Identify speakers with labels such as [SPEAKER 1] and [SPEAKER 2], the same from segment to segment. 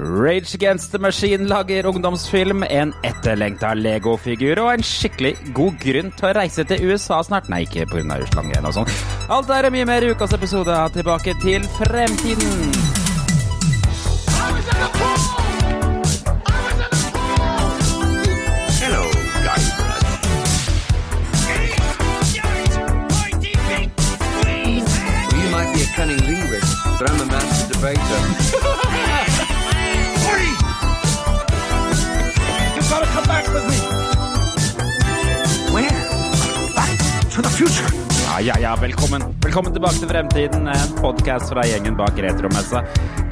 [SPEAKER 1] Rage Against the Machine lager ungdomsfilm, en etterlengta Lego-figur og en skikkelig god grunn til å reise til USA snart. Nei, ikke pga. Russland og sånn. Alt er mye mer i ukas episode Tilbake til fremtiden. Ja, ja, ja, velkommen. Velkommen tilbake til Fremtiden, en podkast fra gjengen bak Retromessa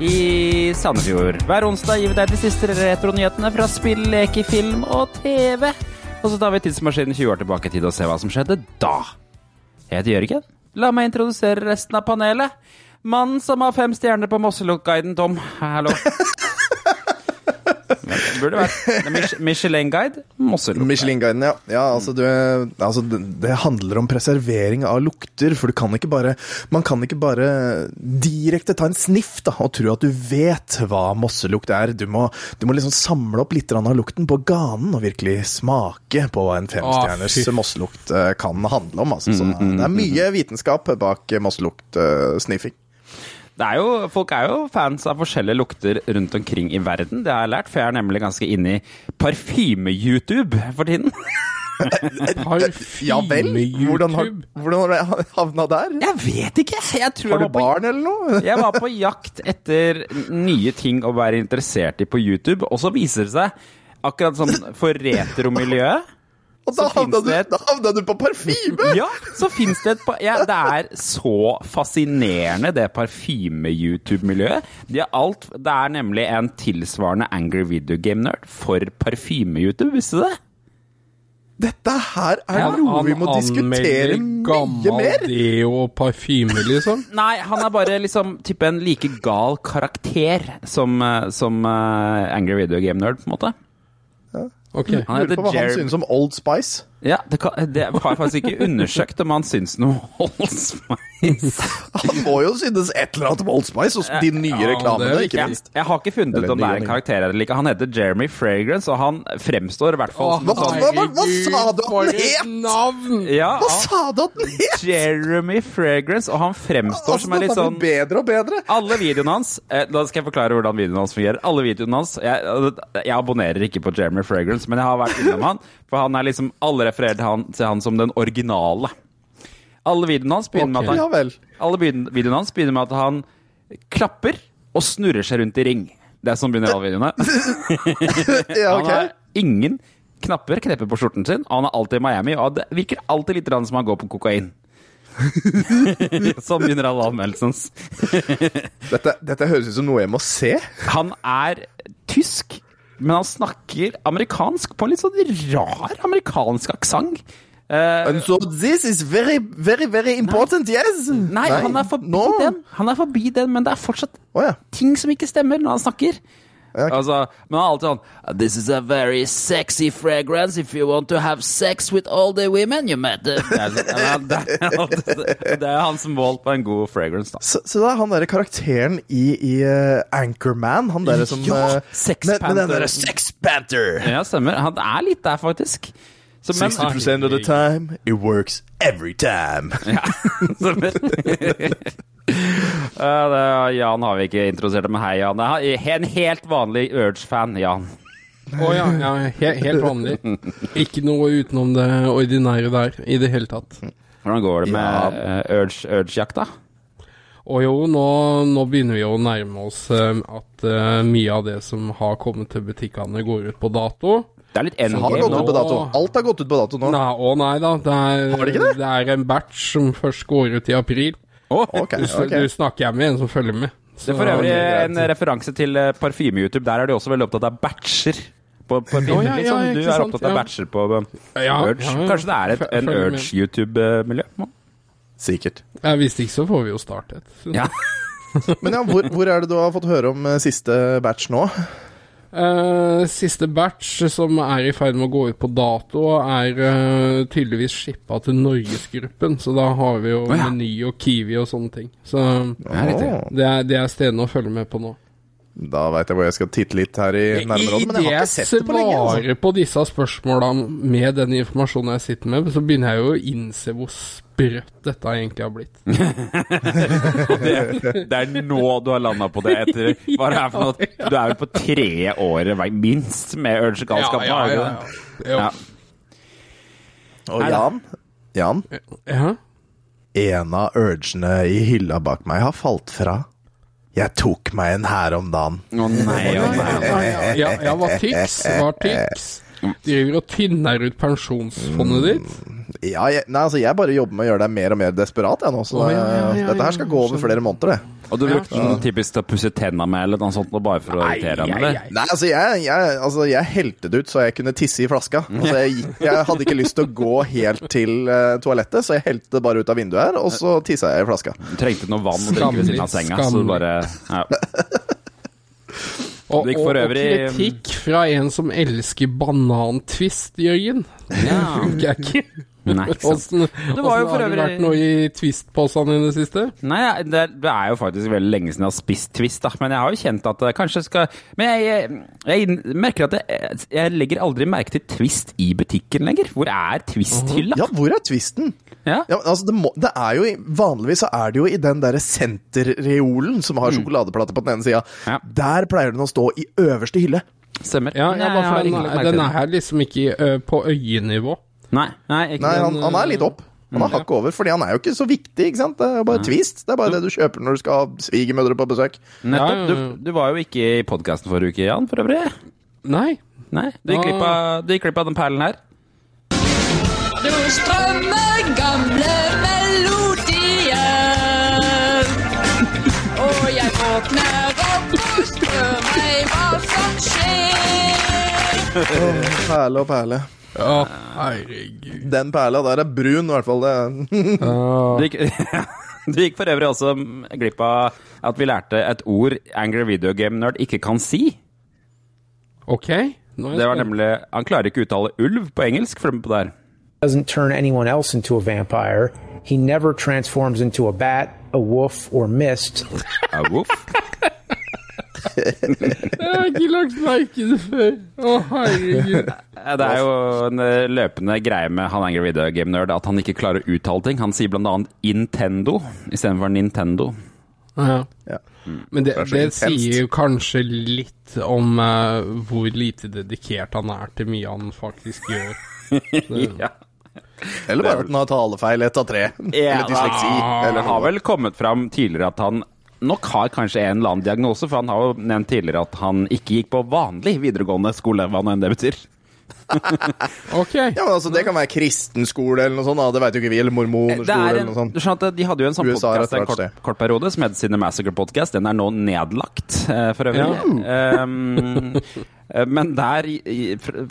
[SPEAKER 1] i Sandefjord. Hver onsdag gir vi deg de siste retronyhetene fra spill, leke, film og TV. Og så tar vi tidsmaskinen 20 år tilbake i tid og ser hva som skjedde da. Jeg heter Jørgen. La meg introdusere resten av panelet. Mannen som har fem stjerner på Mosseluk-guiden, Tom. Hallo. Burde vært Michelin-guide, Mosseluk.
[SPEAKER 2] Michelin-guiden, ja. ja altså, du, altså det, handler om preservering av lukter, for du kan ikke bare Man kan ikke bare direkte ta en sniff da, og tro at du vet hva mosselukt er. Du må, du må liksom samle opp litt av lukten på ganen og virkelig smake på hva en femstjerners
[SPEAKER 3] fy.
[SPEAKER 2] mosselukt eh, kan handle om. Altså. Så det er mye vitenskap bak mosseluktsniffing.
[SPEAKER 1] Det er jo, folk er jo fans av forskjellige lukter rundt omkring i verden. Det har jeg lært, for jeg er nemlig ganske inne i parfyme-YouTube for tiden.
[SPEAKER 2] Ja vel? Hvordan har, hvordan har du havna der?
[SPEAKER 1] Jeg vet ikke! Jeg tror
[SPEAKER 2] Har
[SPEAKER 1] jeg
[SPEAKER 2] du
[SPEAKER 1] på,
[SPEAKER 2] barn eller noe?
[SPEAKER 1] jeg var på jakt etter nye ting å være interessert i på YouTube, og så viser det seg, akkurat sånn for retromiljøet
[SPEAKER 2] Og da havna, du,
[SPEAKER 1] et-
[SPEAKER 2] da havna du på parfyme!
[SPEAKER 1] Ja, så fins det et par... ja, Det er så fascinerende, det parfyme-YouTube-miljøet. De alt Det er nemlig en tilsvarende Angry Video Game Nerd for parfyme-YouTube, visste du det?
[SPEAKER 2] Dette her er
[SPEAKER 3] ja,
[SPEAKER 2] noe vi må diskutere mye mer!
[SPEAKER 3] deo og parfyme, liksom.
[SPEAKER 1] Nei, han er bare liksom type en like gal karakter som, eh, som uh, Angry Video Game Nerd, på en måte.
[SPEAKER 3] Ok.
[SPEAKER 1] Han
[SPEAKER 2] Lurer på hva han synes om Old Spice.
[SPEAKER 1] Ja, det, kan, det har jeg faktisk ikke undersøkt om han syns noe Old Spice.
[SPEAKER 2] Han må jo synes et eller annet om Old Spice, og de nye
[SPEAKER 3] Ja,
[SPEAKER 2] reklamene, ikke
[SPEAKER 1] Jeg,
[SPEAKER 2] minst.
[SPEAKER 1] jeg har ikke funnet ut om det er en karakter eller ikke. Han heter Jeremy Fragrance, og han fremstår i hvert fall som
[SPEAKER 2] Hva-
[SPEAKER 1] sånn
[SPEAKER 2] hva- hva- hva sa du at den het?
[SPEAKER 1] Ja,
[SPEAKER 2] Hva sa du at den het?!
[SPEAKER 1] Jeremy Fragrance, og han fremstår
[SPEAKER 2] Altså,
[SPEAKER 1] som er litt sånn
[SPEAKER 2] blir bedre og bedre.
[SPEAKER 1] Alle videoene hans eh, Da skal jeg forklare hvordan videoene hans fungerer. Alle videoene hans Jeg, jeg abonnerer ikke på Jeremy Fragrance, men jeg har vært innom han. For han er liksom Alle refererer til han, til han som den originale. Alle videoene hans begynner med at
[SPEAKER 2] Ja
[SPEAKER 1] han,
[SPEAKER 2] vel.
[SPEAKER 1] alle videoene hans begynner med at han klapper og snurrer seg rundt i ring. Det er sånn begynner alle videoene.
[SPEAKER 2] Ja,
[SPEAKER 1] Han har ingen knapper, knepper på skjorten sin, og han er alltid i Miami, og det virker alltid litt som han går på kokain. sånn begynner alle anmeldelsene.
[SPEAKER 2] Dette, dette høres ut som noe jeg må se.
[SPEAKER 1] Han er tysk, men han snakker amerikansk på en litt sånn rar amerikansk aksent. Uh,
[SPEAKER 2] And so this is very, very, very important, yes?
[SPEAKER 1] nei, han er forbi
[SPEAKER 2] no.
[SPEAKER 1] den, Han er forbi den, men det er fortsatt
[SPEAKER 2] oh, ja.
[SPEAKER 1] ting som ikke stemmer når han snakker.
[SPEAKER 2] Ja, ok.
[SPEAKER 1] Altså, men han er alltid sånn This is a very sexy fragrance if you want to have sex with all the women you met. Det er, det er, det er hans mål på en god fragrance, da.
[SPEAKER 2] Så, så det er han derre karakteren i, i eh, Anchorman, han derre som
[SPEAKER 1] Ja,
[SPEAKER 2] eh,
[SPEAKER 1] Sex
[SPEAKER 2] med, med den
[SPEAKER 1] Panther.
[SPEAKER 2] derre Sex Panther!
[SPEAKER 1] Ja, stemmer. Han er litt der, faktisk. Så, men,
[SPEAKER 2] 60% of the time, it works every time.
[SPEAKER 1] Ja, uh, Jan har vi ikke introdusert, men hei, Jan. En helt vanlig Urge-fan, Jan.
[SPEAKER 3] Å ja, ja he helt vanlig. Ikke noe utenom det ordinære der i det hele tatt.
[SPEAKER 1] Hvordan går det med
[SPEAKER 2] Ja.
[SPEAKER 1] uh, Urge- Urge-jakta?
[SPEAKER 3] Og jo, nå, nå begynner vi å nærme oss uh, at eh, mye av det som har kommet til butikkene, går ut på dato.
[SPEAKER 1] Det er litt
[SPEAKER 2] Har det
[SPEAKER 1] endgame
[SPEAKER 2] gått ut på dato? Alt har gått ut på dato nå.
[SPEAKER 3] Nei, å nei da. Det er,
[SPEAKER 2] Har det ikke det?
[SPEAKER 3] er en batch som først går ut i april.
[SPEAKER 1] Å,
[SPEAKER 2] okay.
[SPEAKER 3] Du,
[SPEAKER 2] ok.
[SPEAKER 3] du snakker jeg med en som følger med.
[SPEAKER 1] Det er for øvrig
[SPEAKER 2] det er
[SPEAKER 1] en referanse til eh, parfyme-YouTube. Der er de også veldig opptatt av batcher. På på
[SPEAKER 3] oh, ja,
[SPEAKER 1] sånn,
[SPEAKER 3] ja,
[SPEAKER 1] du er
[SPEAKER 3] sant,
[SPEAKER 1] opptatt av
[SPEAKER 3] ja.
[SPEAKER 1] batcher på
[SPEAKER 3] Ja,
[SPEAKER 1] Urge.
[SPEAKER 3] ja, ja.
[SPEAKER 1] Kanskje det er et, en. Urge-YouTube-miljø?
[SPEAKER 2] Sikkert.
[SPEAKER 3] Ja, Hvis ikke, så får vi jo startet.
[SPEAKER 1] Ja.
[SPEAKER 2] Men ja, hvor, hvor er det du har fått høre om eh, siste batch nå?
[SPEAKER 3] Eh, siste batch som er i ferd med å gå ut på dato, er uh, tydeligvis shippa til Norgesgruppen. Så da har vi jo
[SPEAKER 1] oh, ja.
[SPEAKER 3] Meny og Kiwi og sånne ting. Så det er, det er stedene å følge med på nå.
[SPEAKER 2] Da veit jeg hvor jeg skal titte litt her i nærområdet, men jeg har ikke sett det på lenge. Altså.
[SPEAKER 3] svarer på disse spørsmåla med den informasjonen jeg sitter med, så begynner jeg jo å innse hvor sprøtt dette egentlig har blitt.
[SPEAKER 1] Det, det er nå du har landa på det etter Hva er det her for noe? Du er jo på tredje året, minst, med Urge-galskap?
[SPEAKER 3] Ja, ja, ja, ja.
[SPEAKER 1] Ja.
[SPEAKER 2] Og Jan, Jan,
[SPEAKER 3] Ja.
[SPEAKER 2] en av urgene i hylla bak meg har falt fra. Jeg tok meg en her om dagen.
[SPEAKER 1] Å nei, å nei.
[SPEAKER 3] Ja, ja, hva tyks? Hva tyks? Driver og tynner ut pensjonsfondet ditt?
[SPEAKER 2] Ja, jeg, nei, altså, jeg bare jobber med å gjøre deg mer og mer desperat, jeg nå. Så
[SPEAKER 3] oh, ja, ja, ja,
[SPEAKER 2] dette her skal gå over flere måneder, det.
[SPEAKER 1] Og du brukte den typisk til å pusse tenna med, eller noe sånt, og bare for å irritere ham, eller?
[SPEAKER 2] Nei, altså jeg, jeg, altså jeg helte det ut så jeg kunne tisse i flaska. Altså jeg, jeg hadde ikke lyst til å gå helt til uh, toalettet, så jeg helte det bare ut av vinduet her, og så tissa jeg i flaska.
[SPEAKER 1] Du trengte noe vann å drikke ved siden av senga, så du bare ja.
[SPEAKER 3] Og, og, og kritikk fra en som elsker banantvist, Jørgen.
[SPEAKER 1] Ja.
[SPEAKER 3] funker jeg ikke.
[SPEAKER 1] Nei, ikke sant.
[SPEAKER 3] Hvordan,
[SPEAKER 1] Det var jo
[SPEAKER 3] åssen
[SPEAKER 1] for
[SPEAKER 3] har det
[SPEAKER 1] øvrig-
[SPEAKER 3] vært noe i twist-posene i det siste?
[SPEAKER 1] Nei, det, er- det er jo faktisk veldig lenge siden jeg har spist Twist, da. Men jeg har jo kjent at det kanskje skal Men jeg, jeg, jeg merker at jeg, jeg legger aldri merke til Twist i butikken lenger. Hvor er Twist-hylla?
[SPEAKER 2] Ja, hvor er twisten?
[SPEAKER 1] Ja.
[SPEAKER 2] Ja, altså det, må, det er jo Vanligvis så er det jo i den derre senterreolen som har sjokoladeplate på den ene sida.
[SPEAKER 1] Ja.
[SPEAKER 2] Der pleier den å stå i øverste hylle.
[SPEAKER 1] Stemmer.
[SPEAKER 3] Ja, den, den er her liksom ikke ø, på øyenivå.
[SPEAKER 1] Nei, nei, ikke
[SPEAKER 2] Nei, han, han er litt opp. Han har hakket over, fordi han er jo ikke så viktig. ikke sant? Det er jo bare twist. Det er bare det du kjøper når du skal ha svigermødre på besøk.
[SPEAKER 1] Nettopp. Du, du var jo ikke i podkasten forrige uke, Jan, for øvrig.
[SPEAKER 3] Nei.
[SPEAKER 1] Nei, du gikk glipp av, den perlen her.
[SPEAKER 4] Du strømmer gamle melodier. Og jeg våkner opp og spør meg hva som skjer.
[SPEAKER 2] Perle og perle.
[SPEAKER 3] Å, herregud.
[SPEAKER 2] Den perla der er brun, i hvert fall. Det.
[SPEAKER 1] Du gikk, du gikk for øvrig også glipp av at vi lærte et ord Angry Video Game Nerd ikke kan si.
[SPEAKER 3] Ok.
[SPEAKER 1] Det var nemlig Han klarer ikke å uttale ulv på engelsk. For på der.
[SPEAKER 5] doesn't turn anyone else into a vampire. He never transforms into a bat, a wolf, or mist.
[SPEAKER 1] A woof.
[SPEAKER 3] Jeg har ikke lagt merke til det før. Å, herregud.
[SPEAKER 1] Eh, Det er jo en eh, løpende greie med han Angry Video Game Nerd at han ikke klarer å uttale ting. Han sier blant annet Intendo istedenfor Nintendo.
[SPEAKER 3] Ja.
[SPEAKER 2] Ja.
[SPEAKER 3] Men det,
[SPEAKER 2] Det
[SPEAKER 3] det sier jo kanskje litt om uh, hvor lite dedikert han er til mye han faktisk gjør.
[SPEAKER 1] Ja.
[SPEAKER 2] Eller bare at han har talefeil ett av tre. Eller dysleksi.
[SPEAKER 1] Det har vel kommet fram tidligere at han nok har kanskje en eller annen diagnose, for han har jo nevnt tidligere at han ikke gikk på vanlig videregående skole, hva nå enn det betyr.
[SPEAKER 3] Ok.
[SPEAKER 2] Ja, men altså, Det kan være kristen skole eller noe sånt. da. Det veit jo ikke vi. Eller mormonskole
[SPEAKER 1] er
[SPEAKER 2] eller noe sånt.
[SPEAKER 1] du skjønner at De hadde jo en sånn podkast en kort, kort periode som het Sine Massacre Podcast. Den er nå nedlagt, eh, for øvrig. Um, eh, men der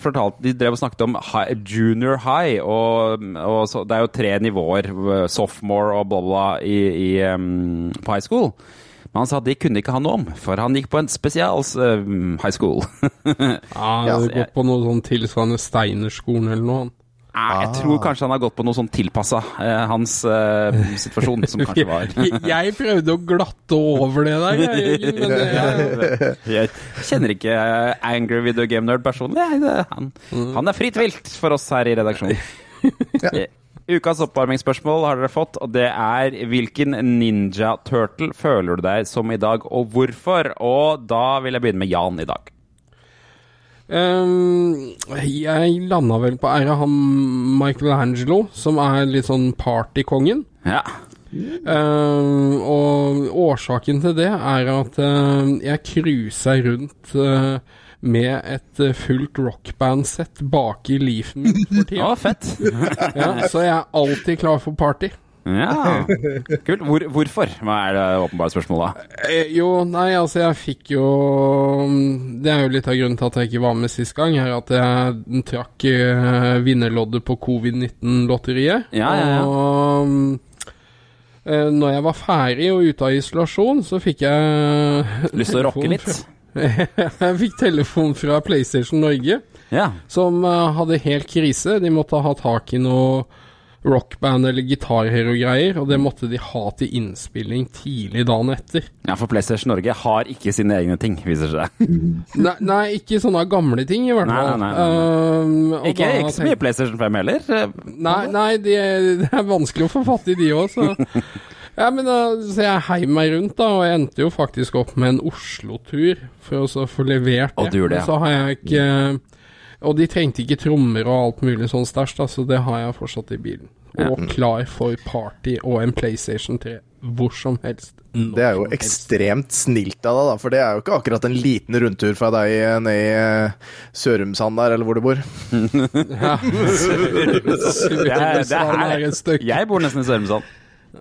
[SPEAKER 1] fortalte De drev og snakket om high, junior high, og, og så, det er jo tre nivåer, sophomore og bolla bla, i, i, um, på high school. Men han sa det kunne ikke han noe om, for han gikk på en spesials uh, high school.
[SPEAKER 3] Ja,
[SPEAKER 2] Ja,
[SPEAKER 1] jeg-
[SPEAKER 3] gått på noe sånn tilsvarende Steinerskolen eller noe.
[SPEAKER 1] Ah. Jeg tror kanskje han har gått på noe sånn tilpassa eh, hans eh, situasjon, som kanskje var
[SPEAKER 3] Jeg, jeg prøvde å glatte over det der, jeg, men det,
[SPEAKER 1] Jeg kjenner ikke eh, Angry Video Game Nerd personlig. Han, han er fritt vilt for oss her i redaksjonen. Eh, Ukas oppvarmingsspørsmål har dere fått, og det er hvilken Ninja Turtle føler du deg som i dag, og hvorfor? Og da vil jeg begynne med Jan i dag.
[SPEAKER 3] Um, jeg landa vel på æra han Michelangelo, som er litt sånn partykongen.
[SPEAKER 1] Ja.
[SPEAKER 3] Ehm, og årsaken til det er at uh, jeg cruisa rundt eh, med et fullt fullt rockbandsett bak i leafen min for
[SPEAKER 1] Å,
[SPEAKER 3] tida.
[SPEAKER 1] fett.
[SPEAKER 3] Ja, så jeg er alltid klar for party.
[SPEAKER 1] Ja. Kult. Hvor, hvorfor? Hva er det åpenbare spørsmålet?
[SPEAKER 3] Eh, jo, nei, altså jeg fikk jo mm, Det er jo litt av grunnen til at jeg ikke var med sist gang, er at jeg trakk eh, vinnerloddet på covid-19-lotteriet.
[SPEAKER 1] Ja, ja, ja.
[SPEAKER 3] Og mm, eh, når jeg var ferdig og ute av isolasjon, så fikk jeg
[SPEAKER 1] Lyst til å rocke litt?
[SPEAKER 3] fra- jeg fikk telefon fra PlayStation Norge,
[SPEAKER 1] Ja.
[SPEAKER 3] som uh, hadde helt krise. De måtte ha tak i noe rockband eller gitarhero-greier, og det måtte de ha til innspilling tidlig dagen etter.
[SPEAKER 1] Ja, for PlayStation Norge har ikke sine egne ting, viser det seg.
[SPEAKER 3] Nei, nei ikke sånne gamle ting, i hvert fall.
[SPEAKER 1] nei, nei, nei.
[SPEAKER 3] Um,
[SPEAKER 1] Ikke, ikke så mye PlayStation 5 heller.
[SPEAKER 3] Nei, nei det, det er vanskelig å få fatt i de òg, så Ja, men da, Så jeg heiv meg rundt, da, og jeg endte jo faktisk opp med en Oslo-tur for å så få levert det.
[SPEAKER 1] Og du gjorde det,
[SPEAKER 3] Men så har jeg ikke Og de trengte ikke trommer og alt mulig sånn stæsj, da, så det har jeg fortsatt i bilen. Og klar for party og en PlayStation 3 hvor som helst.
[SPEAKER 2] Det er jo ekstremt snilt av deg, da, for det er jo ikke akkurat en liten rundtur fra deg eh, ned i eh, Sørumsand der, eller hvor du bor.
[SPEAKER 3] Ja.
[SPEAKER 1] Det, det
[SPEAKER 3] er
[SPEAKER 1] er,
[SPEAKER 3] et stykke.
[SPEAKER 1] jeg bor nesten i Sørumsand.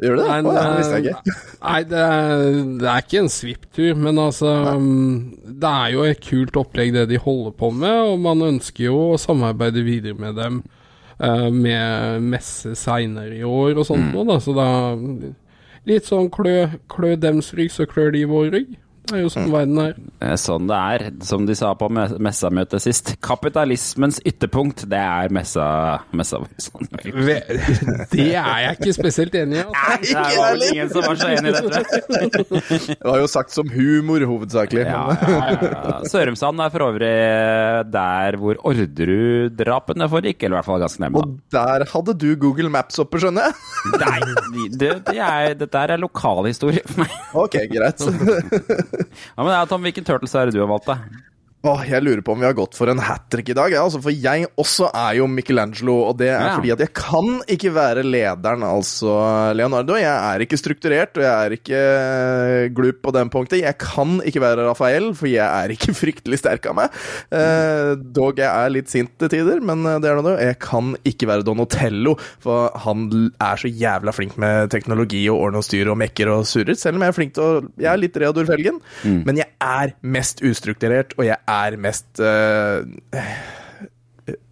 [SPEAKER 2] Gjør du det?
[SPEAKER 3] Nei,
[SPEAKER 2] ja, det visste jeg ikke.
[SPEAKER 3] Nei, det er, det er ikke en svipptur, men altså nei. Det er jo et kult opplegg det de holder på med, og man ønsker jo å samarbeide videre med dem uh, med messe seinere i år og sånt noe, da, så da Litt sånn klø, klø dems rygg, så klør de vår rygg. Det er jo sånn verden er.
[SPEAKER 1] Er Sånn det er, som de sa på messamøtet sist. Kapitalismens ytterpunkt, det er messa... messa sånn.
[SPEAKER 3] Det er jeg ikke spesielt enig i. Altså.
[SPEAKER 1] Det var vel ingen som var så enig i dette.
[SPEAKER 2] Det var jo sagt som humor, hovedsakelig.
[SPEAKER 1] Ja, ja, ja. Sørumsand er for øvrig der hvor Orderud-drapene foregikk, eller i hvert fall ganske nærme.
[SPEAKER 2] Og der hadde du Google Maps oppe, skjønner jeg.
[SPEAKER 1] Nei, det, det er, dette er lokalhistorie for meg.
[SPEAKER 2] Ok, greit.
[SPEAKER 1] Ja, men Tom, hvilken Turtles er det du har valgt, da?
[SPEAKER 2] Åh, jeg lurer på om vi har gått for en hat trick i dag. Ja, altså, for jeg også er jo Michelangelo, og det er
[SPEAKER 1] Ja.
[SPEAKER 2] fordi at jeg kan ikke være lederen, altså Leonardo. Jeg er ikke strukturert, og jeg er ikke eh, glup på den punktet. Jeg kan ikke være Rafael, for jeg er ikke fryktelig sterk av meg. Eh, dog jeg er litt sint til tider, men eh, det er nå det. Jeg kan ikke være Donatello, for han er så jævla flink med teknologi og ordne og styr og mekker og surrer, selv om jeg er flink til å Jeg er litt Reodor Felgen, men jeg er mest ustrukturert, og jeg er mest uh,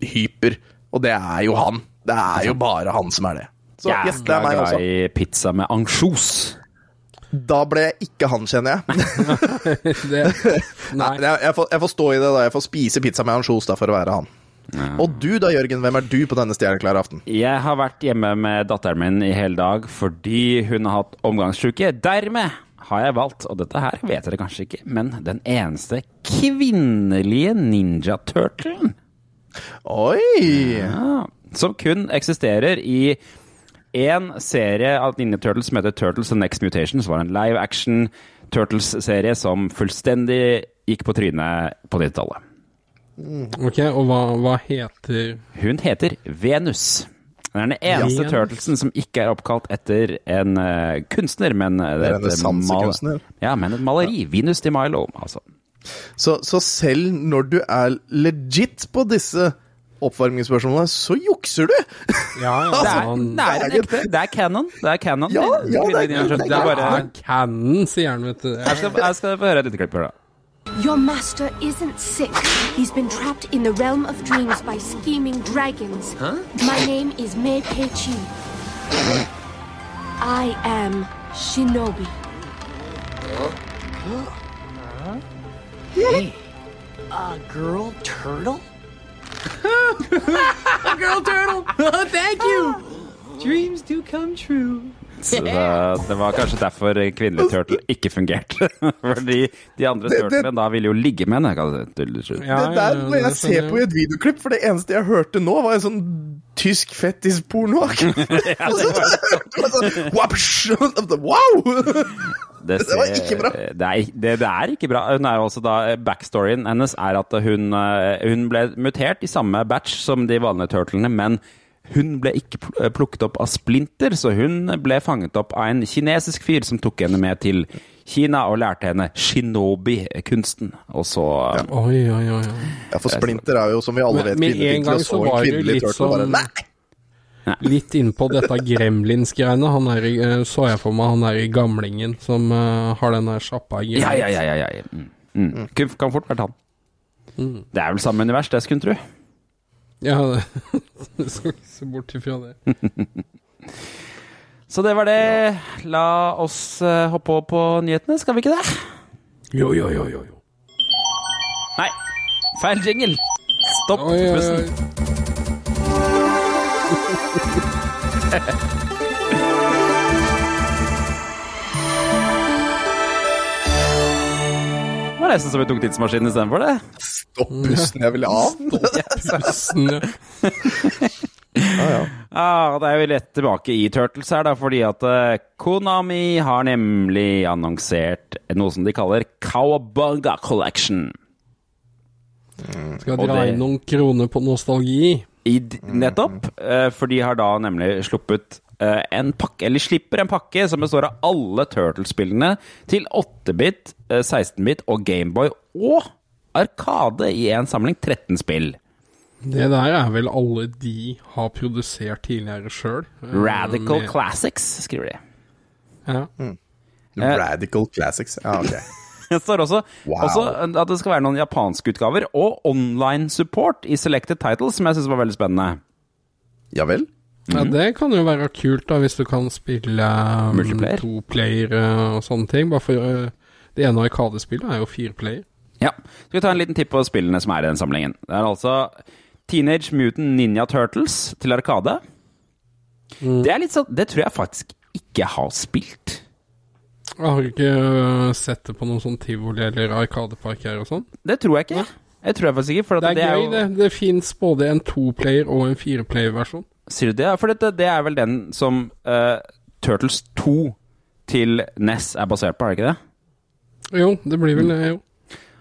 [SPEAKER 2] hyper. Og det er jo han. Det er jo bare han som er det. Så yes, det er meg
[SPEAKER 1] glad i pizza med ansjos.
[SPEAKER 2] Da ble jeg ikke han, kjenner jeg.
[SPEAKER 3] Det, nei.
[SPEAKER 2] Jeg, jeg, får, jeg får stå i det, da. Jeg får spise pizza med ansjos da, for å være han. Og du da, Jørgen. Hvem er du på denne stjerneklare aften?
[SPEAKER 1] Jeg har vært hjemme med datteren min i hele dag fordi hun har hatt omgangssjuke. Dermed har jeg valgt, og dette her vet dere kanskje ikke, men den eneste kvinnelige Ninja Turtlen.
[SPEAKER 2] Oi!
[SPEAKER 1] Ja, som kun eksisterer i én serie av Ninja Turtles som heter Turtles and Next Mutation, som var en live action Turtles-serie som fullstendig gikk på trynet på 90-tallet.
[SPEAKER 3] Ok, og hva, hva heter
[SPEAKER 1] Hun heter Venus. Hun er den eneste
[SPEAKER 3] Ja.
[SPEAKER 1] turtlesen som ikke er oppkalt etter en uh, kunstner, men eh,
[SPEAKER 2] Det er
[SPEAKER 1] et
[SPEAKER 2] renessansekunstner.
[SPEAKER 1] mal- Ja, men et maleri. Venus de Milo, altså.
[SPEAKER 2] Så, så selv når du er legit på disse oppvarmingsspørsmålene, så jukser du!
[SPEAKER 3] Ja, ja,
[SPEAKER 1] Det er, det er, en ekte, det er canon. Det er canon.
[SPEAKER 2] Ja, ja, det er-
[SPEAKER 1] det er.
[SPEAKER 3] Det
[SPEAKER 1] Det er bare
[SPEAKER 3] er Cannon, sier han, vet du.
[SPEAKER 1] Jeg skal, jeg skal få høre et lite klipp her, da.
[SPEAKER 6] Your master isn't sick. He's been trapped in the realm of dreams by scheming dragons. Huh? My name is Mei Pei Chi. I am Shinobi.
[SPEAKER 7] A girl turtle? a girl turtle! Thank you! Dreams do come true.
[SPEAKER 1] Så det, var kanskje derfor kvinnelig turtle ikke fungerte. Fordi de andre turtlene da ville jo ligge med henne.
[SPEAKER 3] Ja,
[SPEAKER 2] det der
[SPEAKER 3] ja,
[SPEAKER 2] må jeg se på i et videoklipp, for det eneste jeg hørte nå, var en sånn tysk fettis-porno. sånn, wow!
[SPEAKER 1] Det,
[SPEAKER 2] Det var ikke bra.
[SPEAKER 1] Det er, det, det er ikke bra. Hun er også da, Backstoryen hennes er at hun, eh, hun ble mutert i samme batch som de vanlige turtlene, men hun ble ikke eh, plukket opp av Splinter, så hun ble fanget opp av en kinesisk fyr som tok henne med til Kina og lærte henne shinobi-kunsten. Og så
[SPEAKER 3] ja. oi, oi. oi.
[SPEAKER 2] Ja, for Splinter er jo, som vi alle vet, kvinnefiendtlig,
[SPEAKER 3] gang
[SPEAKER 2] og
[SPEAKER 3] så
[SPEAKER 2] en kvinnelig turtle bare
[SPEAKER 3] sånn-
[SPEAKER 2] Nei!
[SPEAKER 3] Litt innpå dette Gremlins-greiene. Han er, eh, så jeg for meg han er i gamlingen som uh, har den der sjappa i
[SPEAKER 1] Ja, ja, ja. ja, ja. Mm. Mm. Kan, fort vært han. Det er vel samme univers, det skulle en tro.
[SPEAKER 3] Ja, du skal ikke se bort ifra det.
[SPEAKER 1] Så det var det. La oss eh, hoppe over på nyhetene, skal vi ikke det?
[SPEAKER 3] Jo, jo, jo, jo. jo.
[SPEAKER 1] Nei, feil jingle. Stopp
[SPEAKER 3] Oi, oi,
[SPEAKER 1] bussen.
[SPEAKER 3] oi.
[SPEAKER 1] Det var nesten som vi tok tidsmaskinen istedenfor det.
[SPEAKER 2] Stopp pusten, jeg vil av.
[SPEAKER 3] Pussen, ja.
[SPEAKER 1] Ja, det er jo rett tilbake i Turtles her, da, fordi at eh, Konami har nemlig annonsert noe som de kaller Cowabunga Collection.
[SPEAKER 3] Skal
[SPEAKER 1] Og
[SPEAKER 3] dra
[SPEAKER 1] det-
[SPEAKER 3] inn noen kroner på nostalgi.
[SPEAKER 1] I, nettopp, eh, for de har da nemlig sluppet eh, en pakke, eller slipper en pakke som består av alle Turtles-spillene til 8-bit, eh, 16-bit og Gameboy og Arkade i en samling 13 spill.
[SPEAKER 3] Det der er vel alle de har produsert tidligere sjøl.
[SPEAKER 1] Radical Classics, skriver de.
[SPEAKER 3] Ja.
[SPEAKER 2] Radical Classics. Ja, ok.
[SPEAKER 1] Det står også,
[SPEAKER 2] Wow.
[SPEAKER 1] også at det skal være noen japanske utgaver og online support i selected titles, som jeg syns var veldig spennende.
[SPEAKER 2] Ja vel?
[SPEAKER 3] ja, det kan jo være kult, da, hvis du kan spille um, to player uh, og sånne ting. Bare for uh, det ene Arkadespillet er jo fire player.
[SPEAKER 1] Ja. Skal vi ta en liten tipp på spillene som er i den samlingen. Det er altså Teenage Mutant Ninja Turtles til Arkade.
[SPEAKER 3] Mm.
[SPEAKER 1] Det er litt sånn Det tror jeg faktisk ikke har spilt.
[SPEAKER 3] Jeg har ikke uh, sett det på noen sånn tivoli eller arkadepark her og sånn.
[SPEAKER 1] Det tror jeg ikke. Jeg tror jeg faktisk ikke, for
[SPEAKER 3] Det er
[SPEAKER 1] det er
[SPEAKER 3] gøy,
[SPEAKER 1] jo
[SPEAKER 3] det. Det fins både en to-player og en fire-player-versjon.
[SPEAKER 1] Sier du det? Ja, For dette, det er vel den som uh, Turtles 2 til NES er basert på, er det ikke det?
[SPEAKER 3] Jo, det blir vel det, jo.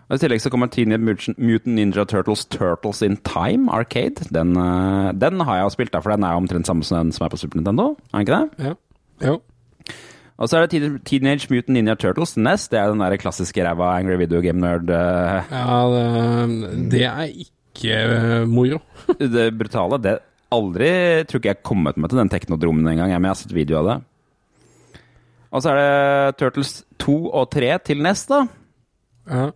[SPEAKER 1] Og I tillegg så kommer Teenage Mutant Ninja Turtles Turtles in Time Arcade. Den, eh, den har jeg spilt, der, for den er omtrent samme som den som er på Super Nintendo. Er den ikke det?
[SPEAKER 3] Ja. Jo.
[SPEAKER 1] Og så er det Teenage Mutant Ninja Turtles NES. Det er den der klassiske ræva Angry Video Game Nerd. eh,
[SPEAKER 3] Ja, det, det er ikke uh, moro.
[SPEAKER 1] det brutale. Det aldri tror ikke jeg har kommet meg til den teknodromen engang, men jeg har sett video av det. Og så er det Turtles 2 og 3 til NES, da.
[SPEAKER 3] Ja.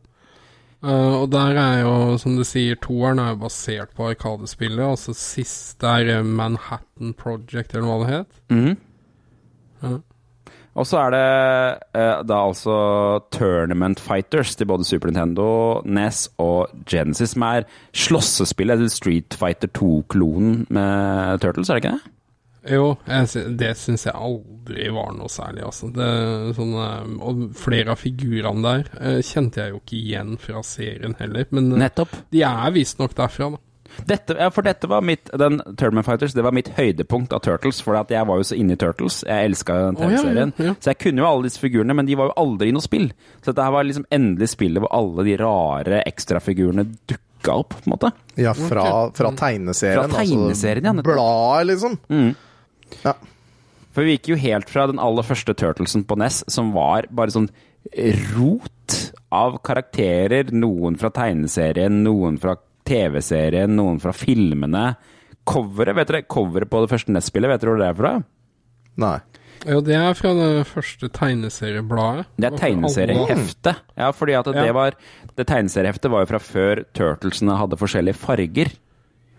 [SPEAKER 3] Eh, og der er jo, som du sier, toeren er jo basert på Arkadespillet. altså sist siste er eh, Manhattan Project, eller hva det het.
[SPEAKER 1] Mm.
[SPEAKER 3] Ja.
[SPEAKER 1] Og så er det uh, da altså Tournament Fighters til både Super Nintendo, NES og Genesis, som er slåssespillet Street Fighter 2-klonen med Turtles, er det ikke det?
[SPEAKER 3] Jo, jeg, det syns jeg aldri var noe særlig, altså. Det, sånn, eh, og flere av figurene der eh, kjente jeg jo ikke igjen fra serien heller. Men eh,
[SPEAKER 1] Nettopp.
[SPEAKER 3] de er visstnok derfra, da.
[SPEAKER 1] Dette, ja, for dette var mitt Den Tournament Fighters Det var mitt høydepunkt av Turtles, for at jeg var jo så inne i Turtles. Jeg elska den
[SPEAKER 3] Å, ja, ja,
[SPEAKER 1] TV-serien.
[SPEAKER 3] ja.
[SPEAKER 1] Så jeg kunne jo alle disse figurene, men de var jo aldri i noe spill. Så dette her var liksom endelig spillet hvor alle de rare ekstrafigurene dukka opp, på en måte.
[SPEAKER 2] Ja, fra, fra tegneserien.
[SPEAKER 1] Fra tegneserien, ja,
[SPEAKER 2] altså,
[SPEAKER 1] ja.
[SPEAKER 2] Bladet, liksom. Ja.
[SPEAKER 1] For vi gikk jo helt fra den aller første Turtlesen på NES, som var bare sånn rot av karakterer. Noen fra tegneserien, noen fra TV-serien, noen fra filmene. Coveret, vet dere, coveret på det første NES-spillet, vet dere hvor det er fra?
[SPEAKER 2] Nei.
[SPEAKER 3] Jo, det er fra det første tegneseriebladet.
[SPEAKER 1] Det er tegneserieheftet. Ja, fordi at det
[SPEAKER 3] Ja.
[SPEAKER 1] var Det tegneserieheftet var jo fra før Turtlesene hadde forskjellige farger.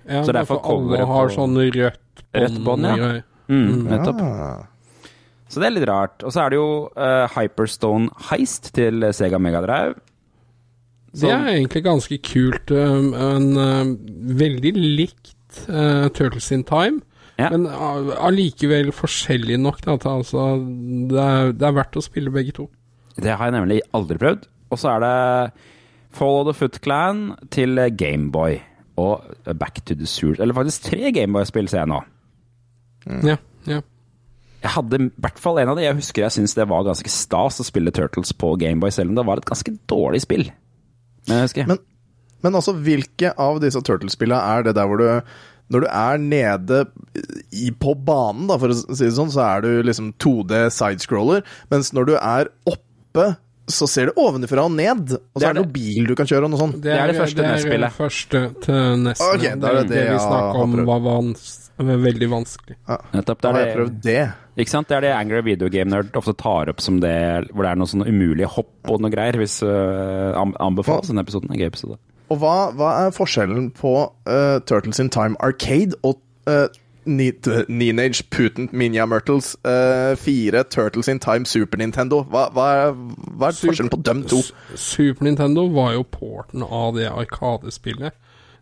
[SPEAKER 3] Ja,
[SPEAKER 1] Så derfor
[SPEAKER 3] for alle har
[SPEAKER 1] på-
[SPEAKER 3] sånn rødt bånd.
[SPEAKER 1] Rødt bånd, ja.
[SPEAKER 3] Greier.
[SPEAKER 1] Mm, nettopp.
[SPEAKER 2] Ja.
[SPEAKER 1] Så det er litt rart. Og så er det jo uh, Hyperstone Heist til Sega Megadrive.
[SPEAKER 3] Det er egentlig ganske kult, øh, men øh, veldig likt øh, Turtles in Time.
[SPEAKER 1] Ja.
[SPEAKER 3] Men uh, allikevel forskjellig nok til altså, det, er, det er verdt å spille begge to.
[SPEAKER 1] Det har jeg nemlig aldri prøvd. Og så er det Follow the Foot Clan til Gameboy. Og Back to the Sur Eller faktisk tre Gameboy-spill, ser jeg nå.
[SPEAKER 3] Ja, ja.
[SPEAKER 1] Jeg hadde i hvert fall en av de. Jeg husker jeg syntes det var ganske stas å spille Turtles på Gameboy, selv om det var et ganske dårlig spill. Men jeg
[SPEAKER 2] Men, men altså, hvilke av disse Turtles-spillene er det der hvor du Når du er nede i, på banen, da, for å si det sånn, så er du liksom 2D sidescroller, mens når du er oppe så ser du ovenfra og ned, og så
[SPEAKER 1] Det er
[SPEAKER 2] det
[SPEAKER 1] noen
[SPEAKER 2] bil du kan kjøre, og noe sånt.
[SPEAKER 1] Det er det første
[SPEAKER 3] det er
[SPEAKER 1] NES-spillet.
[SPEAKER 3] det første til nesten.
[SPEAKER 2] Ok, da er det det
[SPEAKER 3] vi
[SPEAKER 2] snakka
[SPEAKER 3] om,
[SPEAKER 2] var
[SPEAKER 3] om
[SPEAKER 2] prøvd.
[SPEAKER 3] var veldig vanskelig.
[SPEAKER 1] Nettopp.
[SPEAKER 2] Da
[SPEAKER 1] Det
[SPEAKER 2] har
[SPEAKER 1] er
[SPEAKER 2] jeg
[SPEAKER 1] det,
[SPEAKER 2] prøvd det.
[SPEAKER 1] ikke sant? Det er det Angry Video Game Nerd ofte tar opp som det hvor det er noe sånn umulige hopp og noe greier. Hvis uh, anbefales denne episoden. En gøy episode.
[SPEAKER 2] Og hva, hva er forskjellen på uh, Turtles in Time Arcade og uh, Neenage Putin Minya Murtles Myrtles 4 Turtles in Time Super Nintendo? Hva, hva, er, hva er forskjellen på dem to?
[SPEAKER 3] Super Nintendo var jo porten av det arkadespillet.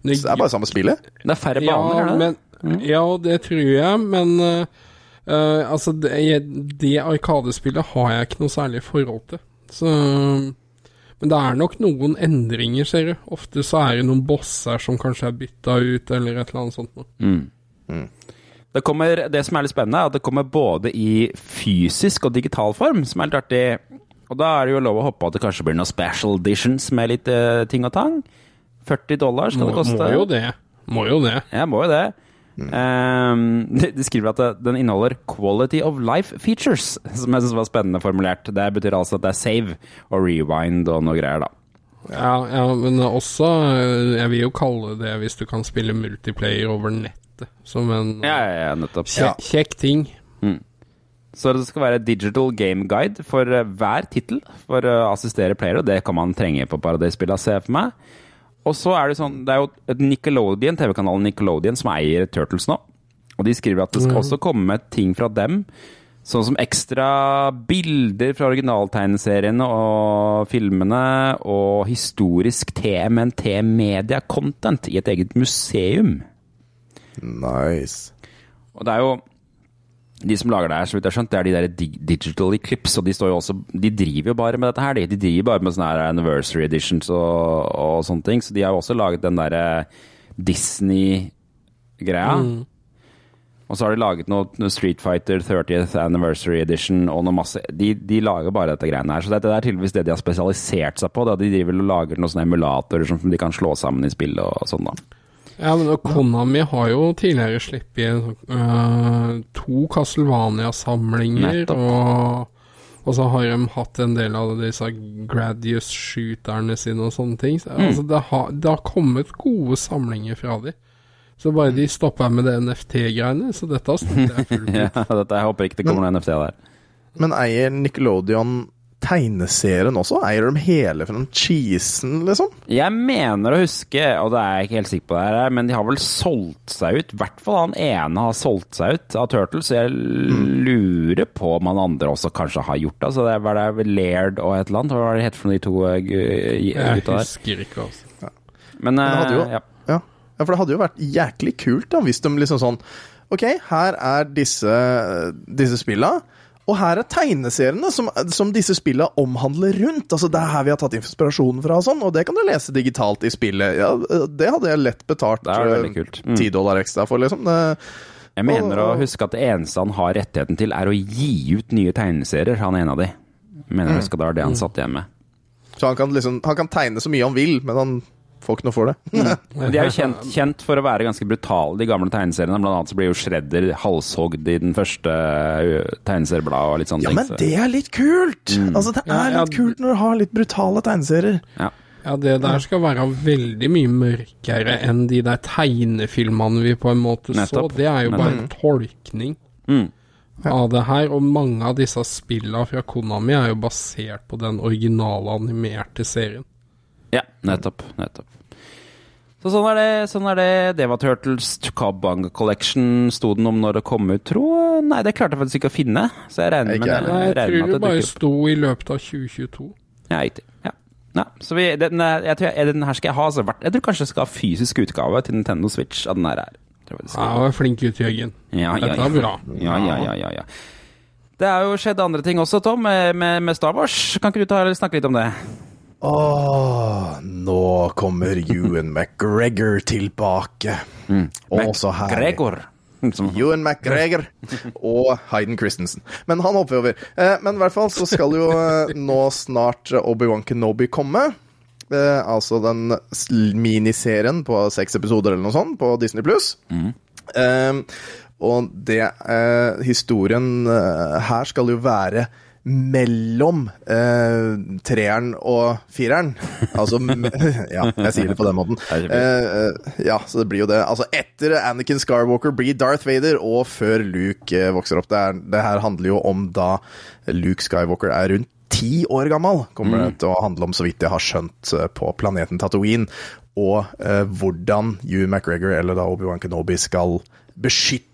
[SPEAKER 3] Det-
[SPEAKER 2] Så det er bare samme spillet?
[SPEAKER 1] Det er færre
[SPEAKER 3] ja,
[SPEAKER 1] baner, er det det?
[SPEAKER 3] Men, ja, det tror jeg, men eh, Eh, altså, det, det Arkadespillet har jeg ikke noe særlig forhold til. Så Men det er nok noen endringer, ser du. Ofte så er det noen bosser som kanskje er bytta ut, eller et eller annet sånt noe.
[SPEAKER 1] Mm. Det, kommer, det som er litt spennende, er at det kommer både i fysisk og digital form, som er litt artig. Og da er det jo lov å håpe at det kanskje blir noen special editions med litt uh, ting og tang. 40 dollar skal
[SPEAKER 3] Må,
[SPEAKER 1] det koste.
[SPEAKER 3] må jo det. Må jo det.
[SPEAKER 1] Ja, må jo det. Ehm, de, de skriver at den inneholder 'quality of life features', som jeg syns var spennende formulert. Det betyr altså at det er save og rewind og noe greier, da.
[SPEAKER 3] Ja, ja, men også eh, Jeg vil jo kalle det hvis du kan spille multiplayer over nettet, som en
[SPEAKER 1] Ja, ja,
[SPEAKER 3] kjekk, kjekk ting.
[SPEAKER 1] Så det skal være digital game guide for eh, hver tittel for å assistere playere, og det kan man trenge på Paradise-spillene, ser jeg for meg. Og så er det sånn Det er jo Nickelodeon, TV-kanalen Nickelodeon, som eier Turtles nå. Og de skriver at det skal
[SPEAKER 3] mm.
[SPEAKER 1] også komme ting fra dem. Sånn som ekstra bilder fra originaltegneseriene og filmene, og historisk TMNT Media Content i et eget museum.
[SPEAKER 2] Nice.
[SPEAKER 1] Og det er jo De som lager det her, så vidt jeg har skjønt, det er de der digital eclipse, og de står jo også De driver jo bare med dette her, de. De driver bare med sånne her anniversary editions og, og sånne ting. Så de har jo også laget den derre Disney-greia.
[SPEAKER 3] Mm.
[SPEAKER 1] Og så har de laget noe, noe Street Fighter 30th Anniversary Edition og noe masse De, de lager bare dette greiene her. Så dette er tydeligvis det de har spesialisert seg på. Da. De driver og lager noen sånne emulatorer som de kan slå sammen i spillet og sånn, da.
[SPEAKER 3] Ja, men Konami har jo tidligere sluppet uh, to Castlevania-samlinger, og, og så har de hatt en del av disse Gradius-skyterne sine og sånne ting. Så,
[SPEAKER 1] Mm.
[SPEAKER 3] Altså, det har, det har kommet gode samlinger fra de. Så bare de stopper med det NFT-greiene, så dette støtter jeg fullt ut.
[SPEAKER 1] ja, dette, jeg håper ikke det kommer noe NFT der.
[SPEAKER 2] Men eier Nickelodeon tegneserien også? Eier de hele franchisen, liksom?
[SPEAKER 1] Jeg mener å huske, og det er jeg ikke helt sikker på det her, men de har vel solgt seg ut. I hvert fall han ene har solgt seg ut av Turtles. så Jeg lurer på om han andre også kanskje har gjort det. Så det var det Laird og et eller annet. Hva var det het for de to gutta der?
[SPEAKER 3] Jeg husker ikke, altså.
[SPEAKER 1] Men,
[SPEAKER 2] Men det hadde jo,
[SPEAKER 1] eh, ja.
[SPEAKER 2] ja. ja, for det hadde jo vært jæklig kult da, hvis de liksom sånn Ok, her er disse, disse spilla, og her er tegneseriene som, som disse spillene omhandler rundt. Altså, Det er her vi har tatt inspirasjonen fra, og sånn, og det kan du lese digitalt i spillet. Ja, Det hadde jeg lett betalt
[SPEAKER 1] ti
[SPEAKER 2] eh.
[SPEAKER 1] Mm.
[SPEAKER 2] 10 dollar ekstra for, liksom. Det,
[SPEAKER 1] Jeg mener å
[SPEAKER 2] Og-
[SPEAKER 1] huske at det eneste han har rettigheten til, er å gi ut nye tegneserier. Han er en av de. Jeg mener å huske at det var det han satt igjen med.
[SPEAKER 2] så han kan, liksom, han kan tegne så mye han vil, men han får ikke noe for det.
[SPEAKER 1] De er jo kjent, kjent for å være ganske brutale, de gamle tegneseriene. Blant annet så blir jo Shredder halshogd i den første tegneseriebladet og litt sånne
[SPEAKER 2] Ja,
[SPEAKER 1] ting.
[SPEAKER 2] men det er litt kult! Altså, Det er
[SPEAKER 3] ja,
[SPEAKER 2] litt kult når du har litt brutale tegneserier.
[SPEAKER 1] ja.
[SPEAKER 3] Ja, det der skal være veldig mye mørkere enn de der tegnefilmene vi på en måte
[SPEAKER 1] Nettopp.
[SPEAKER 3] så. Det er jo bare en tolkning
[SPEAKER 1] Mm.
[SPEAKER 3] av det her, og mange av disse spillene fra Konami er jo basert på den originale animerte serien.
[SPEAKER 1] Ja, nettopp. nettopp. Så sånn er det. sånn er det. Det var Turtles Kabang Collection. Sto den om når det kom ut, tro? Nei, det klarte jeg faktisk ikke å finne. Så jeg regner med
[SPEAKER 2] jeg.
[SPEAKER 1] det.
[SPEAKER 3] Nei, jeg
[SPEAKER 1] regner
[SPEAKER 3] tror
[SPEAKER 1] med
[SPEAKER 3] det
[SPEAKER 1] at
[SPEAKER 3] bare
[SPEAKER 1] dukker opp.
[SPEAKER 3] sto i løpet av 2022.
[SPEAKER 1] Ja, riktig. Ja. Så vi, den, er- jeg tror jeg, den her skal jeg ha. Altså, jeg tror kanskje jeg skal ha fysisk utgave til Nintendo Switch av den her. Jeg
[SPEAKER 3] ja, du var flink gutt, Jørgen.
[SPEAKER 1] Ja, ja,
[SPEAKER 3] Dette
[SPEAKER 1] ja.
[SPEAKER 3] er bra.
[SPEAKER 1] Ja, ja, ja, ja, ja. Det har jo skjedd andre ting også, Tom, med, med, med Star Wars. Kan ikke du ta, snakke litt om det?
[SPEAKER 2] Åh, nå kommer Ewan McGregor tilbake. Og så her.
[SPEAKER 1] Gregor.
[SPEAKER 2] Ewan McGregor og Hayden Christensen. Men han hopper over. Eh, men i hvert fall så skal jo eh, nå snart Obi-Wan Kenobi komme. Eh, altså den miniserien på seks episoder eller noe sånt på Disney pluss. Eh, og det eh, Historien her skal jo være mellom eh, treeren og fireren. Altså Ja, jeg sier det på den måten. Eh, eh, ja, så det blir jo det. Altså etter Anakin Skywalker blir Darth Vader, og før Luke eh, vokser opp. Det, er, det her handler jo om da Luke Skywalker er rundt ti år gammel, kommer det til å handle om, så vidt jeg har skjønt, eh, på planeten Tatooine. Og eh, hvordan Hugh McGregor, eller da Obi-Wan Kenobi, skal beskytte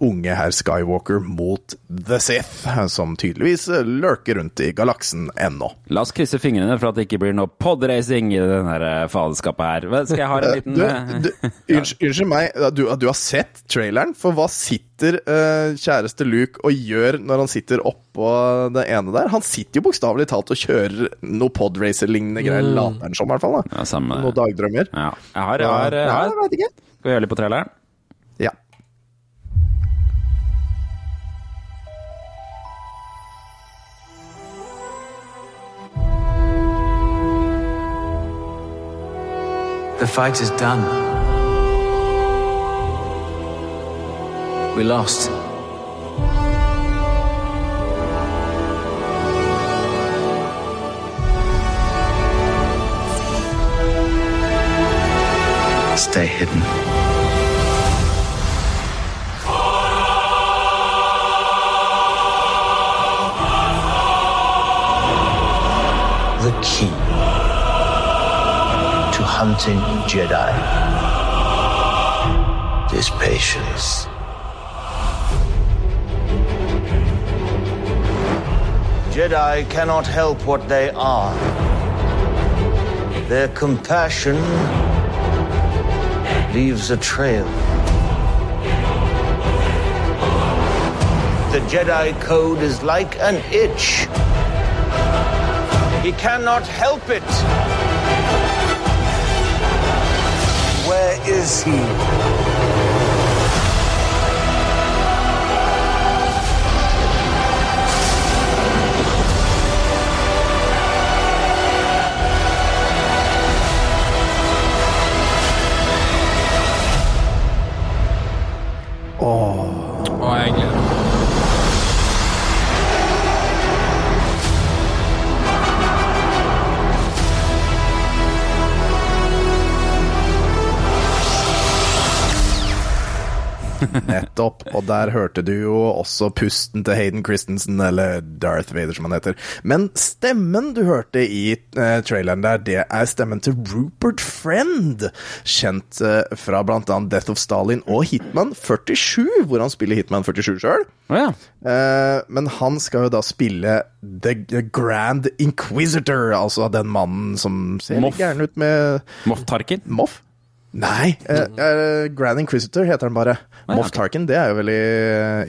[SPEAKER 2] unge herr Skywalker mot The Sith, som tydeligvis lurker rundt i galaksen ennå.
[SPEAKER 1] La oss krysse fingrene for at det ikke blir noe podracing i denne faenskapet her. Skal jeg ha en liten
[SPEAKER 2] Du,
[SPEAKER 1] eh,
[SPEAKER 2] du, unnskyld, meg, du, du har sett traileren? For hva sitter uh, kjæreste Luke og gjør når han sitter oppå det ene der? Han sitter jo bokstavelig talt og kjører noe podracer-lignende greier, later han som i hvert fall. da.
[SPEAKER 1] Ja,
[SPEAKER 2] Noen dagdrømmer.
[SPEAKER 1] Ja. Jeg har, jeg har, jeg
[SPEAKER 2] Ja,
[SPEAKER 1] har.
[SPEAKER 2] jeg vet ikke.
[SPEAKER 1] Skal vi gjøre litt på traileren?
[SPEAKER 8] The fight is done. We lost. Stay hidden.
[SPEAKER 9] The key hunting Jedi is patience. Jedi cannot help what they are. Their compassion leaves a trail. The Jedi Code is like an itch. He cannot help it. Is he?
[SPEAKER 2] Nettopp. Og der hørte du jo også pusten til Hayden Christensen, eller Darth Vader som han heter. Men stemmen du hørte i uh, traileren der, det er stemmen til Rupert Friend. Kjent uh, fra annet Death of Stalin og Hitman 47, hvor han spiller Hitman 47 sjøl.
[SPEAKER 1] Oh, ja.
[SPEAKER 2] uh, men han skal jo da spille The Grand Inquisitor, altså den mannen som ser
[SPEAKER 1] Moff.
[SPEAKER 2] gæren ut med
[SPEAKER 1] Moff Tarkin.
[SPEAKER 2] Moff? Nei, eh, eh, Grand Inquisitor heter han bare.
[SPEAKER 1] Nei,
[SPEAKER 2] Moff
[SPEAKER 1] okay.
[SPEAKER 2] Tarkin, det er jo vel i,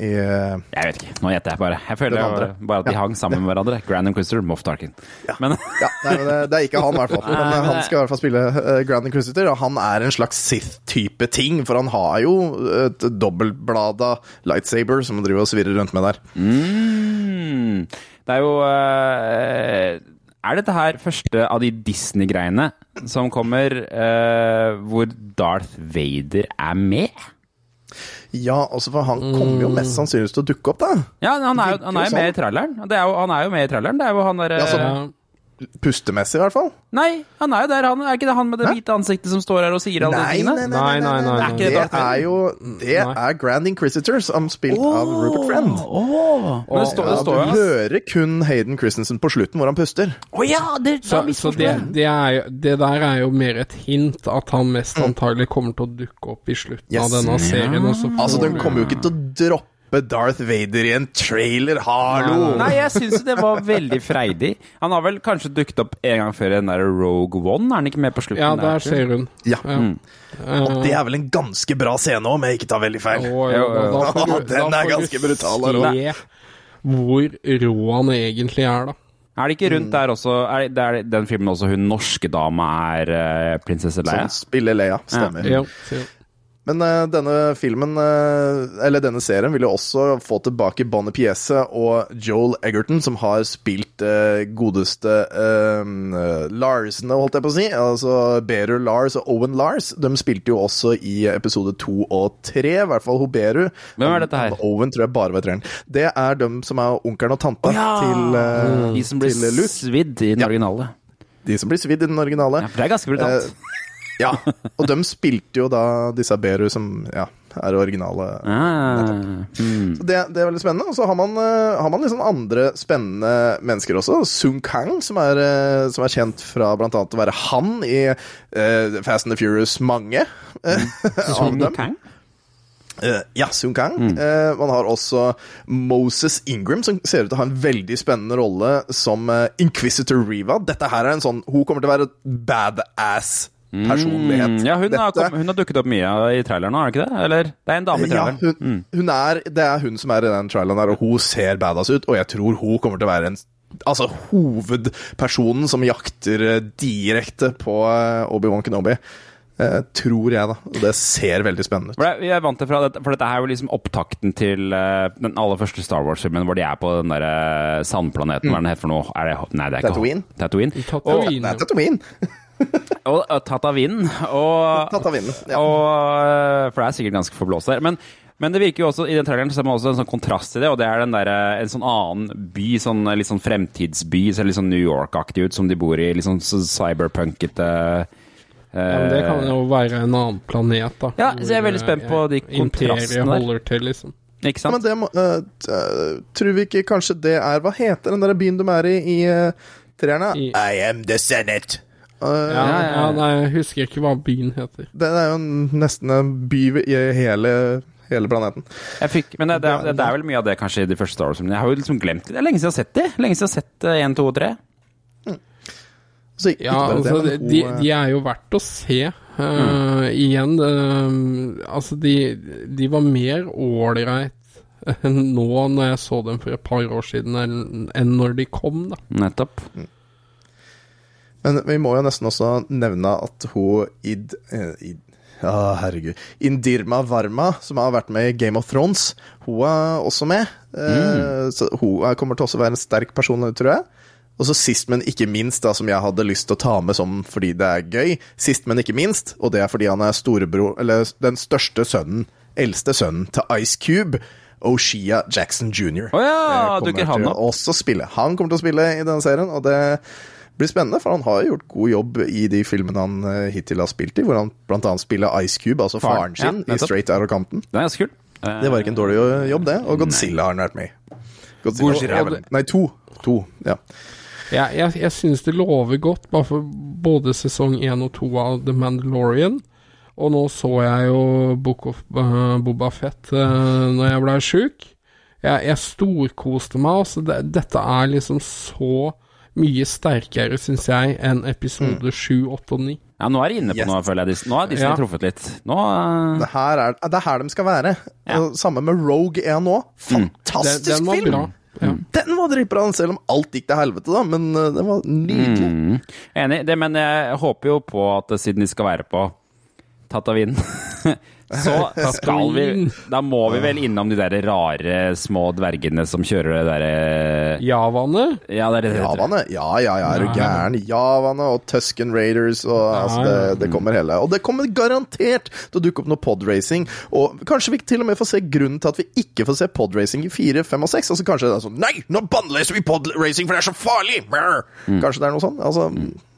[SPEAKER 2] i eh,
[SPEAKER 1] Jeg vet ikke. Nå gjetter jeg bare. Jeg føler jo bare at de
[SPEAKER 2] Ja.
[SPEAKER 1] hang sammen med hverandre. Grand Inquisitor, Moff Tarkin. Men
[SPEAKER 2] Ja, nei, men det, det er ikke han, i hvert fall.
[SPEAKER 1] Nei,
[SPEAKER 2] eh,
[SPEAKER 1] men
[SPEAKER 2] han skal i hvert fall spille uh, Grand Inquisitor, og han er en slags Sith-type ting, for han har jo et dobbeltblada lightsaber som han driver og svirrer rundt med der.
[SPEAKER 1] mm, det er jo eh, Er dette her første av de Disney-greiene som kommer eh, hvor Darth Vader er med?
[SPEAKER 2] Ja, også for han kommer jo mest sannsynligvis til å dukke opp, da.
[SPEAKER 1] Ja, han er jo, han er jo med i
[SPEAKER 2] sånn.
[SPEAKER 1] traileren. Det er jo, han er jo med i traileren. Det er jo han derre.
[SPEAKER 2] Ja. Pustemessig, i hvert fall.
[SPEAKER 1] Nei, han er jo der. Han, er ikke det han med det hvite ansiktet som står her og sier alle de
[SPEAKER 2] Nei,
[SPEAKER 1] tingene?
[SPEAKER 2] nei, nei, nei, nei, nei,
[SPEAKER 1] Er det
[SPEAKER 2] Det er jo Det
[SPEAKER 3] Nei.
[SPEAKER 2] er Grand Inquisitor, som spilt av Rupert Friend.
[SPEAKER 1] Åh, Men det står, det
[SPEAKER 2] Ja, du hører kun Hayden Christensen på slutten, hvor han puster.
[SPEAKER 1] Å ja! Det,
[SPEAKER 3] Så, så det, det, er, det der er jo mer et hint at han mest antagelig kommer til å dukke opp i slutten
[SPEAKER 2] Yes.
[SPEAKER 3] av denne serien. Og så får
[SPEAKER 2] Altså,
[SPEAKER 3] den
[SPEAKER 2] kommer jo ikke til å droppe Darth Vader i en trailer, hallo!
[SPEAKER 1] Nei, jeg syns jo det var veldig freidig. Han har vel kanskje dukket opp en gang før i den der Rogue One? Er han ikke med på slutten?
[SPEAKER 3] Ja,
[SPEAKER 1] der,
[SPEAKER 3] der ser hun.
[SPEAKER 2] Ja.
[SPEAKER 3] Ja.
[SPEAKER 2] Og det er vel en ganske bra scene òg, om jeg ikke tar veldig feil.
[SPEAKER 3] Å, ja, da, da får du,
[SPEAKER 2] Den
[SPEAKER 3] da
[SPEAKER 2] er
[SPEAKER 3] får
[SPEAKER 2] ganske
[SPEAKER 3] du
[SPEAKER 2] brutal.
[SPEAKER 3] Se hvor rå han egentlig er, da.
[SPEAKER 1] Er det ikke rundt der også Er det, det er den filmen også hun norske dama er uh, prinsesse Leia?
[SPEAKER 2] Som spiller Leia, stemmer.
[SPEAKER 3] Ja, se.
[SPEAKER 2] Men uh, denne filmen, uh, eller denne serien, vil jo også få tilbake Bonnie Piese og Joel Egerton, som har spilt uh, godeste Larsene, holdt jeg på å si. Altså Beru Lars og Owen Lars. De spilte jo også i episode to og tre, i hvert fall hun Beru.
[SPEAKER 1] Hvem er dette her?
[SPEAKER 2] Owen tror jeg bare var treeren. Det er dem som er onkelen og tanta til, eh,
[SPEAKER 1] De som blir svidd i den
[SPEAKER 2] Ja.
[SPEAKER 1] originale.
[SPEAKER 2] De som blir svidd i den originale.
[SPEAKER 1] Ja, for det er ganske brutalt.
[SPEAKER 2] Ja, og de spilte jo da disse Beru som ja, er originale.
[SPEAKER 1] ah, mm.
[SPEAKER 2] Så det, det er veldig spennende. Og så har man, eh, har man liksom andre spennende mennesker også. Sun Kang, som er, eh, som er kjent fra annet å være han i uh, Fast and the Furious mange.
[SPEAKER 1] Mm.
[SPEAKER 2] Sun.
[SPEAKER 1] Kang?
[SPEAKER 2] Uh, ja, Sun Kang.
[SPEAKER 1] Mm.
[SPEAKER 2] Uh, man har også Moses Ingram, som ser ut til å ha en veldig spennende rolle som uh, Inquisitor Riva. Dette her er en sånn Hun kommer til å være badass personlighet.
[SPEAKER 1] Mm, ja, hun har, kom, hun har dukket opp mye i traileren nå, er det ikke det? Eller? Det er en dame i
[SPEAKER 2] Ja,
[SPEAKER 1] traileren.
[SPEAKER 2] hun,
[SPEAKER 1] Mm.
[SPEAKER 2] hun er, det er hun som er i den traileren her, og hun ser badass ut. Og jeg tror hun kommer til å være en Altså hovedpersonen som jakter eh, direkte på eh, Obi-Wan Kenobi. Eh, tror jeg, da. Og det ser veldig spennende ut.
[SPEAKER 1] For jeg vant det fra dette, for dette er jo liksom opptakten til uh, den aller første Star Wars-filmen, hvor de er på den derre sandplaneten. Hva er den het for noe? Er det, nei, det er ikke
[SPEAKER 2] Tatooine?
[SPEAKER 1] Tatooine.
[SPEAKER 3] Tatooine.
[SPEAKER 2] Er Tatooine.
[SPEAKER 1] Og, og Tatavin. Og,
[SPEAKER 2] vinden, ja.
[SPEAKER 1] og, eh, for det er sikkert ganske forblåst der. Men, men det virker jo også, i den traileren ser man også en sånn kontrast i det, og det er den der, en sånn annen by, sånn, litt sånn fremtidsby, ser litt sånn New York-aktig ut, som de bor i, litt sånn cyberpunkete
[SPEAKER 3] Ja, men det kan jo være en annen planet, da.
[SPEAKER 1] Ja, så jeg er veldig spent på de
[SPEAKER 3] eh,
[SPEAKER 1] kontrastene der.
[SPEAKER 3] holder til, liksom.
[SPEAKER 1] Ikke
[SPEAKER 2] Ja, men
[SPEAKER 1] sant?
[SPEAKER 2] det må, eh, t- eh, tror vi ikke kanskje det er Hva heter den der byen de er i i uh, treerne?
[SPEAKER 3] I-
[SPEAKER 2] I am the Senate. Eh,
[SPEAKER 3] Ja,
[SPEAKER 1] ja,
[SPEAKER 3] ja,
[SPEAKER 1] ja.
[SPEAKER 3] nei, jeg husker ikke hva byen heter.
[SPEAKER 2] Det er jo nesten en by i hele, hele planeten.
[SPEAKER 1] Jeg fikk, men det, det, er, det er vel mye av det kanskje i de første Star Wars-filmene. Jeg har jo liksom glemt det. Det er lenge siden jeg har sett det. Lenge siden jeg har sett 1, 2 og 3.
[SPEAKER 2] Så
[SPEAKER 3] Ja,
[SPEAKER 2] bare
[SPEAKER 3] altså,
[SPEAKER 2] det,
[SPEAKER 3] de,
[SPEAKER 2] eh,
[SPEAKER 3] de er jo verdt å se. Eh, Igjen uh, Altså, de, de var mer ålreit nå når jeg så dem for et par år siden, enn enn når de kom, da.
[SPEAKER 1] Nettopp.
[SPEAKER 2] Men vi må jo nesten også nevne at hun Id... eh, id ja, herregud. Indirma Varma, som har vært med i Game of Thrones, hun er også med. Mm. Så hun er- kommer til å være en sterk person, tror jeg. Og så sist, men ikke minst, da, som jeg hadde lyst til å ta med som fordi det er gøy. Sist, men ikke minst, og det er fordi han er storebror Eller den største sønnen, eldste sønnen til Ice Cube. Oshia Jackson jr.
[SPEAKER 1] Å ja,
[SPEAKER 2] Eh,
[SPEAKER 1] dukker han opp?
[SPEAKER 2] Også spille. Han kommer til å spille i denne serien, og det blir spennende, for han har jo gjort god jobb i de filmene han eh, hittil har spilt i, hvor han annet spiller Ice Cube, altså
[SPEAKER 1] Faren,
[SPEAKER 2] faren sin,
[SPEAKER 1] ja,
[SPEAKER 2] i
[SPEAKER 1] Straight
[SPEAKER 2] Straight of Compton.
[SPEAKER 1] Det er kult. Eh,
[SPEAKER 2] Det var ikke en dårlig jobb, det. Og Godzilla har han vært med i. Godzilla, og- Nei, to. To, ja.
[SPEAKER 3] Jeg, jeg, jeg syns det lover godt, bare for både sesong én og to av The Mandalorian. Og nå så jeg jo Book of uh, Boba Fett uh, når jeg ble sjuk. Jeg, jeg storkoste meg. Altså, det, dette er liksom så mye sterkere, syns jeg, enn episode sju, åtte og ni.
[SPEAKER 1] Ja, nå er de inne på
[SPEAKER 2] Yes.
[SPEAKER 1] noe, føler jeg. Nå har Disney
[SPEAKER 3] Ja.
[SPEAKER 1] truffet litt. Nå uh...
[SPEAKER 2] Det, her er, det er her de skal være. Ja. Samme med Rogue 1 nå. Fantastisk mm.
[SPEAKER 3] den var
[SPEAKER 2] film!
[SPEAKER 3] bra. Ja.
[SPEAKER 2] Den var dritbra, selv om alt gikk til helvete, da. Men eh, den var nydelig.
[SPEAKER 1] mm, Enig. Det, men jeg håper jo på at siden de skal være på Tatavin, så skal vi Da må vi vel innom de der rare små dvergene som kjører det derre
[SPEAKER 3] Javaene.
[SPEAKER 1] Ja, det er det det.
[SPEAKER 2] Javaene? Ja, ja, ja, er du gæren? Javaene og Tusken Raiders og altså, det, det kommer hele Og det kommer garantert til å dukke opp noe podracing. Og kanskje vi til og med får se grunnen til at vi ikke får se podracing i 4, 5 og 6. Altså kanskje det er sånn Nei, nå bannlyser vi podracing, for det er så farlig! Brr. Kanskje det er noe sånn? Altså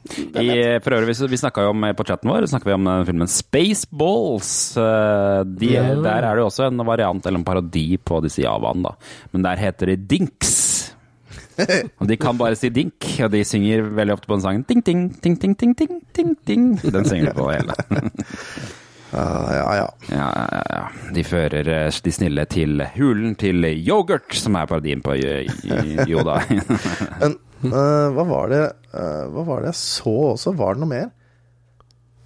[SPEAKER 1] I, for øvrig, vi, vi snakka jo om på chatten vår vi om eh, filmen Spaceballs. Eh, De,
[SPEAKER 3] yeah.
[SPEAKER 1] Der er det jo også en variant eller en parodi på disse javaene, da. Men der heter det Dinks. Og de kan bare si dink, og de synger veldig ofte på den sangen ding, ding, ding, ding, ding, ding, ding, ding. Den synger de på hele.
[SPEAKER 2] ja, ja, ja.
[SPEAKER 1] Ja, ja, ja. De fører eh, de snille til hulen til yoghurt, som er parodien på Yoda.
[SPEAKER 2] Men eh, hva var det eh, Hva var det jeg så også? Var det noe mer?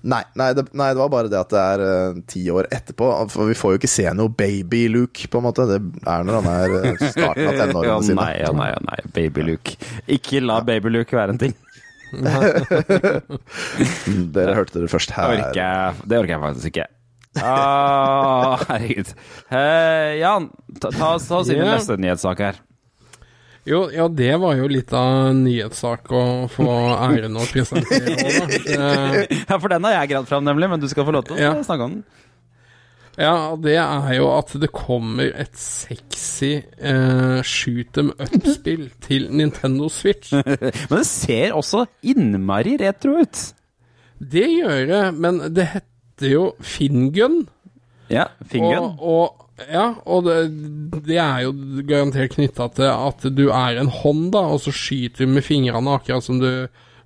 [SPEAKER 2] Nei, nei, det, nei, det var bare det at det er eh, ti år etterpå. For vi får jo ikke se noe baby-Luke, på en måte. Det er når han er eh, starten av
[SPEAKER 1] Ja,
[SPEAKER 2] tenårene sine.
[SPEAKER 1] nei, ja, nei, ja, nei. Baby Luke. Ikke la Baby Luke være en ting.
[SPEAKER 2] Dere hørte det først her.
[SPEAKER 1] orker jeg, det orker jeg faktisk ikke. Ah, herregud. Uh, Jan, ta, ta, ta oss inn i
[SPEAKER 3] yeah.
[SPEAKER 1] neste nyhetssak her.
[SPEAKER 3] Jo, ja, det var jo litt av en nyhetssak å få æren å presentere. også, da.
[SPEAKER 1] Ja, for den har jeg gravd fram, nemlig, men du skal få lov til å
[SPEAKER 3] Ja.
[SPEAKER 1] snakke om den.
[SPEAKER 3] Ja, det er jo at det kommer et sexy eh, shoot them up-spill til Nintendo Switch.
[SPEAKER 1] Men det ser også innmari retro ut.
[SPEAKER 3] Det gjør det, men det heter jo Fingun.
[SPEAKER 1] Ja, Fingun.
[SPEAKER 3] Og, og, ja, og det, det er jo garantert knytta til at du er en hånd, da, og så skyter du med fingrene, akkurat som du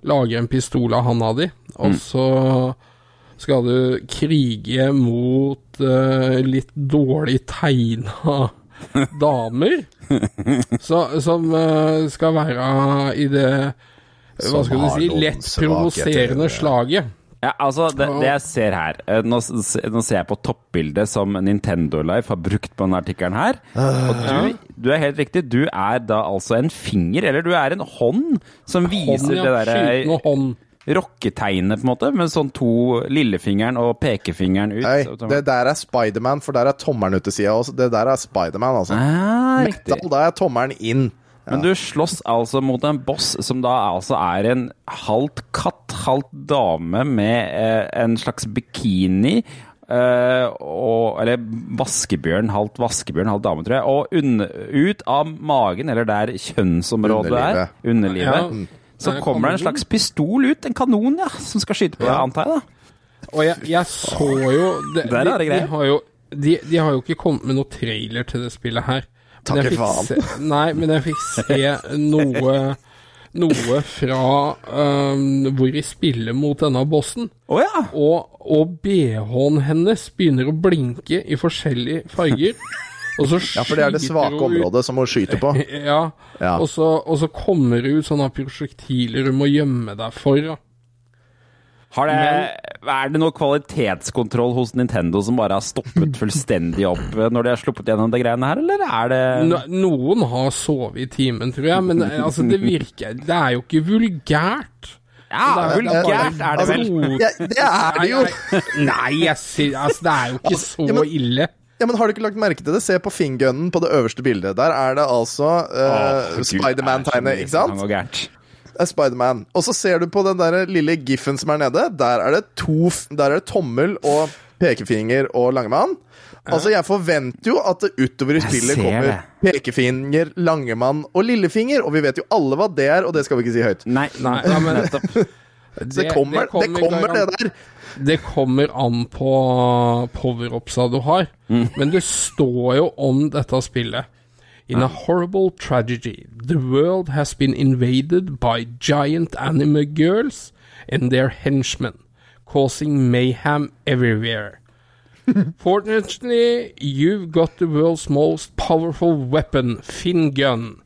[SPEAKER 3] lager en pistol av handa di. Og så, skal du krige mot uh, litt dårlig tegna damer. Så, som uh, skal være i det Hva skal du si lett provoserende slaget.
[SPEAKER 1] Ja, altså, det, det jeg ser her eh, nå, nå ser jeg på toppbildet som Nintendo Life har brukt på denne artikkelen her. Og du, du er helt riktig. Du er da altså en finger, eller du er en hånd, som viser
[SPEAKER 3] Hånd, ja.
[SPEAKER 1] det derre
[SPEAKER 3] Skytende
[SPEAKER 1] rocketegnet, på en måte, med sånn to lillefingeren og pekefingeren ut.
[SPEAKER 2] Nei, det der er Spiderman, for der er tommelen ute til sida. Det der er Spiderman, altså.
[SPEAKER 1] Ah.
[SPEAKER 2] Metal, da er tommelen inn.
[SPEAKER 1] Men du slåss altså mot en boss som da altså er en halvt katt, halvt dame med eh, en slags bikini. eh, og, eller vaskebjørn, halvt vaskebjørn, halvt dame, tror jeg. Og unn, ut av magen, eller der kjønnsområdet er,
[SPEAKER 2] Underlivet.
[SPEAKER 1] underlivet,
[SPEAKER 3] Ja.
[SPEAKER 1] så
[SPEAKER 3] Det er
[SPEAKER 1] kommer det en slags pistol ut. En kanon, ja, som skal skyte på deg, antar jeg. da.
[SPEAKER 3] Og jeg, jeg så jo det,
[SPEAKER 1] Der er det
[SPEAKER 3] de, de, de, de har jo ikke kommet med noe trailer til det spillet her.
[SPEAKER 2] Takke
[SPEAKER 3] fikk
[SPEAKER 2] faen.
[SPEAKER 3] Se, nei, men jeg fikk se noe Noe fra um, hvor de spiller mot denne bossen.
[SPEAKER 1] Oh, ja!
[SPEAKER 3] Og, og BH-en hennes begynner å blinke i forskjellige farger. Og så
[SPEAKER 2] Ja, for det er det svake området som hun skyter på.
[SPEAKER 3] Ja,
[SPEAKER 2] Ja.
[SPEAKER 3] Og, så, og så kommer det ut sånne prosjektiler du må gjemme deg for. Da.
[SPEAKER 1] Har det, er det noe kvalitetskontroll hos Nintendo som bare har stoppet fullstendig opp eh, når de har sluppet gjennom det greiene her, eller er det
[SPEAKER 3] No, noen har sovet i timen, tror jeg, men eh, altså, det virker Det er jo ikke vulgært.
[SPEAKER 1] Ja, vulgært er det vel.
[SPEAKER 3] Altså,
[SPEAKER 2] det er det jo!
[SPEAKER 3] Nei, jeg sier, altså, det er jo ikke så
[SPEAKER 2] ja, men-
[SPEAKER 3] ille.
[SPEAKER 2] Ja, men Har du ikke lagt merke til det? Se på fingunnen på det øverste bildet. Der er det altså uh, Spiderman-tegnet, ikke sant?
[SPEAKER 1] Det er.
[SPEAKER 2] Det er Spiderman. Og så ser du på den der lille giffen som er nede. Der er det to Der er det tommel og pekefinger og langemann. Altså, jeg forventer jo at det utover i spillet kommer
[SPEAKER 1] det.
[SPEAKER 2] pekefinger, langemann og lillefinger, og vi vet jo alle hva det er, og det skal vi ikke si høyt.
[SPEAKER 1] Nei,
[SPEAKER 3] Nei, nei men
[SPEAKER 1] nettopp.
[SPEAKER 2] Det kommer, det, kommer, det
[SPEAKER 3] garant-
[SPEAKER 2] der.
[SPEAKER 3] Det kommer an på power-upsa du har. Men det står jo om dette spillet. In a horrible tragedy, the world has been invaded by giant anime girls and their henchmen, causing mayhem everywhere. Fortunately, you've got the world's most powerful weapon, Fin Gun,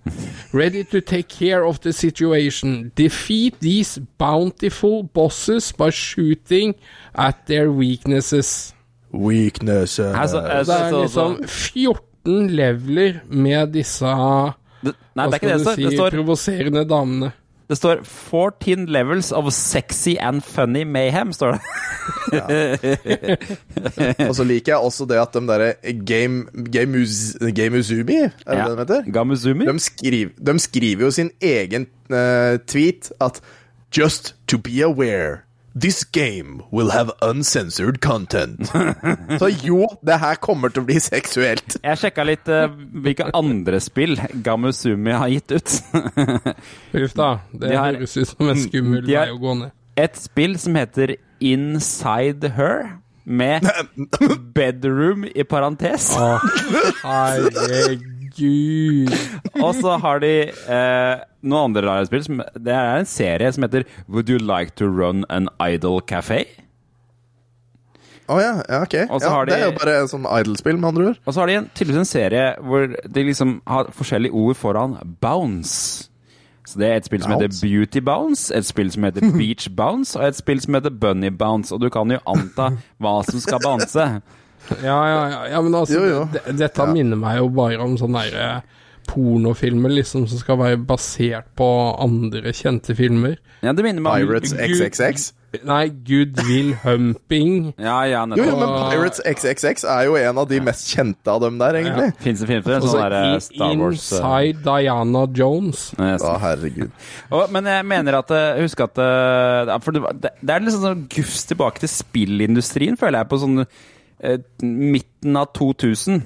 [SPEAKER 3] ready to take care of the situation. Defeat these bountiful bosses by shooting at their weaknesses.
[SPEAKER 2] Weakness uh,
[SPEAKER 1] Altså,
[SPEAKER 3] Det
[SPEAKER 1] altså,
[SPEAKER 3] er
[SPEAKER 1] altså,
[SPEAKER 3] liksom 14 leveler med disse
[SPEAKER 1] det, Nei,
[SPEAKER 3] hva
[SPEAKER 1] det er ikke
[SPEAKER 3] skal du
[SPEAKER 1] det
[SPEAKER 3] si,
[SPEAKER 1] Det står,
[SPEAKER 3] provoserende damene.
[SPEAKER 1] det står 14 levels of sexy and funny mayhem, står det.
[SPEAKER 2] Og så liker jeg også det at de derre Game, Game, Game Uzumi, er det
[SPEAKER 1] Ja.
[SPEAKER 2] det de heter?
[SPEAKER 1] Gamuzumi.
[SPEAKER 2] De, skriv, de skriver jo sin egen uh, tweet at Just to be aware. This game will have uncensored content. Så jo, det her kommer til å bli seksuelt.
[SPEAKER 1] Jeg sjekka litt uh, hvilke andre spill Gamusumi har gitt ut.
[SPEAKER 3] Huff da, det
[SPEAKER 1] De har-
[SPEAKER 3] høres ut som en skummel vei å gå ned.
[SPEAKER 1] Et spill som heter Inside Her, med Bedroom i parentes.
[SPEAKER 3] Å, herregud.
[SPEAKER 1] Og så har de eh, noen andre rare spill. Som, det er en serie som heter Would You Like To Run An Idol Café?
[SPEAKER 2] Å ja, ja, ok. Ja,
[SPEAKER 1] de-
[SPEAKER 2] Det er jo bare en sånn idol-spill, med andre ord.
[SPEAKER 1] Og så har de en, tydeligvis en serie hvor de liksom har forskjellige ord foran bounce. Så det er et spill som heter Beauty Bounce, et spill som heter Beach Bounce, og et spill som heter Bunny Bounce. Og du kan jo anta hva som skal bounce.
[SPEAKER 3] Ja, ja, ja, ja men altså,
[SPEAKER 2] Jo, jo.
[SPEAKER 3] det- dette minner meg jo bare om sånne der, eh, pornofilmer liksom, som skal være basert på andre kjente filmer.
[SPEAKER 1] Ja, det minner meg om
[SPEAKER 2] Pirates XXX.
[SPEAKER 3] Nei, Goodwill Humping.
[SPEAKER 1] Ja, ja,
[SPEAKER 2] Jo, jo, men Pirates XXX er jo en av de mest kjente av dem der, egentlig.
[SPEAKER 1] Fins det film for
[SPEAKER 3] det?
[SPEAKER 1] Sånn der eh, Star Wars eh,
[SPEAKER 3] Inside Diana Jones.
[SPEAKER 2] Å, herregud.
[SPEAKER 1] Og, men jeg mener at eh, Husk at For det, det er liksom sånn gufs tilbake til spillindustrien, føler jeg, på sånn midten av 2000.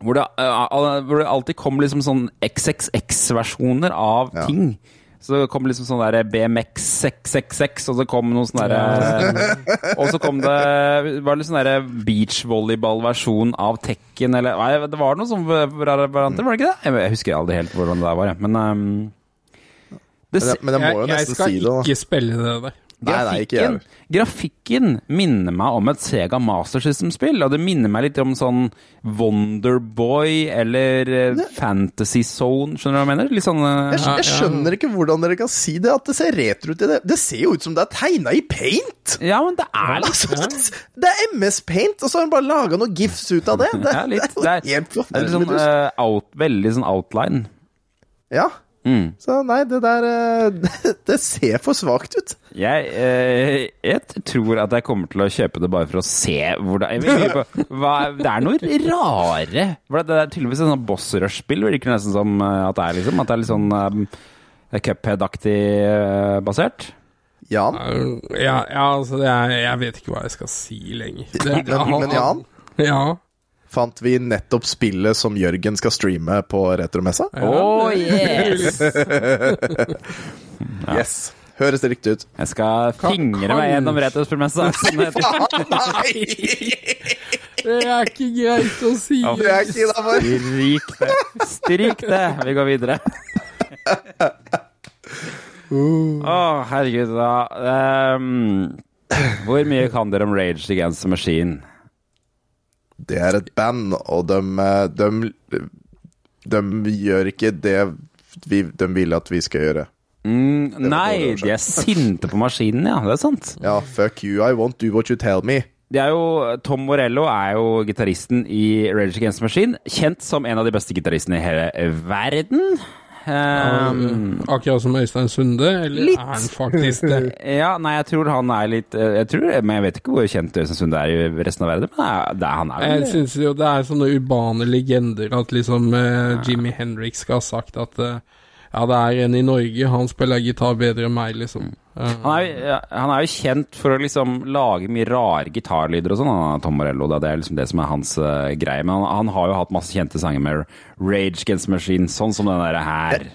[SPEAKER 1] Hvor det, eh, hvor det alltid kom liksom sånn XXX-versjoner av
[SPEAKER 2] Ja.
[SPEAKER 1] ting. Så det kom liksom sånn der BMX 666, og så kom noe sånn derre Og så kom det Var det litt sånn derre beachvolleyball-versjon av Tekken, eller Nei, det var noe sånn varianter, var det ikke det? Jeg- Jeg husker aldri helt hvordan det der var. Men um, det,
[SPEAKER 2] Men, jeg må jo
[SPEAKER 3] Jeg, jeg
[SPEAKER 2] nesten
[SPEAKER 3] skal
[SPEAKER 2] si det, da.
[SPEAKER 3] ikke spille det der.
[SPEAKER 2] Nei, nei, ikke jeg.
[SPEAKER 1] Grafikken, grafikken minner meg om et Sega Master System-spill, og det minner meg litt om sånn Wonderboy eller ne. Fantasy Zone, skjønner du hva jeg mener? Litt sånn eh,
[SPEAKER 2] Jeg, jeg skjønner ikke hvordan dere kan si det, at det ser retro ut i det. Det ser jo ut som det er tegna i paint!
[SPEAKER 1] Ja, men det er litt
[SPEAKER 2] Altså, det er MS Paint, og så har hun bare laga noen gifs ut av det. Det,
[SPEAKER 1] Ja, litt.
[SPEAKER 2] det
[SPEAKER 1] Det
[SPEAKER 2] er
[SPEAKER 1] er,
[SPEAKER 2] jo helt
[SPEAKER 1] det er litt sånn, eh, out, veldig sånn outline.
[SPEAKER 2] Ja.
[SPEAKER 1] Mm.
[SPEAKER 2] Så nei, det der eh, Det, ser for svakt ut.
[SPEAKER 1] Jeg, eh, jeg tror at jeg kommer til å kjøpe det bare for å se hvordan på, hva, Det er noe rare For Det er tydeligvis et sånn boss rush-spill. Virker nesten som eh, at det er liksom At det er litt sånn um, Cuphead-aktig basert.
[SPEAKER 2] Jan?
[SPEAKER 3] Ja, ja altså det er, Jeg vet ikke hva jeg skal si lenger. Det,
[SPEAKER 2] Men, men Jan,
[SPEAKER 3] Ja.
[SPEAKER 2] Fant vi nettopp spillet som Jørgen skal streame på retromessa?
[SPEAKER 1] Oh, yes!
[SPEAKER 2] Yes. Høres det riktig ut?
[SPEAKER 1] Jeg skal fingre meg gjennom retrospillmessa. Sånn det heter.
[SPEAKER 3] Det er ikke greit å si.
[SPEAKER 2] Det er ikke innafor.
[SPEAKER 1] Stryk det. Stryk det. Vi går videre. Å, herregud, da. Um, hvor mye kan dere om Rage Against the Machine?
[SPEAKER 2] Det er et band, og de, de, de gjør ikke det vi, de vil at vi skal gjøre.
[SPEAKER 1] Mm, nei, de er sinte på maskinen, ja. Det er sant.
[SPEAKER 2] Ja, fuck you, I won't do what you tell me.
[SPEAKER 1] Det er jo, Tom Morello er jo gitaristen i Rage Against the Machine. Kjent som en av de beste gitaristene i hele verden. Ehm,
[SPEAKER 3] Akkurat som Øystein Sunde, eller
[SPEAKER 1] Litt.
[SPEAKER 3] er han faktisk det?
[SPEAKER 1] ja, nei, jeg tror han er litt eh, Jeg tror, Men jeg vet ikke hvor kjent Øystein Sunde er i resten av verden. Men det er, han er
[SPEAKER 3] Jeg
[SPEAKER 1] vel
[SPEAKER 3] syns jo det er sånne urbane legender at liksom uh, Jimmy Henrik skal ha sagt at uh, ja, det er en i Norge, han spiller gitar bedre enn meg, liksom. Eh,
[SPEAKER 1] han er, jo- han er jo kjent for å liksom lage mye rare gitarlyder og sånn, Tom Morello. Da. Det er liksom det som er hans uh, greie. Men han, han har jo hatt masse kjente sanger med Rage Against Machine, sånn som den derre her.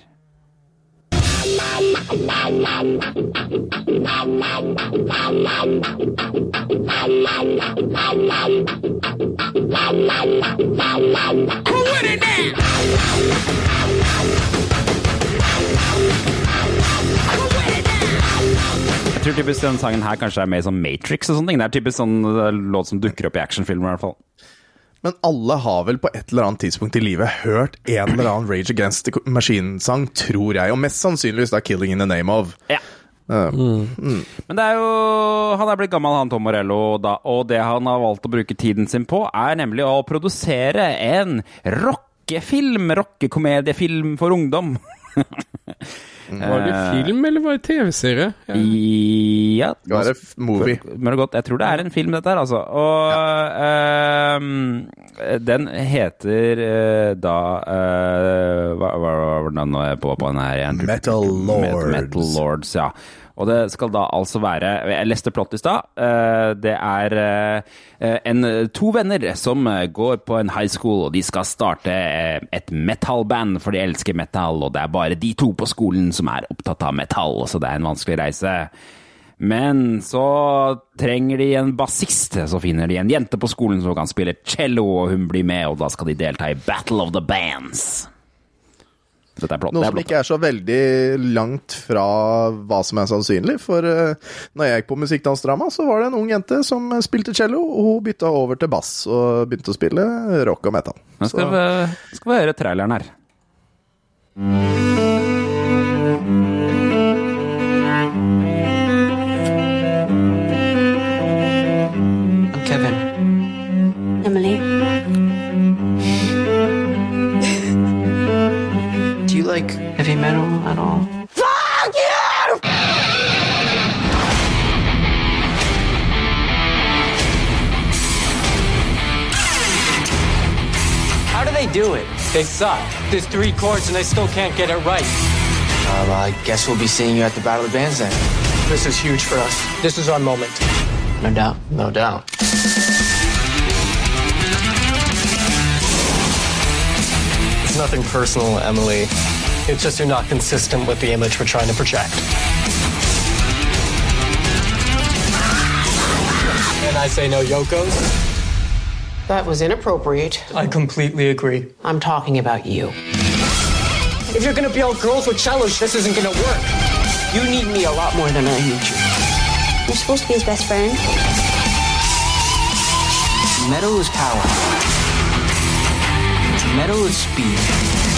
[SPEAKER 1] Jeg tror typisk den sangen her kanskje er mer sånn Matrix og sånne ting. Det er typisk sånn låt som dukker opp i actionfilmer, i hvert fall.
[SPEAKER 2] Men alle har vel på et eller annet tidspunkt i livet hørt en eller annen Rage Against the Machine-sang, tror jeg. Og mest sannsynligvis da 'Killing in the Name of'.
[SPEAKER 1] Ja.
[SPEAKER 2] Uh,
[SPEAKER 1] Men det er jo Han er blitt gammel, han Tom Morello, da, og det han har valgt å bruke tiden sin på, er nemlig å produsere en rockefilm, rockekomediefilm for ungdom.
[SPEAKER 3] Var det film, eller var det TV-serie? Ja.
[SPEAKER 1] Ja,
[SPEAKER 2] Det var det movie.
[SPEAKER 1] Men det godt. Jeg tror det er en film, dette her, altså. Og ehm, den heter uh, da uh, Hva var den nå jeg på, på den her igjen?
[SPEAKER 2] Metal Lords.
[SPEAKER 1] Metal Lords, ja. Og det skal da altså være Jeg leste plott i stad. Eh, Det er eh, en, to venner som går på en high school, og de skal starte eh, et metal-band, for de elsker metal, og det er bare de to på skolen som er opptatt av metall, så det er en vanskelig reise. Men så trenger de en bassist, så finner de en jente på skolen som kan spille cello, og hun blir med, og da skal de delta i Battle of the Bands. Dette er plott.
[SPEAKER 2] Noe som ikke er så veldig langt fra hva som er sannsynlig. For uh, når jeg gikk på musikkdansdrama, så var det en ung jente som spilte cello, og hun bytta over til bass og begynte å spille rock og metal.
[SPEAKER 1] Nå skal, vi, skal vi høre traileren her.
[SPEAKER 8] I'm like heavy metal at all? Fuck you!
[SPEAKER 10] How do they do it? They suck. There's three chords and they still can't get it right.
[SPEAKER 8] Well, I guess we'll be seeing you at the Battle of the Bands then.
[SPEAKER 10] This is huge for us. This is our moment.
[SPEAKER 8] No doubt. No doubt.
[SPEAKER 10] It's nothing personal, Emily. It's just you're not consistent with the image we're trying to project. And I say no Yokos.
[SPEAKER 11] That was inappropriate.
[SPEAKER 10] I completely agree.
[SPEAKER 11] I'm talking about you.
[SPEAKER 10] If you're gonna be all girls with cellos, this isn't gonna work.
[SPEAKER 11] You need me a lot more than I need you.
[SPEAKER 12] You're supposed to be his best friend.
[SPEAKER 8] Metal is power. Metal is speed.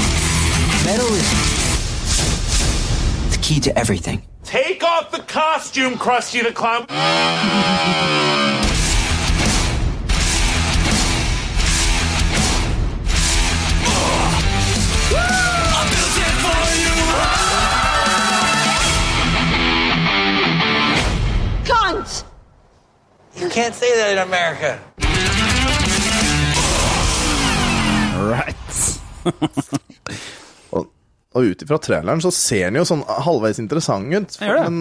[SPEAKER 8] Metal is the key to everything.
[SPEAKER 13] Take off the costume, Krusty the Clown.
[SPEAKER 12] Cunt!
[SPEAKER 8] You can't say that in America.
[SPEAKER 2] Right. og ut ifra traileren så ser den jo sånn halvveis interessant ut. Men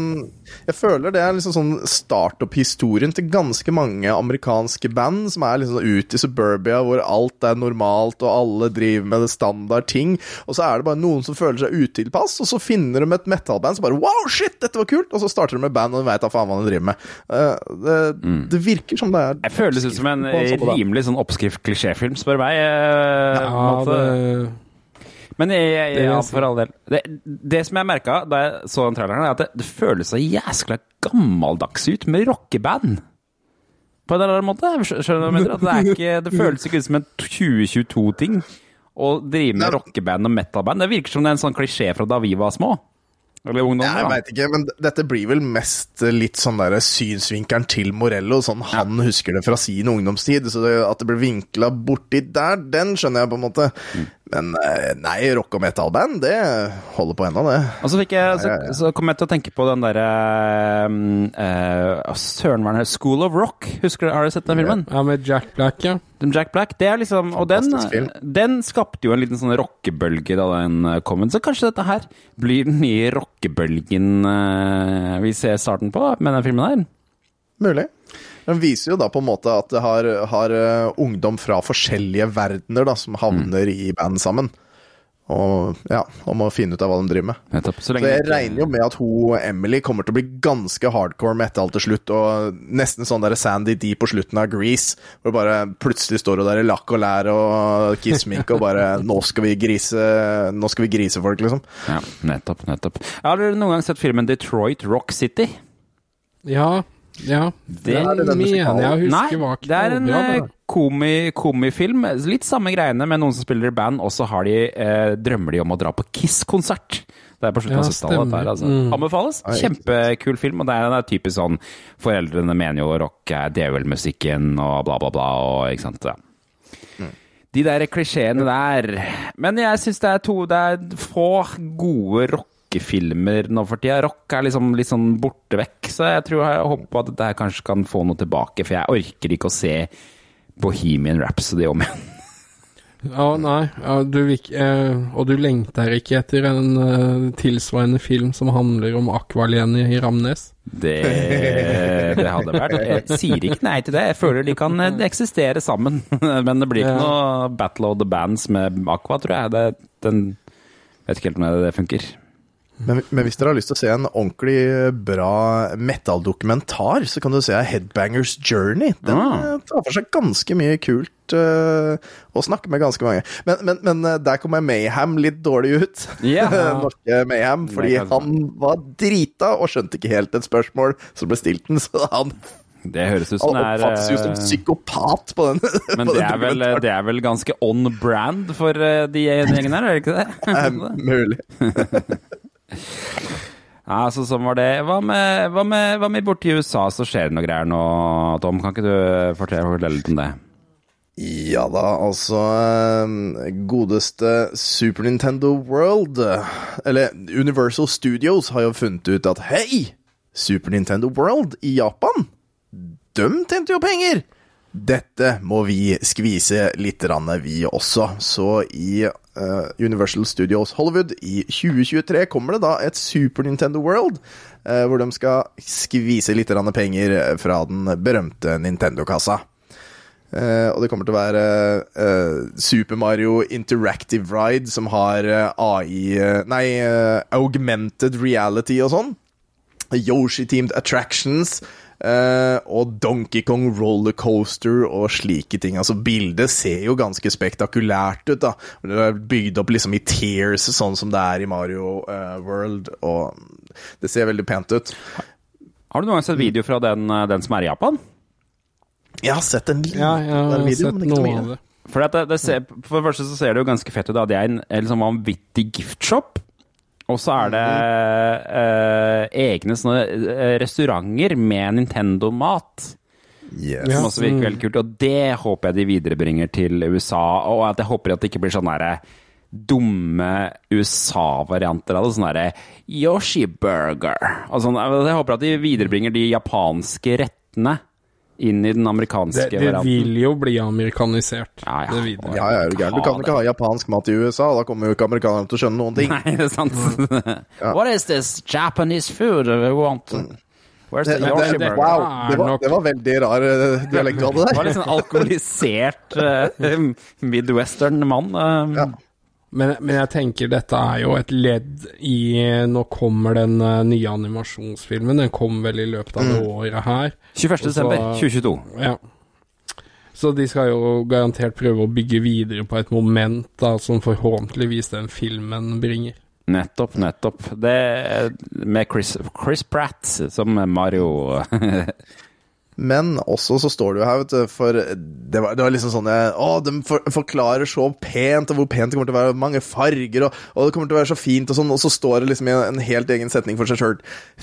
[SPEAKER 2] jeg føler det er liksom sånn startup-historien til ganske mange amerikanske band som er liksom ute i suburbia hvor alt er normalt og alle driver med det standard ting. Og så er det bare noen som føler seg utilpass, og så finner de et metal-band som bare Wow, shit, dette var kult! Og så starter de med band, og de veit da faen hva de driver med. Det, det, det virker som det er
[SPEAKER 1] Jeg føles ut som en
[SPEAKER 2] en sånn
[SPEAKER 1] rimelig sånn oppskrift-klisjéfilm, spør meg. eh, måte.
[SPEAKER 3] det
[SPEAKER 1] Men jeg, jeg,
[SPEAKER 3] Det
[SPEAKER 1] ja, for all del. Det, det som jeg merka da jeg så den traileren, er at det, det føles så jæskla gammeldags ut med rockeband. På en eller annen måte. Skjønner du hva jeg mener? Det, ikke, det føles ikke ut som en 2022-ting å drive med rockeband og metalband. Det virker som det er en sånn klisjé fra da vi var små. Ungdom.
[SPEAKER 2] Ja, jeg veit ikke, men dette blir vel mest litt sånn der synsvinkelen til Morello, sånn han husker det fra sin ungdomstid. Så det, at det blir vinkla borti der, den skjønner jeg på en måte. Men eh, nei, rock og metal-band, det holder på ennå, det.
[SPEAKER 1] Og så, fikk jeg, så, så kom jeg til å tenke på den derre uh, Søren, hva er? School of Rock. Husker du, Har du sett den filmen?
[SPEAKER 3] Ja, med Jack Black, ja.
[SPEAKER 1] Jack Black, det er liksom Og den, den skapte jo en liten sånn rockebølge da den eh, kom. Så kanskje dette her blir den nye rockebølgen uh, vi ser starten på med den filmen her.
[SPEAKER 2] Mulig. Den viser jo da på en måte at det har, har eh, ungdom fra forskjellige verdener da, som havner i band sammen. Og ja, om å finne ut av hva de driver med.
[SPEAKER 1] Nettopp. Så
[SPEAKER 2] Så jeg
[SPEAKER 1] ikke-
[SPEAKER 2] regner jo med at hun Emily kommer til å bli ganske hardcore metal til slutt, og nesten sånn der Sandy D på slutten av Grease, hvor bare plutselig står hun der i lakk og lær og kissmink og bare Nå skal vi grise Nå skal vi grise folk, liksom.
[SPEAKER 1] Ja, nettopp. nettopp. Har dere noen gang sett filmen Detroit Rock City?
[SPEAKER 3] Ja, ja.
[SPEAKER 1] Det-
[SPEAKER 3] Den
[SPEAKER 1] Er det den
[SPEAKER 3] mener jeg å
[SPEAKER 1] Nei, det er en eh, komi, komifilm. Litt samme greiene med noen som spiller i band, og så har de, eh, drømmer de om å dra på Kiss-konsert. Det er på slutten
[SPEAKER 3] Ja,
[SPEAKER 1] av 70-tallet.
[SPEAKER 3] stemmer.
[SPEAKER 1] dette her, Altså.
[SPEAKER 3] Mm.
[SPEAKER 1] Anbefales. Kjempekul film. Og det er, det er typisk sånn Foreldrene mener jo rock er djevelmusikken og bla, bla, bla. Og, ikke sant? Ja. De der klisjeene der. Men jeg syns det er to Det er få gode rockefilmer nå for tida. Rock er liksom litt sånn borte vekk, så jeg tror jeg håper at dette her kanskje kan få noe tilbake. For jeg orker ikke å se Bohemian Rhapsody om igjen.
[SPEAKER 3] Ja, nei, ja, du vil eh, Og du lengter ikke etter en eh, tilsvarende film som handler om Akvalene i Ramnes?
[SPEAKER 1] Det, det hadde vært Jeg sier ikke nei til det. Jeg føler de kan eh, eksistere sammen. Men det blir ikke noe Battle of the Bands med Aqua, tror jeg. Det, den Vet ikke helt om det funker.
[SPEAKER 2] Men, men hvis dere har lyst til å se en ordentlig bra metal-dokumentar, så kan du se Headbangers Journey. Den
[SPEAKER 1] Ah.
[SPEAKER 2] eh, tar for seg ganske mye kult uh, å snakke med ganske mange. Men, men, men eh, der kommer Mayhem litt dårlig ut.
[SPEAKER 1] Yeah.
[SPEAKER 2] Norske Mayhem. Fordi
[SPEAKER 1] Det
[SPEAKER 2] han var drita og skjønte ikke helt et spørsmål som ble stilt den, så han
[SPEAKER 1] Det høres ut som det er
[SPEAKER 2] oppfattes jo som psykopat på den.
[SPEAKER 1] Men
[SPEAKER 2] på
[SPEAKER 1] det er, vel, det er vel ganske on brand for de gjengen her, er det ikke det?
[SPEAKER 2] Eh, Mulig.
[SPEAKER 1] Ja, så sånn var det. Hva med, hva med, hva med borti USA, så skjer det noe greier nå, Tom? Kan ikke du fortelle, fortelle litt om det?
[SPEAKER 2] Ja da, altså eh, Godeste Super Nintendo World, eller Universal Studios, har jo funnet ut at hei! Super Nintendo World i Japan, de tjente jo penger! Dette må vi skvise litt, vi også. Så i eh, Universal Studios Hollywood i 2023 kommer det da et Super Nintendo World, uh, hvor de skal skvise litt penger fra den berømte Nintendo-kassa. Uh, og det kommer til å være uh, Super Mario Interactive Ride, som har uh, AI eh, Nei, eh, augmented reality og sånn. Yoshi-teamed attractions. Eh, og Donkey Kong rollercoaster og slike ting. Altså, bildet ser jo ganske spektakulært ut, da. Det er bygd opp liksom i tears, sånn som det er i Mario uh, World, og det ser veldig pent ut.
[SPEAKER 1] Har du noen gang sett video fra den, eh, den som er i Japan?
[SPEAKER 2] Jeg har sett en liten
[SPEAKER 3] Ja, har
[SPEAKER 2] video,
[SPEAKER 3] sett
[SPEAKER 2] men ikke så
[SPEAKER 3] noe
[SPEAKER 2] mye.
[SPEAKER 3] av det.
[SPEAKER 1] For, det, det ser, for det første så ser det jo ganske fett ut. Da. Det er en, en liksom vanvittig giftshop. Og så er det eh, egne sånne eh, restauranter med Nintendo-mat.
[SPEAKER 2] Yes.
[SPEAKER 1] Som også virker veldig kult. Og det håper jeg de viderebringer til USA. Og at jeg håper at det ikke blir sånn derre dumme USA-varianter av det. Sånn derre Yoshi-burger. Og sånn, jeg håper at de viderebringer de japanske rettene inn i den amerikanske
[SPEAKER 3] Det, det vil jo bli amerikanisert.
[SPEAKER 1] Ja, ja.
[SPEAKER 3] Det.
[SPEAKER 2] Ja, ja, er du gæren. Du kan ikke ha japansk mat i USA, da kommer jo ikke amerikanerne til å skjønne noen ting.
[SPEAKER 1] Nei, det er sant. What is this Japanese food we want? Where's the
[SPEAKER 2] Det, det,
[SPEAKER 1] burger?
[SPEAKER 2] wow, det var, det var veldig rar eh, dialekt du hadde
[SPEAKER 1] Det var
[SPEAKER 2] der.
[SPEAKER 1] litt sånn alkoholisert uh, midwestern mann. Um.
[SPEAKER 2] Ja.
[SPEAKER 3] Men, men jeg tenker dette er jo et ledd i Nå kommer den uh, nye animasjonsfilmen. Den kom vel i løpet av det
[SPEAKER 1] Mm.
[SPEAKER 3] året her.
[SPEAKER 1] 21.
[SPEAKER 3] Og
[SPEAKER 1] 2022.
[SPEAKER 3] Ja. Så de skal jo garantert prøve å bygge videre på et moment da, som forhåpentligvis den filmen bringer.
[SPEAKER 1] Nettopp, nettopp. Det med Chris, Chris Pratt som Mario.
[SPEAKER 2] Men også så står det jo her, vet du, for det var, det var liksom sånn eh, Å, de for, forklarer så pent, og hvor pent det kommer til å være, mange farger, og, og det kommer til å være så fint, og sånn, og så står det liksom i en, en helt egen setning for seg sjøl.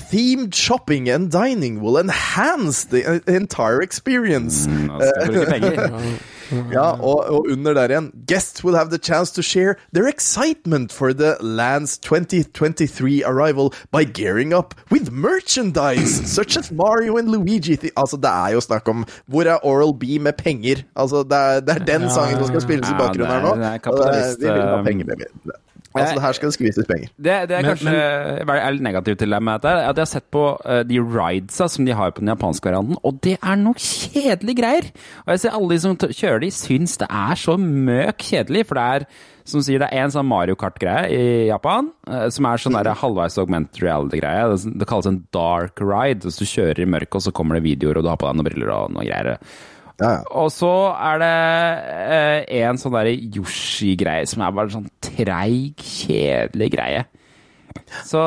[SPEAKER 2] Themed shopping and dining will enhance the entire experience.
[SPEAKER 1] Jeg bruke penger.
[SPEAKER 2] Ja, og, og under der igjen Guests will have the chance to share their excitement for the land's 2023 arrival by gearing up with merchandise such as Mario and Luigi. Altså, det er jo snakk om Hvor er Oral B med penger? Altså, det er, det er den sangen som skal spilles i
[SPEAKER 1] Ja,
[SPEAKER 2] bakgrunnen her nå.
[SPEAKER 1] det er- det er-
[SPEAKER 2] vil ha
[SPEAKER 1] kapitalist,
[SPEAKER 2] penger, baby. Altså, her skal det skvises penger.
[SPEAKER 1] Det, det er
[SPEAKER 3] Men-
[SPEAKER 1] kanskje jeg er litt negativ til deg med dette, at jeg har sett på eh, de ridesa som de har på den japanske varianten, og det er nok kjedelige greier. Og jeg ser alle de som t- kjører de, syns det er så møk kjedelig, for det er som sier, det er en sånn Mario Kart-greie i Japan, eh, som er sånn der halvveis augmented reality-greie. Det, det kalles en dark ride. Hvis du kjører i mørket, og så kommer det videoer, og du har på deg noen briller og noen greier.
[SPEAKER 2] Ja, ja.
[SPEAKER 1] Og så er det eh, en sånn derre Yoshi-greie som er bare en sånn treig, kjedelig greie. Så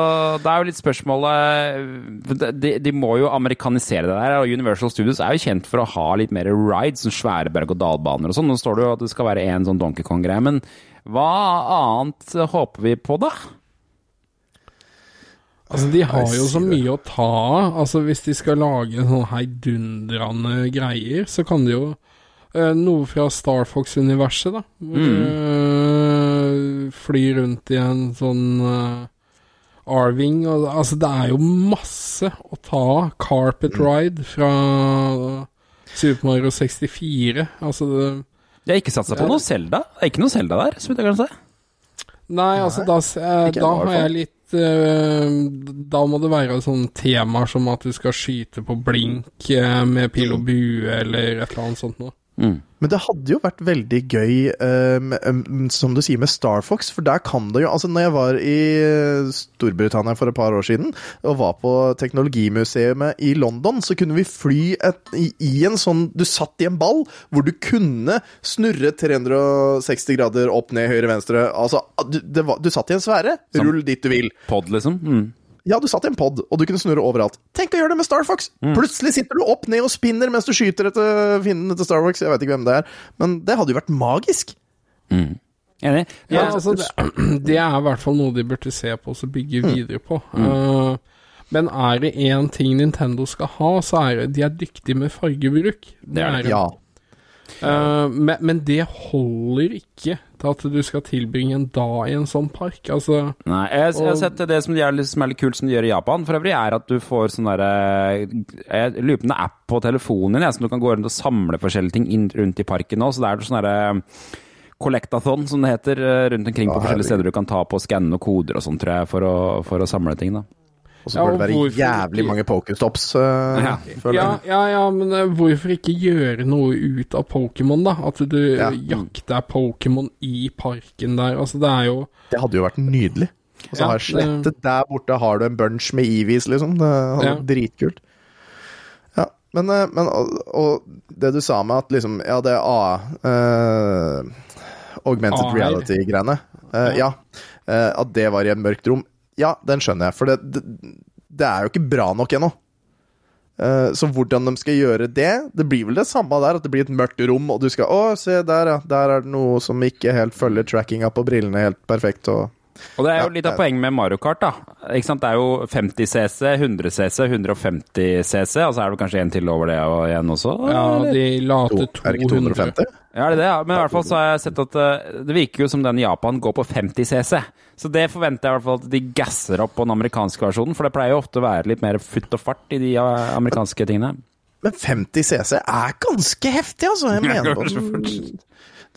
[SPEAKER 1] det er jo litt spørsmålet de, de må jo amerikanisere det der, og Universal Studios er jo kjent for å ha litt mer rides, sånn svære berg-og-dal-baner og sånn. Nå står det jo at det skal være en sånn Donkey Kong-greie, men hva annet håper vi på, da?
[SPEAKER 3] Altså, de har jo så mye å ta av. Altså, hvis de skal lage sånne heidundrende greier, så kan de jo eh, Noe fra Star Fox-universet, da.
[SPEAKER 1] Mm.
[SPEAKER 3] eh, fly rundt i en sånn eh, Arving og Altså, det er jo masse å ta av. Carpet
[SPEAKER 1] Mm.
[SPEAKER 3] Ride fra Super Mario 64. Altså det
[SPEAKER 1] De har ikke satsa på
[SPEAKER 3] Ja.
[SPEAKER 1] noe Zelda. Det er ikke noe Zelda der, så vidt jeg kan se.
[SPEAKER 3] Nei, altså da, eh, da har jeg litt Da må det være sånne temaer som at du skal skyte på blink eh, med pil og bue, eller et eller annet sånt noe.
[SPEAKER 1] Mm.
[SPEAKER 2] Men det hadde jo vært veldig gøy, um, um, som du sier, med Star Fox, for der kan det jo Altså, når jeg var i eh, Storbritannia for et par år siden, og var på teknologimuseet i London, så kunne vi fly et, i, en sånn Du satt i en ball hvor du kunne snurre 360 grader opp, ned, høyre, venstre. Altså, du, det var, du satt i en sfære. Rull dit du vil.
[SPEAKER 1] Pod, liksom. Mm.
[SPEAKER 2] Ja, du satt i en pod, og du kunne snurre overalt. Tenk å gjøre det med Star Fox! Plutselig sitter du opp ned og spinner mens du skyter etter fiendene til Star Fox. Jeg vet ikke hvem det er, men det hadde jo vært magisk.
[SPEAKER 1] Mm. Enig?
[SPEAKER 3] Ja,
[SPEAKER 1] Ja,
[SPEAKER 3] altså det, det er i hvert fall noe de burde se på og bygge
[SPEAKER 1] Mm.
[SPEAKER 3] videre på. Eh, men er det én ting Nintendo skal ha, så er det de er dyktige med fargebruk.
[SPEAKER 1] Det er det.
[SPEAKER 2] Ja.
[SPEAKER 3] Uh, men, men det holder ikke til at du skal tilbringe en dag i en sånn park. Altså
[SPEAKER 1] Nei, jeg, jeg har sett det som, de er, litt- som er litt kult som de gjør i Japan for øvrig, er at du får sånn derre er app på telefonen din, som du kan gå rundt og samle forskjellige ting inn rundt i parken nå. Så det er sånn derre Collectathon, som det heter, eh, rundt omkring på
[SPEAKER 2] Ja,
[SPEAKER 1] forskjellige steder du kan ta på skanne og koder og sånn, tror jeg, for å, for å samle ting, da.
[SPEAKER 2] Og så
[SPEAKER 3] Ja,
[SPEAKER 2] bør det være
[SPEAKER 3] hvorfor
[SPEAKER 2] jævlig
[SPEAKER 3] ikke?
[SPEAKER 2] mange pokerstops, uh,
[SPEAKER 1] Ja.
[SPEAKER 3] ja, ja, ja, men uh, hvorfor ikke gjøre noe ut av Pokémon, da? At du
[SPEAKER 2] Ja.
[SPEAKER 3] jakter Pokémon i parken der. Altså, det er jo
[SPEAKER 2] Det hadde jo vært nydelig. Og så
[SPEAKER 3] Ja,
[SPEAKER 2] har jeg slettet Der borte har du en bunch med Eevees, liksom. Det hadde
[SPEAKER 3] Ja.
[SPEAKER 2] vært dritkult. Ja, men, uh, men og, og det du sa med at liksom Ja, det er A eh, Augmented reality-greiene. Eh, ja. eh, at det var i et mørkt rom. Ja, den skjønner jeg, for det, det, det er jo ikke bra nok ennå. Eh, Så hvordan de skal gjøre det Det blir vel det samme der, at det blir et mørkt rom, og du skal Å, se der, ja. Der er det noe som ikke helt følger trackinga på brillene helt perfekt, og
[SPEAKER 1] Og det er jo
[SPEAKER 2] Ja,
[SPEAKER 1] litt av
[SPEAKER 2] det-
[SPEAKER 1] poenget med Mario Kart, da. Ikke sant? Det er jo 50 CC, 100 CC, 150 CC, og så er det kanskje en til over det og igjen også?
[SPEAKER 3] Ja, de la til
[SPEAKER 2] Er det ikke 250?
[SPEAKER 1] Ja, er det det? Ja. Men i hvert fall så har jeg sett at eh, det virker jo som den i Japan går på 50 CC. Så det forventer jeg i hvert fall at de gasser opp på den amerikanske versjonen, for det pleier jo ofte å være litt mer futt og fart i de amerikanske tingene.
[SPEAKER 2] Men 50 CC er ganske heftig, altså. Jeg mener
[SPEAKER 1] kanskje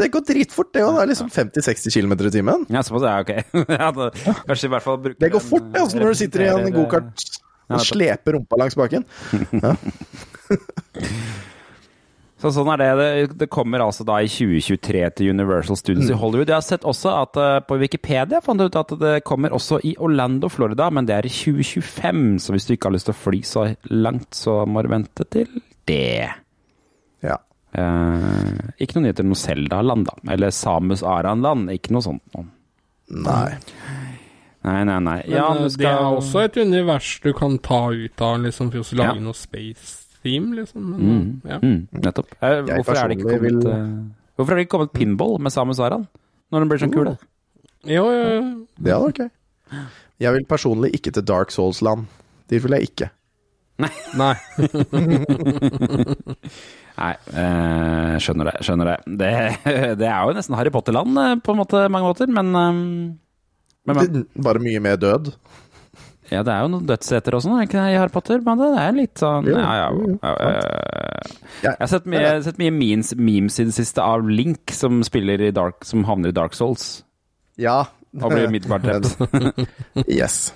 [SPEAKER 2] Det går dritfort, det òg. Det er liksom 50-60 km i timen.
[SPEAKER 1] Ja, såpass, ja, ok. ja, da, kanskje i hvert fall bruke
[SPEAKER 2] Det går fort, det, altså, når du sitter i en
[SPEAKER 1] repeterer-
[SPEAKER 2] gokart og sleper rumpa langs baken. Ja.
[SPEAKER 1] Så sånn er det. det. Kommer altså da i 2023 til Universal Studios i Hollywood. Jeg har sett også at eh, på Wikipedia fant jeg ut at det kommer også i Orlando, Florida, men det er i 2025. Så hvis du ikke har lyst til å fly så langt, så må du vente til det. Eh, ikke noe nyheter om noe Zelda-land, da. Eller Samus Aran-land. Ikke noe sånt noe.
[SPEAKER 2] Nei.
[SPEAKER 1] Nei, nei, nei.
[SPEAKER 3] Men
[SPEAKER 1] Ja,
[SPEAKER 3] eh,
[SPEAKER 1] du
[SPEAKER 3] det er også et univers du kan ta ut av, liksom, for å lage
[SPEAKER 1] Ja.
[SPEAKER 3] noe space-theme, liksom. Men,
[SPEAKER 1] Mm,
[SPEAKER 3] ja.
[SPEAKER 1] mm, nettopp. Eh, hvorfor er det ikke kommet
[SPEAKER 2] vil-
[SPEAKER 1] uh, Hvorfor har det ikke kommet pinball med Samus Aran? Når den blir sånn kul?
[SPEAKER 3] Jo, jo, jo.
[SPEAKER 2] Det hadde vært gøy. Jeg vil personlig ikke til Dark Souls-land. Dit vil jeg ikke.
[SPEAKER 3] Nei.
[SPEAKER 1] Nei, eh, skjønner det. Skjønner det. det. Det er jo nesten Harry Potter-land eh, på en måte, mange måter, men, eh, men, men
[SPEAKER 2] Det, bare mye mer død.
[SPEAKER 1] Ja, det er jo noen dødsseter også, er ikke det, i Harry Potter? Men det er litt sånn
[SPEAKER 2] Jo,
[SPEAKER 1] Ja, ja.
[SPEAKER 2] jo,
[SPEAKER 1] ja, ja, ja. Jeg har sett mye, sett mye memes, memes i det siste av Link som Dark Som havner i Dark Souls.
[SPEAKER 2] Ja.
[SPEAKER 1] Og blir umiddelbart drept.
[SPEAKER 2] yes.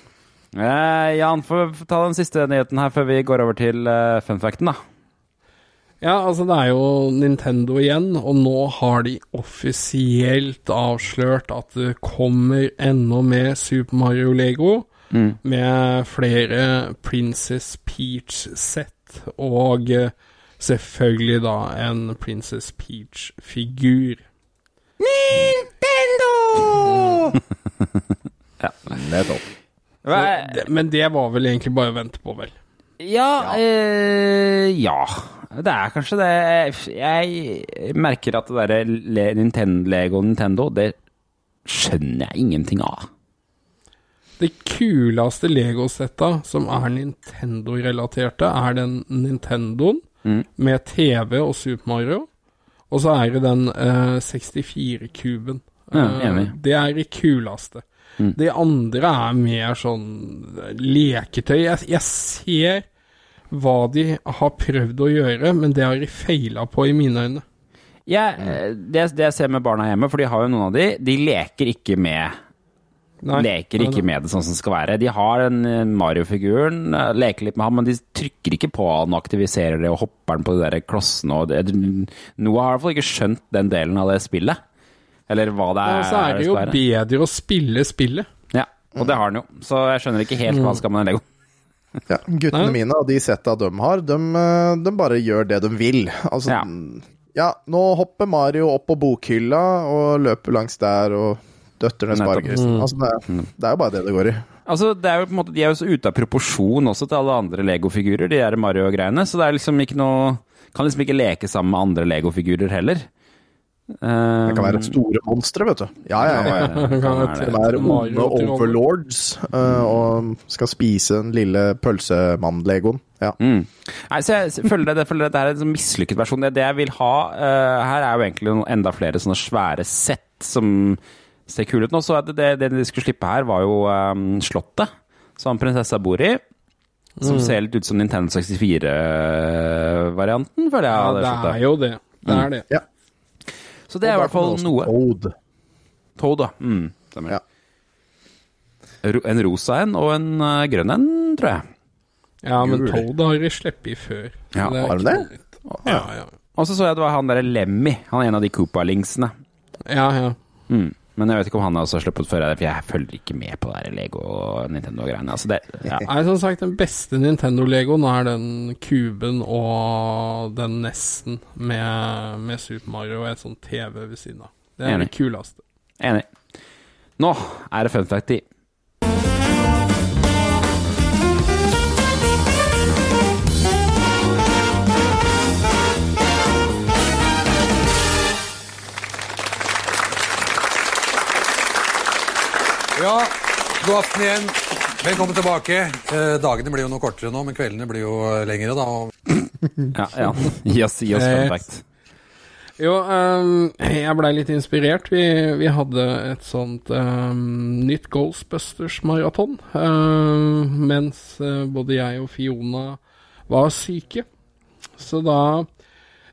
[SPEAKER 1] Eh, Jan, få ta den siste nyheten her før vi går over til eh, funfacten, da.
[SPEAKER 3] Ja, altså det er jo Nintendo igjen, og nå har de offisielt avslørt at det kommer enda mer Super Mario Lego.
[SPEAKER 1] Mm.
[SPEAKER 3] Med flere Princess Peach-sett, og eh, selvfølgelig da en Princess Peach-figur.
[SPEAKER 2] Nintendo!
[SPEAKER 1] Ja.
[SPEAKER 2] Nettopp.
[SPEAKER 3] Så Men det var vel egentlig bare å vente på, vel?
[SPEAKER 1] Ja, eh, ja. Det er kanskje det. Jeg merker at det derre Nintendo, Lego Nintendo, det skjønner jeg ingenting av.
[SPEAKER 3] Det kuleste Lego-setta som er Nintendo-relaterte, er den Nintendoen
[SPEAKER 1] Mm.
[SPEAKER 3] med TV og Super Mario. Og så er det den eh, 64-kuben.
[SPEAKER 1] Ja, enig.
[SPEAKER 3] det er det kuleste.
[SPEAKER 1] Mm.
[SPEAKER 3] Det andre er mer sånn leketøy. Jeg, jeg ser hva de har prøvd å gjøre, men det har de feila på i mine øyne.
[SPEAKER 1] Jeg, eh, det, det jeg ser med barna hjemme, for de har jo noen av de, de leker ikke med
[SPEAKER 3] Nei.
[SPEAKER 1] Leker ikke
[SPEAKER 3] nei.
[SPEAKER 1] med det sånn som det skal være. De har den Mario-figuren, eh, leker litt med ham, men de trykker ikke på han og aktiviserer det og hopper den på de der klossene. Og det, Noah har i hvert fall ikke skjønt den delen av det spillet. Eller hva det er.
[SPEAKER 3] Og så er det jo bedre å spille spillet.
[SPEAKER 1] Ja, og det har han jo. Så jeg skjønner ikke helt hva han skal med den Lego.
[SPEAKER 2] Ja, guttene mine og de setta de har, de, eh, de bare gjør det de vil. Altså,
[SPEAKER 1] Ja.
[SPEAKER 2] ja. nå hopper Mario opp på bokhylla og løper langs der og døtter ned sparegrisen.
[SPEAKER 3] Mm.
[SPEAKER 2] Altså, det, er- det er jo bare det det går i.
[SPEAKER 1] Altså, det er jo på en måte, De er jo så ute av proporsjon også til alle andre Lego-figurer, de der Mario-greiene. Så det er liksom ikke noe Kan liksom ikke leke sammen med andre Lego-figurer heller.
[SPEAKER 2] Det kan være store monstre, vet du. Ja, ja, ja.
[SPEAKER 3] Det kan være
[SPEAKER 2] onde overlords uh, og skal spise den lille pølsemann-legoen. Ja.
[SPEAKER 1] Mm. Nei, så jeg føler det, jeg føler det her er en sånn mislykket versjon. Det, det jeg vil ha uh, her, er jo egentlig noen enda flere sånne svære sett som ser kule ut nå. Så det, det, det de skulle slippe her, var jo um, Slottet, som prinsessa bor i. Som
[SPEAKER 3] Mm.
[SPEAKER 1] ser litt ut som Nintendo 64-varianten, føler jeg.
[SPEAKER 3] Ja, det,
[SPEAKER 1] det
[SPEAKER 3] er jo det. Det er det.
[SPEAKER 2] Ja.
[SPEAKER 1] Så det er i hvert fall noe.
[SPEAKER 2] Toad.
[SPEAKER 1] Toad, da. Mm, stemmer.
[SPEAKER 2] Ja.
[SPEAKER 1] En rosa en og en eh, grønn en, tror jeg.
[SPEAKER 3] Ja, men
[SPEAKER 2] Gul.
[SPEAKER 3] Toad har de sluppet i før.
[SPEAKER 1] Ja,
[SPEAKER 3] det
[SPEAKER 2] har de det?
[SPEAKER 3] Ja, ja.
[SPEAKER 1] Og så så jeg at det var han derre Lemmy. Han er en av de Koopa-lingsene
[SPEAKER 3] ja, ja.
[SPEAKER 1] Mm. Men jeg vet ikke om han har også sluppet før, for jeg følger ikke med på det Lego og Nintendo-greiene. Altså det, ja.
[SPEAKER 3] Nei, som sagt, den beste Nintendo-legoen er den kuben og den nesten med, med Super Mario og et sånt TV ved siden av. Det er
[SPEAKER 1] Enig.
[SPEAKER 3] det kuleste.
[SPEAKER 1] Enig. Nå er det fun fact-tid.
[SPEAKER 14] Ja, god aften igjen. Velkommen tilbake. Eh, dagene blir jo noe kortere nå, men kveldene blir jo eh, lengre, da.
[SPEAKER 1] Ja, ja. Gi oss, gi oss fun fact.
[SPEAKER 3] Jo, um, jeg blei litt inspirert. Vi, vi hadde et sånt um, nytt Ghostbusters-maraton ehm, mens eh, både jeg og Fiona var syke. Så da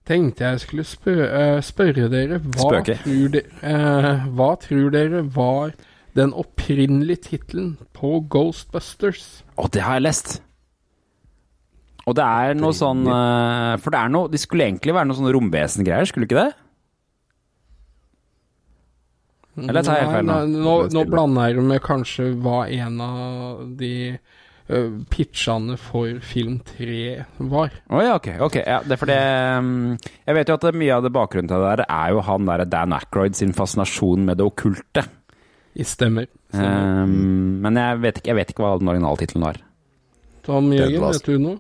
[SPEAKER 3] tenkte jeg skulle spør eh, spørre dere hva
[SPEAKER 1] Spøke.
[SPEAKER 3] tror, de, uh, hva tror dere var den opprinnelige tittelen på Ghostbusters?
[SPEAKER 1] Å, det har jeg lest. Og det er noe sånn eh, For det er noe De skulle egentlig være noe sånn romvesengreier, skulle ikke det? Eller tar jeg feil nå?
[SPEAKER 3] Nei, nå, nå blander jeg med kanskje hva en av de uh, pitchene for film 3 var.
[SPEAKER 1] Å ja, ok. okay ja, det er fordi mm, Jeg vet jo at mye av det bakgrunnen til det der er jo han der Dan Aykroyd sin fascinasjon med det okkulte.
[SPEAKER 3] I stemmer.
[SPEAKER 1] Um, men jeg vet, ikke, jeg vet ikke hva den originaltittelen var.
[SPEAKER 3] Tom Jørgen,
[SPEAKER 2] var-
[SPEAKER 3] vet du noe?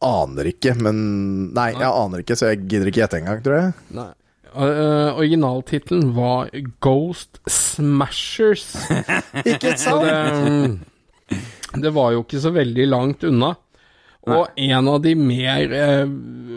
[SPEAKER 2] Aner ikke, men Nei, jeg aner ikke, så jeg gidder ikke gjette engang, tror jeg.
[SPEAKER 3] Nei. Uh, Originaltittelen var Ghost Smashers.
[SPEAKER 2] Ikke
[SPEAKER 3] sant? det, mm, det var jo ikke så veldig langt unna. Og en av de mer eh,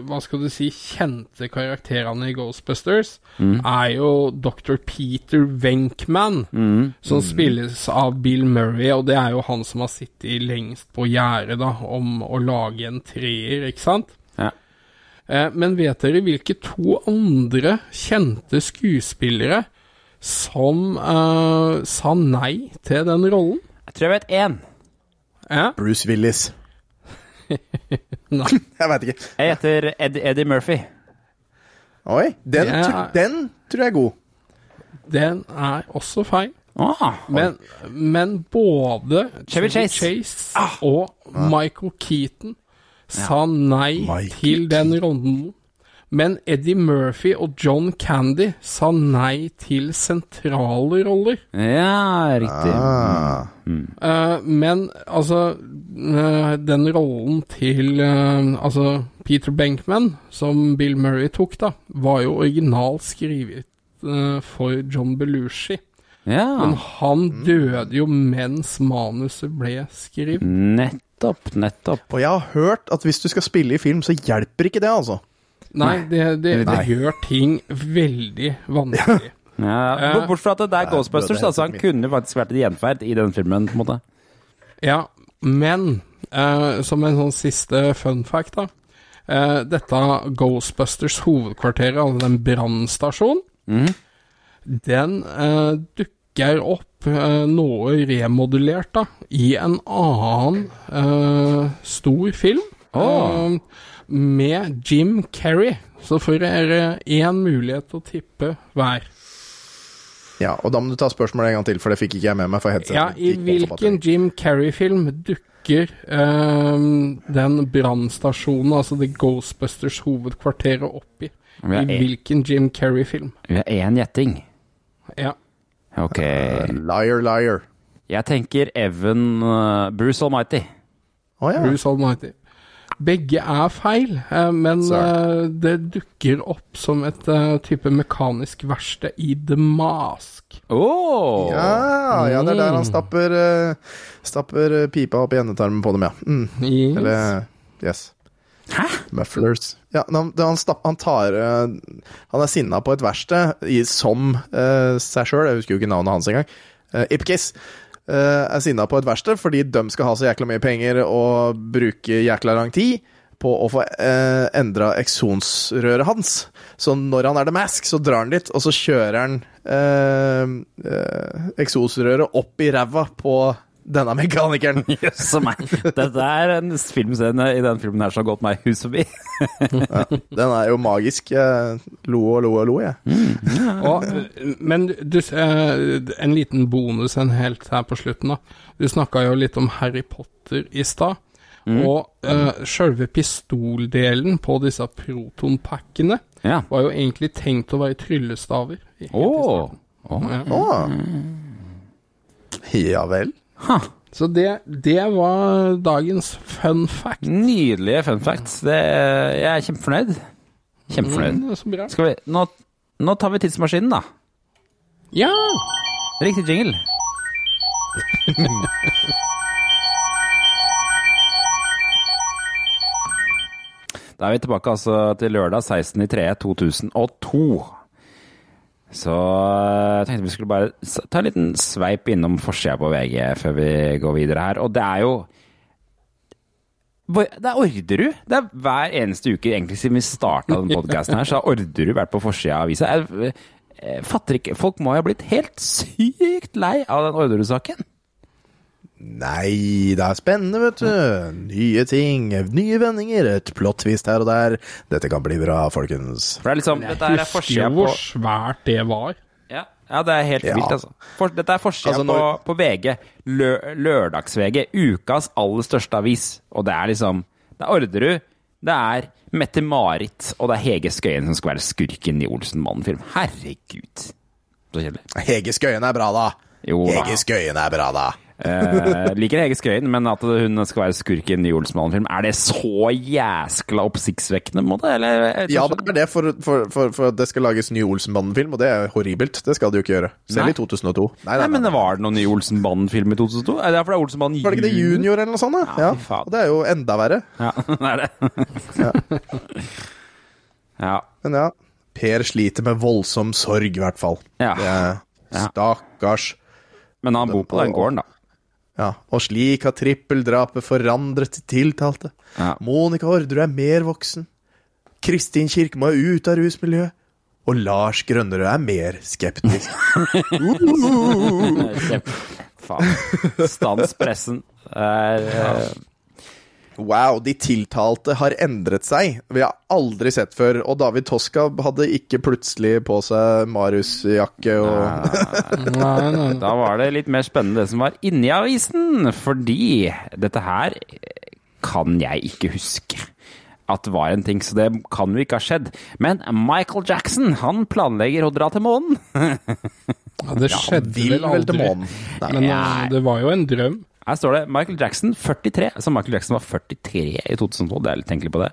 [SPEAKER 3] hva skal du si kjente karakterene i Ghostbusters
[SPEAKER 1] Mm.
[SPEAKER 3] er jo Dr. Peter Venkman,
[SPEAKER 1] Mm.
[SPEAKER 3] som spilles av Bill Murray, og det er jo han som har sittet lengst på gjerdet da, om å lage en treer, ikke sant?
[SPEAKER 1] Ja.
[SPEAKER 3] Eh, men vet dere hvilke to andre kjente skuespillere som eh, sa nei til den rollen?
[SPEAKER 1] Jeg tror jeg vet én.
[SPEAKER 3] Ja?
[SPEAKER 2] Bruce Willis.
[SPEAKER 3] Nei.
[SPEAKER 2] Jeg veit ikke.
[SPEAKER 1] Jeg heter Ed, Eddie Murphy.
[SPEAKER 2] Oi, den,
[SPEAKER 3] Det er-
[SPEAKER 2] tr- den tror jeg er god.
[SPEAKER 3] Den er også feil.
[SPEAKER 1] Ah,
[SPEAKER 3] Men, men både
[SPEAKER 1] Chevy Chase. Ah.
[SPEAKER 3] og Michael Keaton sa nei
[SPEAKER 2] Michael
[SPEAKER 3] til den ronden. Men Eddie Murphy og John Candy sa nei til sentrale roller.
[SPEAKER 1] Ja, riktig.
[SPEAKER 2] Ah.
[SPEAKER 3] Eh, men altså uh, Den rollen til uh, Altså Peter Benkman, som Bill Murray tok, da, var jo originalt skrevet for John Belushi.
[SPEAKER 1] Ja.
[SPEAKER 3] Men han døde jo mens manuset ble skrevet.
[SPEAKER 1] Nettopp, nettopp.
[SPEAKER 2] Og jeg har hørt at hvis du skal spille i film, så hjelper ikke det, altså.
[SPEAKER 3] Nei, det, det, det
[SPEAKER 2] Nei.
[SPEAKER 3] gjør ting veldig vanskelig.
[SPEAKER 1] Ja,
[SPEAKER 3] Eh,
[SPEAKER 1] Bortsett fra at det er Ghostbusters, altså. Han kunne faktisk vært et gjenferd i den filmen, på en måte.
[SPEAKER 3] Ja, men uh, som en sånn siste fun fact, da. Uh, dette Ghostbusters hovedkvarteret, altså den brannstasjonen,
[SPEAKER 1] mm.
[SPEAKER 3] den uh, dukker opp noe remodulert, da, i en annen eh, stor film.
[SPEAKER 1] Åh.
[SPEAKER 3] Med Jim Carrey. Så får dere én mulighet til å tippe hver.
[SPEAKER 2] Ja, og da må du ta spørsmålet en gang til, for det fikk ikke jeg med meg. for headsetet
[SPEAKER 3] Ja, i hvilken. Jim Carrey-film dukker ehm, den brannstasjonen, altså The Ghostbusters hovedkvarteret, opp i? I hvilken Jim Carrey-film?
[SPEAKER 1] Vi har én gjetting.
[SPEAKER 3] Ja.
[SPEAKER 1] Ok.
[SPEAKER 2] Liar, liar.
[SPEAKER 1] Jeg tenker Evan uh, Bruce Almighty.
[SPEAKER 2] Å ja.
[SPEAKER 3] Bruce Almighty. Begge er feil, eh, men Sorry. det dukker opp som et eh, type mekanisk verksted i The Mask.
[SPEAKER 1] Oh.
[SPEAKER 2] Ja, ja, det er der han
[SPEAKER 3] Mm.
[SPEAKER 2] stapper, eh, stapper eh, pipa opp i endetarmen på dem, ja. Mm.
[SPEAKER 3] Yes.
[SPEAKER 2] Eller Yes. Hæ? Mufflers. Ja, han, han, han tar eh, Han er sinna på et verksted som uh, seg sjøl, jeg husker jo ikke navnet hans engang. Uh, Ipkiss eh, er sinna på et verksted fordi de skal ha så jækla mye penger og bruke jækla lang tid på å få uh, endra eksonsrøret hans. Så når han er The Mask, så drar han dit, og så kjører han eh, eh, eksosrøret opp i ræva på denne mekanikeren.
[SPEAKER 1] Jøsse meg. Dette er en filmscene i den filmen her som har gått meg hus forbi.
[SPEAKER 2] ja, den er jo magisk. Lo og lo og lo, jeg.
[SPEAKER 3] Og, eh, men du, eh, en liten bonus en helt her på slutten. da. Du snakka jo litt om Harry Potter i stad.
[SPEAKER 1] Mm.
[SPEAKER 3] Og uh, sjølve pistoldelen på disse protonpakkene
[SPEAKER 1] Ja.
[SPEAKER 3] var jo egentlig tenkt å være tryllestaver. Å! Oh.
[SPEAKER 1] Oh.
[SPEAKER 3] Starten. Ja.
[SPEAKER 2] Å. Vel.
[SPEAKER 3] Så det, det var dagens fun fact.
[SPEAKER 1] Nydelige fun facts. Det, jeg er kjempefornøyd. Kjempefornøyd.
[SPEAKER 3] Mm.
[SPEAKER 1] Skal vi, nå, nå tar vi tidsmaskinen, da.
[SPEAKER 3] Ja!
[SPEAKER 1] Riktig jingle. Da er vi tilbake altså til lørdag 16.3.2002. Så jeg tenkte vi skulle bare ta en liten sveip innom forsida på VG før vi går videre her. Og det er jo Det er Orderud! Det er hver eneste uke, egentlig siden vi starta denne podkasten her, så har Orderud vært på forsida av avisa. Jeg, jeg fatter ikke Folk må jo ha blitt helt sykt lei av den Orderud-saken.
[SPEAKER 2] Nei, det er spennende, vet du. Nye ting, nye vendinger, et plot-twist her og der. Dette kan bli bra, folkens.
[SPEAKER 1] For det er liksom, dette her er
[SPEAKER 3] husker
[SPEAKER 1] forsida
[SPEAKER 3] jo
[SPEAKER 1] på
[SPEAKER 3] hvor svært det var.
[SPEAKER 1] Ja, ja det er helt
[SPEAKER 2] Ja.
[SPEAKER 1] vilt, altså. For, dette er forsida
[SPEAKER 2] Altså, når-
[SPEAKER 1] på, på VG. Lø, Lørdags-VG. Ukas aller største avis. Og det er liksom Det er Orderud. Det er Mette-Marit, og det er Hege Skøyen som skal være skurken i Olsenmannen-film. Herregud. Så kjedelig.
[SPEAKER 2] Hege Skøyen er bra, da.
[SPEAKER 1] Jo da.
[SPEAKER 2] Hege Skøyen er bra, da.
[SPEAKER 1] Eh, liker Hege Skøyen, men at hun skal være skurk i en ny Olsenmannen-film, er det så jæskla oppsiktsvekkende, må det? Eller?
[SPEAKER 2] Ja, det er det for, for, for, for at det skal lages ny Olsenmannen-film, og det er horribelt. Det skal det jo ikke gjøre. Selv
[SPEAKER 1] Nei.
[SPEAKER 2] i 2002. Nei,
[SPEAKER 1] Nei, men var det noen ny Olsenmannen-film i 2002? Er det er Olsenmannen
[SPEAKER 2] Var det ikke det Junior eller noe sånt? da?
[SPEAKER 1] Ja,
[SPEAKER 2] Ja, og det er jo enda verre.
[SPEAKER 1] Ja, det er det. ja.
[SPEAKER 2] Men ja, Per sliter med voldsom sorg, i hvert fall.
[SPEAKER 1] Ja.
[SPEAKER 2] Det
[SPEAKER 1] Ja.
[SPEAKER 2] stakkars.
[SPEAKER 1] Men han bor på den gården, da.
[SPEAKER 2] Ja, og slik har trippeldrapet forandret tiltalte.
[SPEAKER 1] Ja.
[SPEAKER 2] Monica Orderud er mer voksen. Kristin Kirkemo er ute av rusmiljøet. Og Lars Grønnerød er mer skeptisk.
[SPEAKER 1] Faen. Stans pressen. Det Er, eh,
[SPEAKER 2] Wow, de tiltalte har endret seg. Vi har aldri sett før. Og David Toska hadde ikke plutselig på seg Marius-jakke og
[SPEAKER 3] Nei, nei, nei.
[SPEAKER 1] da var det litt mer spennende det som var inni avisen. Fordi dette her kan jeg ikke huske at det var en ting, så det kan jo ikke ha skjedd. Men Michael Jackson, han planlegger å dra til månen.
[SPEAKER 3] Ja, det skjedde
[SPEAKER 2] ja,
[SPEAKER 3] vel
[SPEAKER 2] vel til
[SPEAKER 3] aldri.
[SPEAKER 2] månen.
[SPEAKER 3] Men eh, det var jo en drøm.
[SPEAKER 1] Her står det Michael Jackson 43. Så Michael Jackson var 43 i 2012. Det er litt tenkelig på det.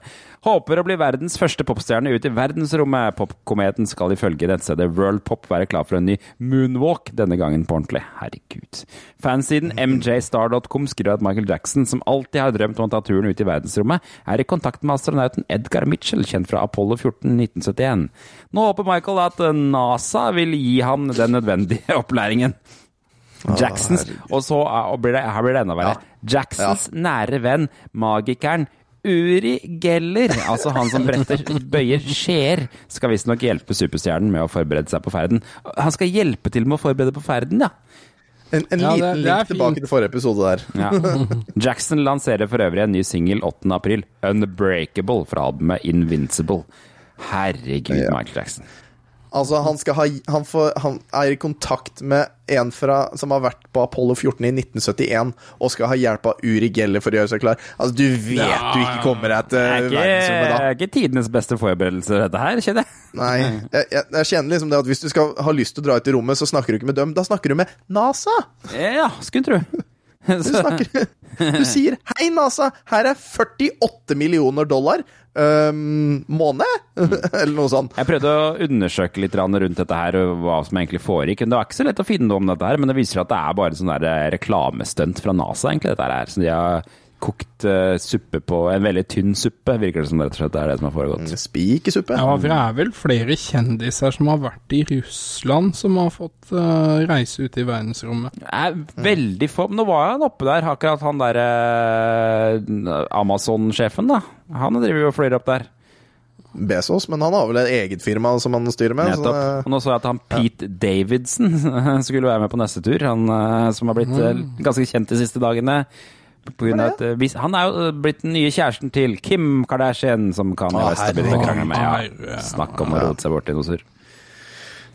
[SPEAKER 1] Håper å bli verdens første popstjerne ut i verdensrommet. Popkometen skal ifølge nettstedet World Pop være klar for en ny moonwalk, denne gangen på ordentlig. Herregud. Fansiden mjstar.com skriver at Michael Jackson, som alltid har drømt om å ta turen ut i verdensrommet, er i kontakt med astronauten Edgar Mitchell, kjent fra Apollo 14 1971. Nå håper Michael at NASA vil gi ham den nødvendige opplæringen. Jacksons Og så og blir det, her blir det enda verre. Jacksons nære venn, magikeren Uri Geller, altså han som bretter, bøyer skjeer, skal visstnok hjelpe superstjernen med å forberede seg på ferden. Han skal hjelpe til med å forberede på ferden, ja.
[SPEAKER 2] En, en
[SPEAKER 3] Ja,
[SPEAKER 2] liten link tilbake til forrige episode der.
[SPEAKER 1] ja. Jackson lanserer for øvrig en ny singel 8. april, 'Unbreakable', fra albumet 'Invincible'. Herregud,
[SPEAKER 2] Ja.
[SPEAKER 1] Michael Jackson.
[SPEAKER 2] Altså, han, ha, han, får, han er i kontakt med en fra, som har vært på Apollo 14 i 1971, og skal ha hjelp av Uri Geller for å gjøre seg klar. Altså, du vet
[SPEAKER 1] Ja,
[SPEAKER 2] du ikke kommer deg
[SPEAKER 1] Det
[SPEAKER 2] til
[SPEAKER 1] er
[SPEAKER 2] verdensrommet da.
[SPEAKER 1] er ikke tidenes beste forberedelser, dette her, kjenner jeg.
[SPEAKER 2] Nei, jeg, jeg, jeg kjenner liksom det at hvis du skal ha lyst til å dra ut i rommet, så snakker du ikke med dem, da snakker du med NASA!
[SPEAKER 1] Ja, skulle tro.
[SPEAKER 2] Du, snakker, du sier 'Hei, NASA, her er 48 millioner dollar'. Um, måned? Eller noe sånt.
[SPEAKER 1] Jeg prøvde å undersøke litt rundt dette her, og hva som egentlig foregikk. Det var ikke så lett å finne noe om dette her, men det viser at det er bare sånn reklamestunt fra NASA, egentlig, dette her. Så de har kokt uh, suppe på En veldig tynn suppe, virker det som rett og slett er det som har foregått.
[SPEAKER 2] Spikesuppe.
[SPEAKER 3] Ja, for det er vel flere kjendiser som har vært i Russland, som har fått uh, reise ut i verdensrommet.
[SPEAKER 1] er veldig få Nå var han oppe der, akkurat han der uh, Amazon-sjefen, da. Han driver jo og flyr opp der.
[SPEAKER 2] Bezos, men han har vel et eget firma som han styrer med. så
[SPEAKER 1] Nettopp.
[SPEAKER 2] det-
[SPEAKER 1] Og nå så jeg at han Pete Davidson skulle være med på neste tur. Han eh, som har blitt eh, ganske kjent de siste dagene. På grunn av at, uh, hvis- han er jo eh, blitt den nye kjæresten til Kim Kardashian, som Kanye
[SPEAKER 2] Å,
[SPEAKER 1] West har begynt å krangle med. Ja. Snakk om å rote seg bort i noe surr.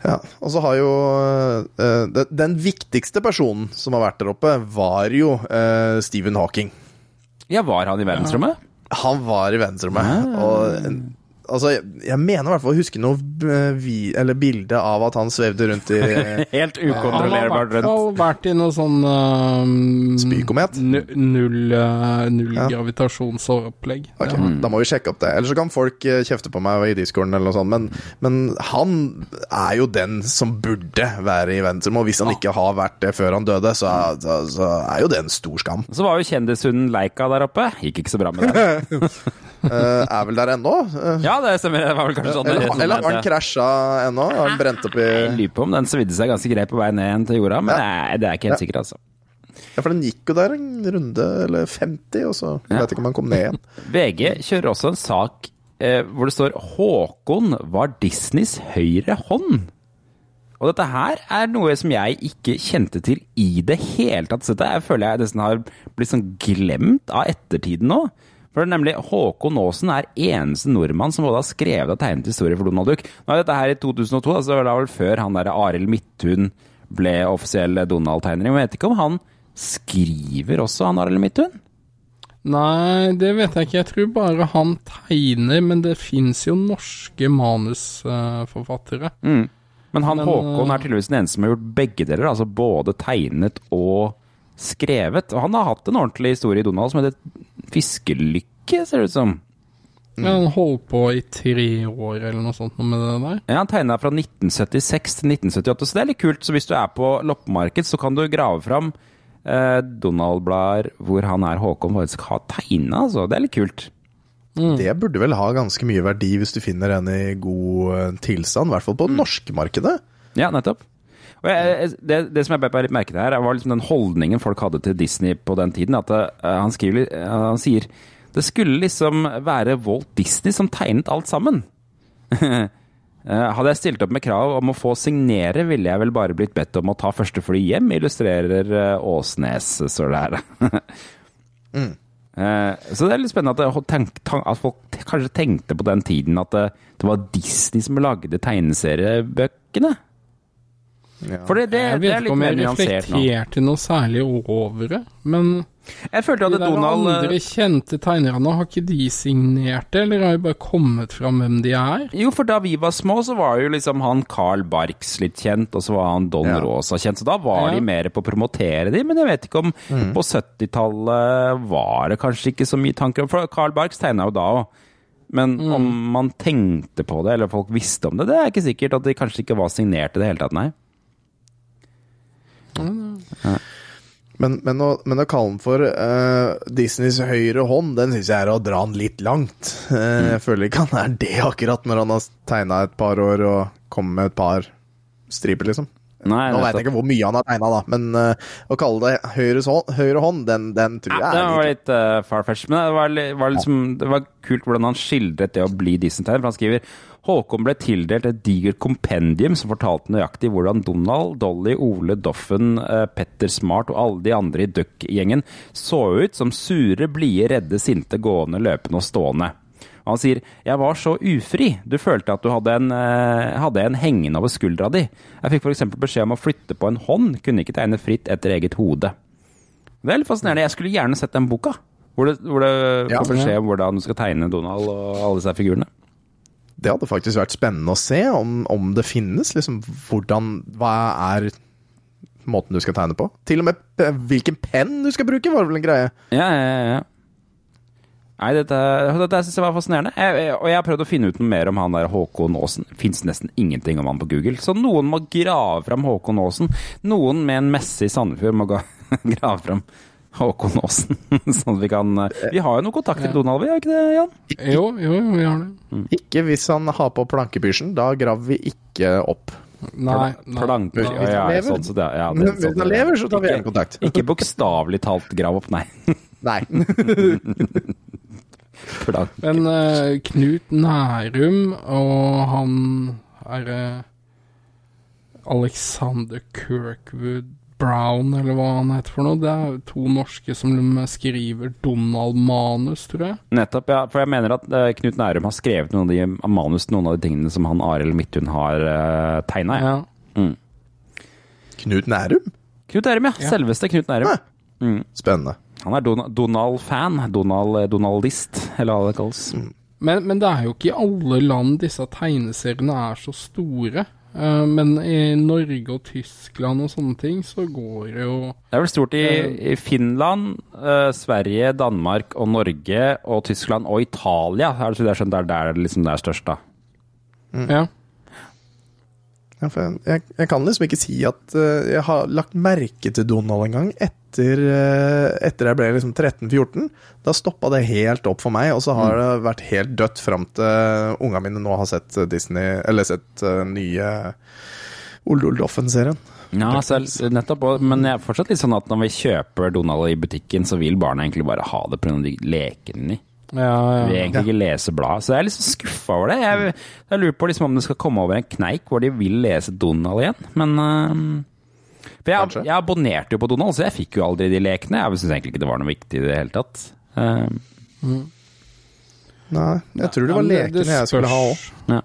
[SPEAKER 2] Ja, og så har jo uh, den, viktigste personen som har vært der oppe, var jo uh, Stephen Hawking.
[SPEAKER 1] Ja, var han i verdensrommet?
[SPEAKER 2] Han var i verdensrommet, og Altså, jeg, jeg mener i hvert fall å huske noe eh, vi, eller bilde av at han svevde rundt i
[SPEAKER 1] Helt
[SPEAKER 3] har i
[SPEAKER 1] ukontrollerbart
[SPEAKER 3] rundt. Han
[SPEAKER 1] har
[SPEAKER 3] vært i noe sånn um,
[SPEAKER 2] Spykomet?
[SPEAKER 3] Null, uh, null
[SPEAKER 2] Ja.
[SPEAKER 3] gravitasjonsopplegg.
[SPEAKER 2] Okay,
[SPEAKER 3] ja.
[SPEAKER 2] Da må vi sjekke opp det. Eller så kan folk eh, kjefte på meg i discorden, eller noe sånt. Men, men han er jo den som burde være i Ventum, og hvis han ikke har vært det før han døde, så, er- så, så er jo det en stor skam.
[SPEAKER 1] Så var jo kjendishunden Leica der oppe. Gikk ikke så bra med den.
[SPEAKER 2] Eh, er vel der ennå? Eh,
[SPEAKER 1] Ja, det stemmer. Det var vel kanskje sånn.
[SPEAKER 2] eller, eller har den krasja ennå? Har den brent opp i
[SPEAKER 1] Jeg lurer på om den svidde seg ganske greit på vei ned igjen til jorda, men er- det er ikke helt sikkert, altså.
[SPEAKER 2] Ja, for den gikk jo der en runde, eller 50, og så
[SPEAKER 1] Ja.
[SPEAKER 2] vet ikke om han kom ned igjen.
[SPEAKER 1] VG kjører også en sak eh, hvor det står 'Håkon var Disneys høyre hånd'. Og dette her er noe som jeg ikke kjente til i det hele tatt. Så dette jeg føler jeg nesten har blitt sånn glemt av ettertiden nå. For det er nemlig Håkon Aasen er eneste nordmann som både har skrevet og tegnet historie for Donald Duck. Nå er dette her i 2002, altså det var vel før han der Arild Midthun ble offisiell Donald-tegner. Jeg vet ikke om han skriver også, han Arild Midthun?
[SPEAKER 3] Nei, det vet jeg ikke. Jeg tror bare han tegner, men det fins jo norske manusforfattere.
[SPEAKER 1] Mm. Men han
[SPEAKER 3] Men,
[SPEAKER 1] Håkon
[SPEAKER 3] eh,
[SPEAKER 1] er tydeligvis den eneste som har gjort begge deler. Altså både tegnet og skrevet. Og han har hatt en ordentlig historie i Donald som heter Fiskelykke, ser det ut som.
[SPEAKER 3] Ja, han holdt på i tre år eller noe sånt med det der.
[SPEAKER 1] Ja, Han tegna fra 1976 til 1978, så det er litt kult. Så hvis du er på loppemarked, så kan du grave fram eh, Donald-blader hvor han er Håkon faktisk har tegna, altså. Det er litt kult.
[SPEAKER 2] Det burde vel ha ganske mye verdi hvis du finner en i god eh, tilstand, i hvert fall på mm. norske markedet.
[SPEAKER 1] Ja, nettopp. Jeg, det, det som jeg ble litt merke til her, var liksom den holdningen folk hadde til Disney på den tiden. At det, eh, han, skriver, eh, han sier det skulle liksom være Walt Disney som tegnet alt sammen. Eh, Hadde jeg stilt opp med krav om å få signere, ville jeg vel bare blitt bedt om å ta første fly hjem, illustrerer Åsnes, står det her. Eh, Så det er litt spennende at, at folk kanskje tenkte på den tiden at det, det var Disney som lagde tegneseriebøkene. For det, det,
[SPEAKER 3] jeg
[SPEAKER 1] det
[SPEAKER 3] vet
[SPEAKER 1] er
[SPEAKER 3] ikke
[SPEAKER 1] litt
[SPEAKER 3] om
[SPEAKER 1] mer
[SPEAKER 3] jeg reflekterte noe særlig over det, men
[SPEAKER 1] Jeg følte
[SPEAKER 3] de
[SPEAKER 1] at
[SPEAKER 3] der
[SPEAKER 1] Donald eh,
[SPEAKER 3] andre kjente tegnerne, har ikke de signert det, eller har de bare kommet fram hvem de er?
[SPEAKER 1] Jo, for da vi var små, så var jo liksom han Carl Barks litt kjent, og så var han Don
[SPEAKER 2] Ja.
[SPEAKER 1] Rosa kjent, så da var
[SPEAKER 3] Ja.
[SPEAKER 1] de mer på å promotere de, men jeg vet ikke om på 70-tallet var det kanskje ikke så mye tanker om For Carl Barks tegna jo da òg. Men om man tenkte på det, eller folk visste om det, det er ikke sikkert. At de kanskje ikke var signert i det hele tatt, nei.
[SPEAKER 2] Men, men, å, men å kalle den for uh, Disneys høyre hånd, den syns jeg er å dra den litt langt. Eh, Jeg føler ikke han er det akkurat når han har tegna et par år og kommet med et par striper, liksom.
[SPEAKER 1] Nei,
[SPEAKER 2] Nå veit jeg ikke hvor mye han har tegna, da, men uh, å kalle det høyre, hånd, høyre hånd, den, den tror
[SPEAKER 1] Ja,
[SPEAKER 2] jeg
[SPEAKER 1] det
[SPEAKER 2] er
[SPEAKER 1] var
[SPEAKER 2] litt
[SPEAKER 1] uh, far-fetched, men det var, var liksom, det var kult hvordan han skildret det å bli Disney-tegner. For han skriver Håkon ble tildelt et digert kompendium som fortalte nøyaktig hvordan Donald, Dolly, Ole, Doffen, uh, Petter Smart og alle de andre i Duck-gjengen så ut som sure, blide, redde, sinte, gående, løpende og stående. Han sier 'Jeg var så ufri. Du følte at du hadde en, eh, hadde en hengende over skuldra di. Jeg fikk f.eks. beskjed om å flytte på en hånd. Kunne ikke tegne fritt etter eget hode. Det er litt fascinerende. Jeg skulle gjerne sett den boka. Hvor det, hvor det
[SPEAKER 2] Ja.
[SPEAKER 1] får beskjed om hvordan du skal tegne Donald og alle disse figurene.
[SPEAKER 2] Det hadde faktisk vært spennende å se om, om det finnes. Liksom, hvordan, hva er måten du skal tegne på? Til og med hvilken penn du skal bruke, var vel en greie?
[SPEAKER 1] Ja, ja, ja. Nei, dette, dette syns jeg var fascinerende. Jeg, jeg, og jeg har prøvd å finne ut noe mer om han der Håkon Aasen. Fins nesten ingenting om han på Google. Så noen må grave fram Håkon Aasen. Noen med en messe i Sandefjord må grave fram Håkon Aasen. sånn at vi kan Vi har jo noen kontakter i Donald, vi har ikke det, Jan?
[SPEAKER 3] Jo, jo, jo, vi har det.
[SPEAKER 2] Ikke hvis han har på plankepysjen. Da graver vi ikke opp.
[SPEAKER 3] Nei, nei.
[SPEAKER 1] Planker.
[SPEAKER 2] Hvis
[SPEAKER 1] Ja, ja,
[SPEAKER 2] lever.
[SPEAKER 1] sånn, så det, ja, det,
[SPEAKER 2] Men
[SPEAKER 1] sånn,
[SPEAKER 2] hvis han lever, så tar vi en kontakt.
[SPEAKER 1] Ikke bokstavelig talt grav opp, nei.
[SPEAKER 2] Nei.
[SPEAKER 1] Plank.
[SPEAKER 3] Men uh, Knut Nærum og han er uh, Alexander Kirkwood Brown, eller hva han heter for noe. Det er to norske som skriver Donald-manus, tror jeg.
[SPEAKER 1] Nettopp, ja. For jeg mener at uh, Knut Nærum har skrevet noen av de manus til noen av de tingene som han Arild Midthun har uh, tegna. Ja.
[SPEAKER 3] Mm.
[SPEAKER 2] Knut Nærum?
[SPEAKER 1] Knut Nærum, ja. Selveste Knut Nærum. Mm.
[SPEAKER 2] Spennende.
[SPEAKER 1] Han er Don Donald-fan. Donald, Donaldist, eller hva det kalles.
[SPEAKER 3] Men, men det er jo ikke i alle land disse tegneseriene er så store. Eh, men i Norge og Tyskland og sånne ting, så går det jo
[SPEAKER 1] Det er vel stort i, i Finland, uh, Sverige, Danmark og Norge og Tyskland og Italia. Er det så jeg skjønner, det er der det liksom det er størst, da.
[SPEAKER 3] Ja.
[SPEAKER 2] Ja, jeg, jeg, kan liksom ikke si at uh, jeg har lagt merke til Donald en gang etter, uh, etter jeg ble liksom 13-14. Da stoppa det helt opp for meg, og så har det vært helt dødt fram til unga mine nå har sett Disney Eller sett uh, nye Ole Oldoffen-serien.
[SPEAKER 1] Ja, selv, nettopp. Men jeg er fortsatt litt sånn at når vi kjøper Donald i butikken, så vil barna egentlig bare ha det pga. de lekene
[SPEAKER 3] Ja,
[SPEAKER 1] Vi vil egentlig ikke lese blad. Så jeg er litt sånn skuffa over det. Jeg, jeg lurer på liksom om det skal komme over en kneik hvor de vil lese Donald igjen. Men uh, For jeg, jeg abonnerte jo på Donald, så jeg fikk jo aldri de lekene. Jeg syns egentlig ikke det var noe viktig i det hele tatt. Ehm,
[SPEAKER 2] Nei, jeg tror det var
[SPEAKER 3] ja,
[SPEAKER 2] lekene jeg skulle ha òg.
[SPEAKER 1] ja.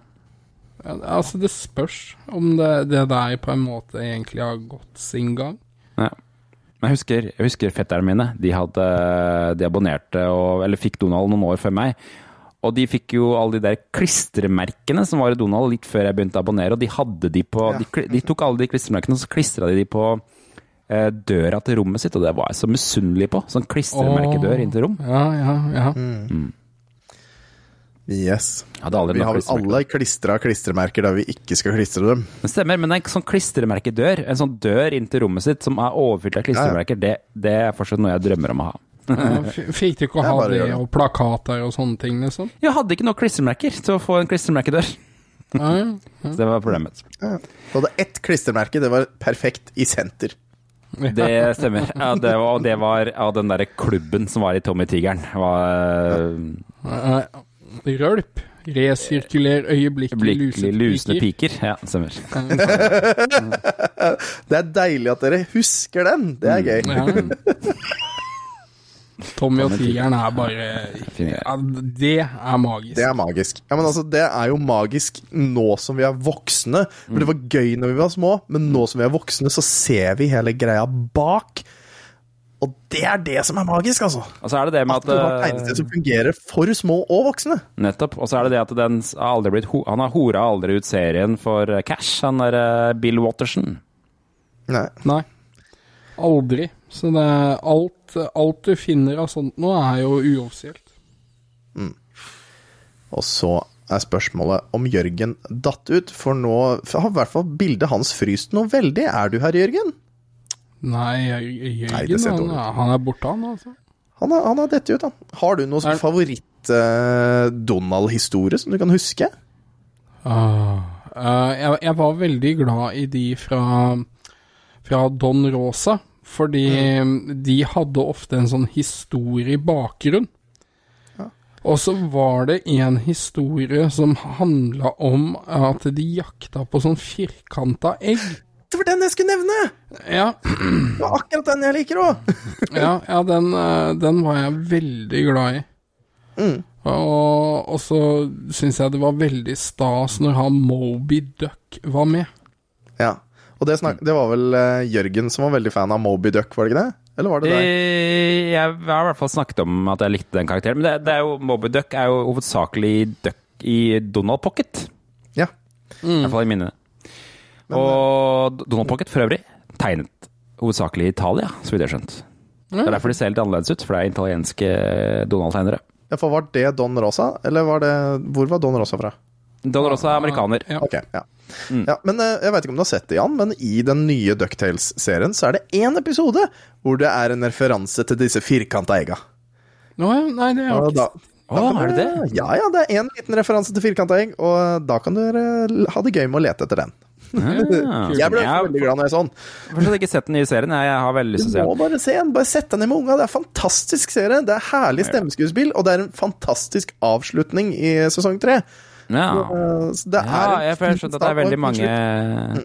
[SPEAKER 3] Ja, altså, det spørs om det, det der på en måte egentlig har gått sin gang.
[SPEAKER 1] Ja. Men Jeg husker, jeg husker fetterne mine. De, hadde, de abonnerte, og, eller fikk Donald noen år før meg. Og de fikk jo alle de der klistremerkene som var i Donald litt før jeg begynte å abonnere. Og de hadde de på de, de tok alle de klistremerkene og så klistra de de på eh, døra til rommet sitt, og det var jeg så misunnelig på. Sånn klistremerkedør inn til rom.
[SPEAKER 3] Ja, ja, ja.
[SPEAKER 1] Mm.
[SPEAKER 2] Yes.
[SPEAKER 1] Hadde aldri
[SPEAKER 2] Vi har vel alle klistra klistremerker der vi ikke skal klistre dem.
[SPEAKER 1] Det stemmer, men en sånn klistremerkedør, en sånn dør inn til rommet sitt som er overfylt av klistremerker, det, det er fortsatt noe jeg drømmer om å ha.
[SPEAKER 3] Ja, Fikk du ikke
[SPEAKER 2] å
[SPEAKER 3] ha det,
[SPEAKER 2] det.
[SPEAKER 3] og plakater og sånne ting, liksom?
[SPEAKER 1] Jeg hadde ikke noe klistremerker til å få en klistremerkedør.
[SPEAKER 3] Ja, ja.
[SPEAKER 1] Så det var problemet.
[SPEAKER 2] Ja. Du hadde ett klistremerke, det var perfekt i senter.
[SPEAKER 1] Det stemmer. Ja, det var, og det var av den derre klubben som var i Tommy Tigeren. Var,
[SPEAKER 3] Eh, Rølp. Resirkuler øyeblikkelig
[SPEAKER 1] Blikkelig lusende piker. Ja, stemmer.
[SPEAKER 2] Det er deilig at dere husker den. Det er gøy.
[SPEAKER 3] Ja. Tommy og tigeren er bare ja, Det er magisk.
[SPEAKER 2] Det er magisk. Ja, men altså, det er jo magisk nå som vi er voksne. For det var gøy når vi var små, men nå som vi er voksne, så ser vi hele greia bak. Og det er det som er magisk, altså.
[SPEAKER 1] Og så er det det med
[SPEAKER 2] At du har tegnested som fungerer for små og voksne.
[SPEAKER 1] Nettopp. Og så er det det at den har aldri blitt ho Han har hora aldri ut serien for eh, cash, han der eh, Bill Watterson.
[SPEAKER 2] Nei.
[SPEAKER 3] Nei. Aldri. Så det er alt, alt du finner av sånt nå, er jo uoffisielt.
[SPEAKER 2] Og så er spørsmålet om Jørgen datt ut, for nå har i hvert fall bildet hans fryst noe veldig. Er du her, Jørgen?
[SPEAKER 3] Nei, Jør-
[SPEAKER 2] Nei,
[SPEAKER 3] Jørgen, han, han er borte, han, altså.
[SPEAKER 2] Han har, han har dette ut, han. Har du noen
[SPEAKER 3] Er-
[SPEAKER 2] favoritt-Donald-historie som du kan huske?
[SPEAKER 3] Uh, uh, jeg, jeg var veldig glad i de fra, fra Don Rosa, fordi de hadde ofte en sånn historie i bakgrunn. Og så var det en historie som handla om at de jakta på sånn firkanta egg.
[SPEAKER 2] Det var den jeg skulle nevne!
[SPEAKER 3] Ja,
[SPEAKER 2] Det var akkurat den jeg liker òg!
[SPEAKER 3] ja, ja den, eh, den var jeg veldig glad i. Og, og så syns jeg det var veldig stas når han Moby Duck var med.
[SPEAKER 2] Ja. Og det, snak, det var vel eh, Jørgen som var veldig fan av Moby Duck, var det ikke det? Eller var det deg?
[SPEAKER 1] Eh, Jeg har i hvert fall snakket om at jeg likte den karakteren. Men det, det er jo, Moby Duck er jo hovedsakelig duck i Donald Pocket.
[SPEAKER 2] Ja.
[SPEAKER 1] I hvert fall i minnene. Og Donald Pocket for øvrig tegnet hovedsakelig i Italia, så vidt jeg har skjønt. Det er derfor de ser litt annerledes ut, for det er italienske Donald-tegnere.
[SPEAKER 2] Ja, for var det Don Rosa, eller var det Hvor var Don Rosa fra?
[SPEAKER 1] Don Rosa er amerikaner.
[SPEAKER 3] Ja.
[SPEAKER 2] Ok, ja. ja men eh, Jeg vet ikke om du har sett det, Jan, men i den nye Ducktales-serien så er det én episode hvor det er en referanse til disse firkanta egga.
[SPEAKER 3] Nå, nei, det er jo ikke
[SPEAKER 2] da, da
[SPEAKER 1] Å, er det
[SPEAKER 2] det? Ja, ja, det er en liten referanse til firkanta egg, og da kan dere ha det gøy med å lete etter den. Jeg ble
[SPEAKER 1] jeg
[SPEAKER 2] veldig glad når jeg så den.
[SPEAKER 1] fortsatt ikke sett den nye serien. Jeg har veldig lyst
[SPEAKER 2] Du
[SPEAKER 1] til å se
[SPEAKER 2] må bare se den. Bare sett deg ned med unga. Det er en fantastisk serie. Det er herlig stemmeskuespill, og det er en fantastisk avslutning i sesong tre.
[SPEAKER 1] Ja.
[SPEAKER 2] Eh, så Det er ja,
[SPEAKER 1] jeg har skjønt at det er veldig mange,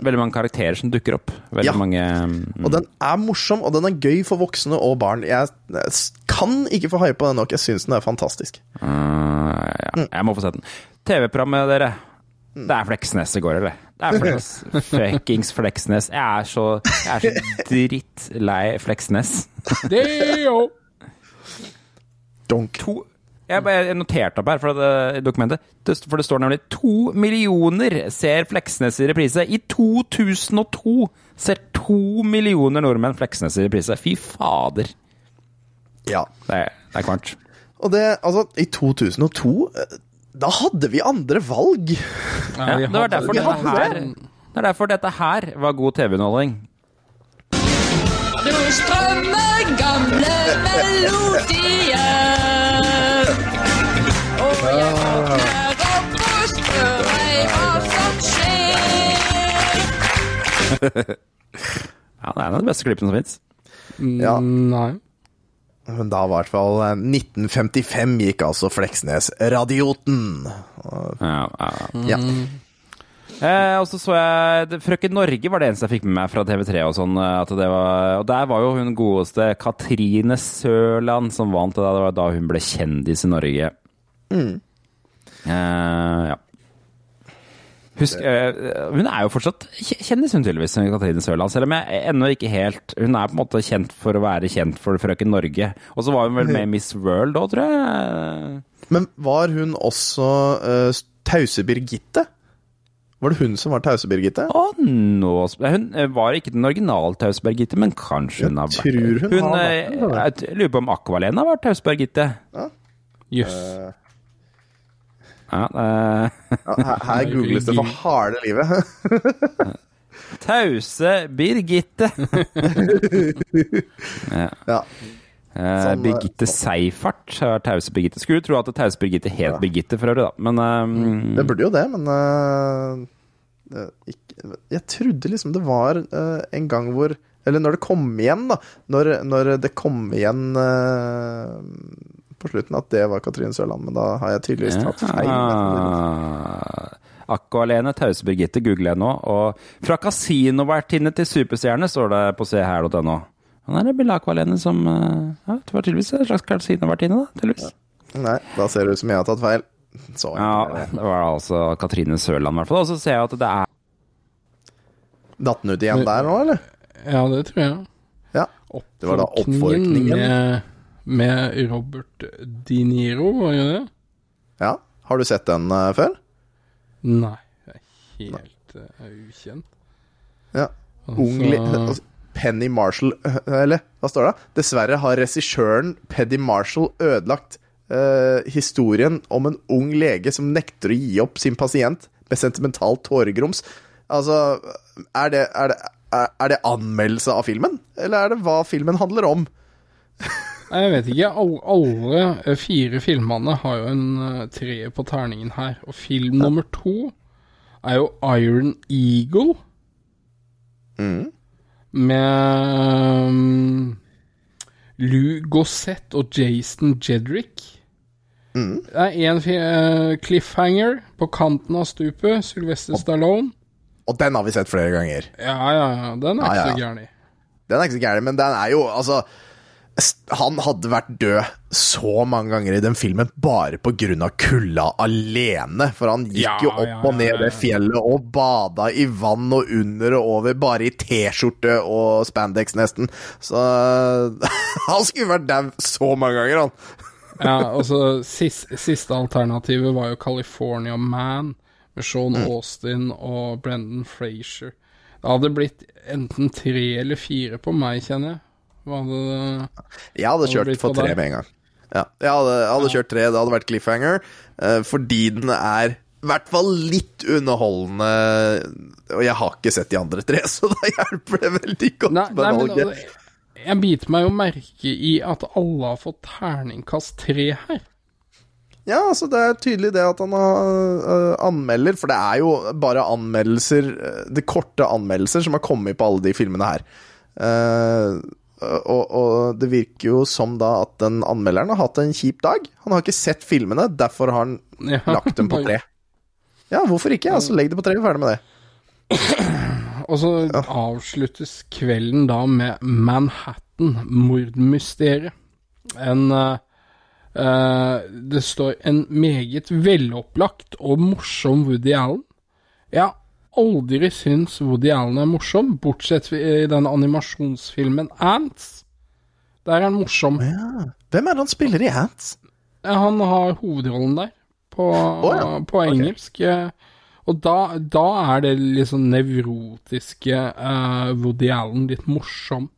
[SPEAKER 1] veldig mange karakterer som dukker opp. Veldig
[SPEAKER 2] Ja.
[SPEAKER 1] mange mm,
[SPEAKER 2] Og den er morsom, og den er gøy for voksne og barn. Jeg jeg kan ikke få hype den nok. Jeg syns den er fantastisk.
[SPEAKER 1] Uh, ja, jeg må få sett den. TV-programmet, dere. Det er Fleksnes i går, eller? Det er Fleksnes. Fuckings Fleksnes. Jeg er så, jeg er så drittlei Fleksnes.
[SPEAKER 3] det. Jo.
[SPEAKER 2] Donk.
[SPEAKER 1] To, Jeg, bare- jeg noterte opp her for det, i dokumentet, Det- for det står nemlig to millioner ser Fleksnes i reprise. I 2002 ser to millioner nordmenn Fleksnes i reprise. Fy fader.
[SPEAKER 2] Ja.
[SPEAKER 1] Det er, det er kvart.
[SPEAKER 2] Og det, altså, i 2002 eh, Da hadde vi andre valg.
[SPEAKER 1] Ja, det var derfor
[SPEAKER 2] vi
[SPEAKER 1] dette
[SPEAKER 2] hadde
[SPEAKER 1] her
[SPEAKER 2] det.
[SPEAKER 1] Det er derfor dette her var god TV-underholdning.
[SPEAKER 4] Nå strømmer gamle melodier. Og jeg våkner opp og spør meg hva som skjer.
[SPEAKER 1] Ja, det er en av de beste klippene som fins.
[SPEAKER 2] Ja.
[SPEAKER 3] Nei.
[SPEAKER 2] Men da var i hvert fall eh, 1955 gikk altså Fleksnes-radioten.
[SPEAKER 1] Ja, ja.
[SPEAKER 2] Ja.
[SPEAKER 1] Eh, og så så jeg det- Frøken Norge var det eneste jeg fikk med meg fra TV3. Og sånn eh, det var, og der var jo hun godeste Katrine Sørland som vant. Det var da hun ble kjendis i Norge.
[SPEAKER 2] Mm.
[SPEAKER 1] Eh, ja. Husk, øh, hun er jo fortsatt kj- kjendis, hun tydeligvis, hun Katrine Sørland. Selv om jeg ennå ikke helt Hun er på en måte kjent for å være kjent for Frøken Norge. Og så var hun vel med i Miss World òg, tror jeg.
[SPEAKER 2] Men var hun også uh, Tause Birgitte? Var det hun som var Tause Birgitte?
[SPEAKER 1] Å, nå Hun var ikke den originale Tause Birgitte, men kanskje hun har vært
[SPEAKER 2] tror hun har vært det.
[SPEAKER 1] Jeg lurer på om Aqualene har vært Taus Birgitte.
[SPEAKER 3] Jøss.
[SPEAKER 2] Eh,
[SPEAKER 1] Ja, eh,
[SPEAKER 2] ja, her, her googles det for harde livet.
[SPEAKER 1] Tause Birgitte. ja.
[SPEAKER 2] ja.
[SPEAKER 1] Eh,
[SPEAKER 2] Sånn, eh,
[SPEAKER 1] Birgitte Seifert har vært Tause Birgitte. Skulle tro at Tause Birgitte het Birgitte for øvrig, da. Men um...
[SPEAKER 2] Det burde jo det, men uh, det, ikke, Jeg trodde liksom det var uh, en gang hvor Eller når det kom igjen, da. Når, når det kom igjen eh, på slutten at det var Katrine Sørland, men da har jeg tydeligvis tatt feil.
[SPEAKER 1] Ah. Aqualene, Tause Birgitte, googler jeg nå. Og fra kasinovertinne til superstjerne står det på seher.no. Han er det bilde av Aqualene som eh, ja, Det var tydeligvis en slags kasinovertinne, da. Tydeligvis.
[SPEAKER 2] Nei, da ser det ut som jeg har tatt feil. Så
[SPEAKER 1] Ja, det var altså Katrine Sørland, i hvert fall. Og så ser jeg at det er
[SPEAKER 2] Datt den ut igjen der nå, eller?
[SPEAKER 3] Ja, det tror jeg.
[SPEAKER 2] Ja. Det var da oppforkningen.
[SPEAKER 3] Med, Robert De Niro, var jo det?
[SPEAKER 2] Ja. Har du sett den uh, før?
[SPEAKER 3] Nei, det er helt uh, ukjent.
[SPEAKER 2] Ja.
[SPEAKER 3] Altså-
[SPEAKER 2] Ung altså, Penny Marshall Eller hva står det? Dessverre har regissøren Penny Marshall ødelagt uh, historien om en ung lege som nekter å gi opp sin pasient med sentimentalt tåregrums. Altså, er det, er, det, er det anmeldelse av filmen? Eller er det hva filmen handler om?
[SPEAKER 3] Nei, Jeg vet ikke. Alle, alle eh, fire filmene har jo en uh, treer på terningen her. Og film nummer to er jo Iron Eagle. Med um, Lou Gossett og Jason Jedrick. Det er én uh, cliffhanger på kanten av stupet. Sylvester Stallone.
[SPEAKER 2] Og den har vi sett flere ganger.
[SPEAKER 3] Ja, ja, ja. Den er
[SPEAKER 2] Ja,
[SPEAKER 3] ikke
[SPEAKER 2] ja,
[SPEAKER 3] så
[SPEAKER 2] ja.
[SPEAKER 3] gæren.
[SPEAKER 2] Den er ikke så gæren, men den er jo Altså Han hadde vært død så mange ganger i den filmen bare av kulda alene. For han gikk
[SPEAKER 3] Ja,
[SPEAKER 2] jo opp
[SPEAKER 3] ja,
[SPEAKER 2] og
[SPEAKER 3] ja,
[SPEAKER 2] ned
[SPEAKER 3] ja.
[SPEAKER 2] det fjellet og bada i vann og under og over, bare i T-skjorte og spandex, nesten. Så han skulle vært dau så mange ganger, han.
[SPEAKER 3] Ja, altså siste, Siste alternativet var jo California Man med Sean
[SPEAKER 2] Mm.
[SPEAKER 3] Austin og Brendan Frazier. Det hadde blitt enten tre eller fire på meg, kjenner jeg. Hadde det
[SPEAKER 2] Jeg hadde kjørt for tre med en gang. Ja, jeg hadde, jeg hadde kjørt tre, det hadde vært cliffhanger, uh, fordi den er i hvert fall litt underholdende. Og jeg har ikke sett de andre tre, så da hjelper det veldig godt
[SPEAKER 3] Nei,
[SPEAKER 2] med
[SPEAKER 3] men
[SPEAKER 2] valget.
[SPEAKER 3] altså, jeg biter meg jo merke i at alle har fått terningkast tre her.
[SPEAKER 2] Ja, altså det er tydelig det at han har, uh, anmelder, for det er jo bare anmeldelser, øh, det korte anmeldelser som har kommet på alle de filmene her. Eh, og, og det virker jo som da at den anmelderen har hatt en kjip dag. Han har ikke sett filmene, derfor har han
[SPEAKER 3] Ja,
[SPEAKER 2] lagt dem på tre. Ja, hvorfor ikke? Altså, legg det på tre, ferdig med det.
[SPEAKER 3] Og så avsluttes kvelden da med Manhattan-mordmysteriet. En uh, uh, Det står en meget velopplagt og morsom Woody Allen. Har aldri syntes Woody Allen er morsom, bortsett fra i den animasjonsfilmen Ants. Der er han morsom.
[SPEAKER 2] Hvem er det han spiller i Ants?
[SPEAKER 3] Han har hovedrollen der, på, på engelsk. Okay. Og da, da er det sånn nevrotiske uh, Woody Allen litt morsom.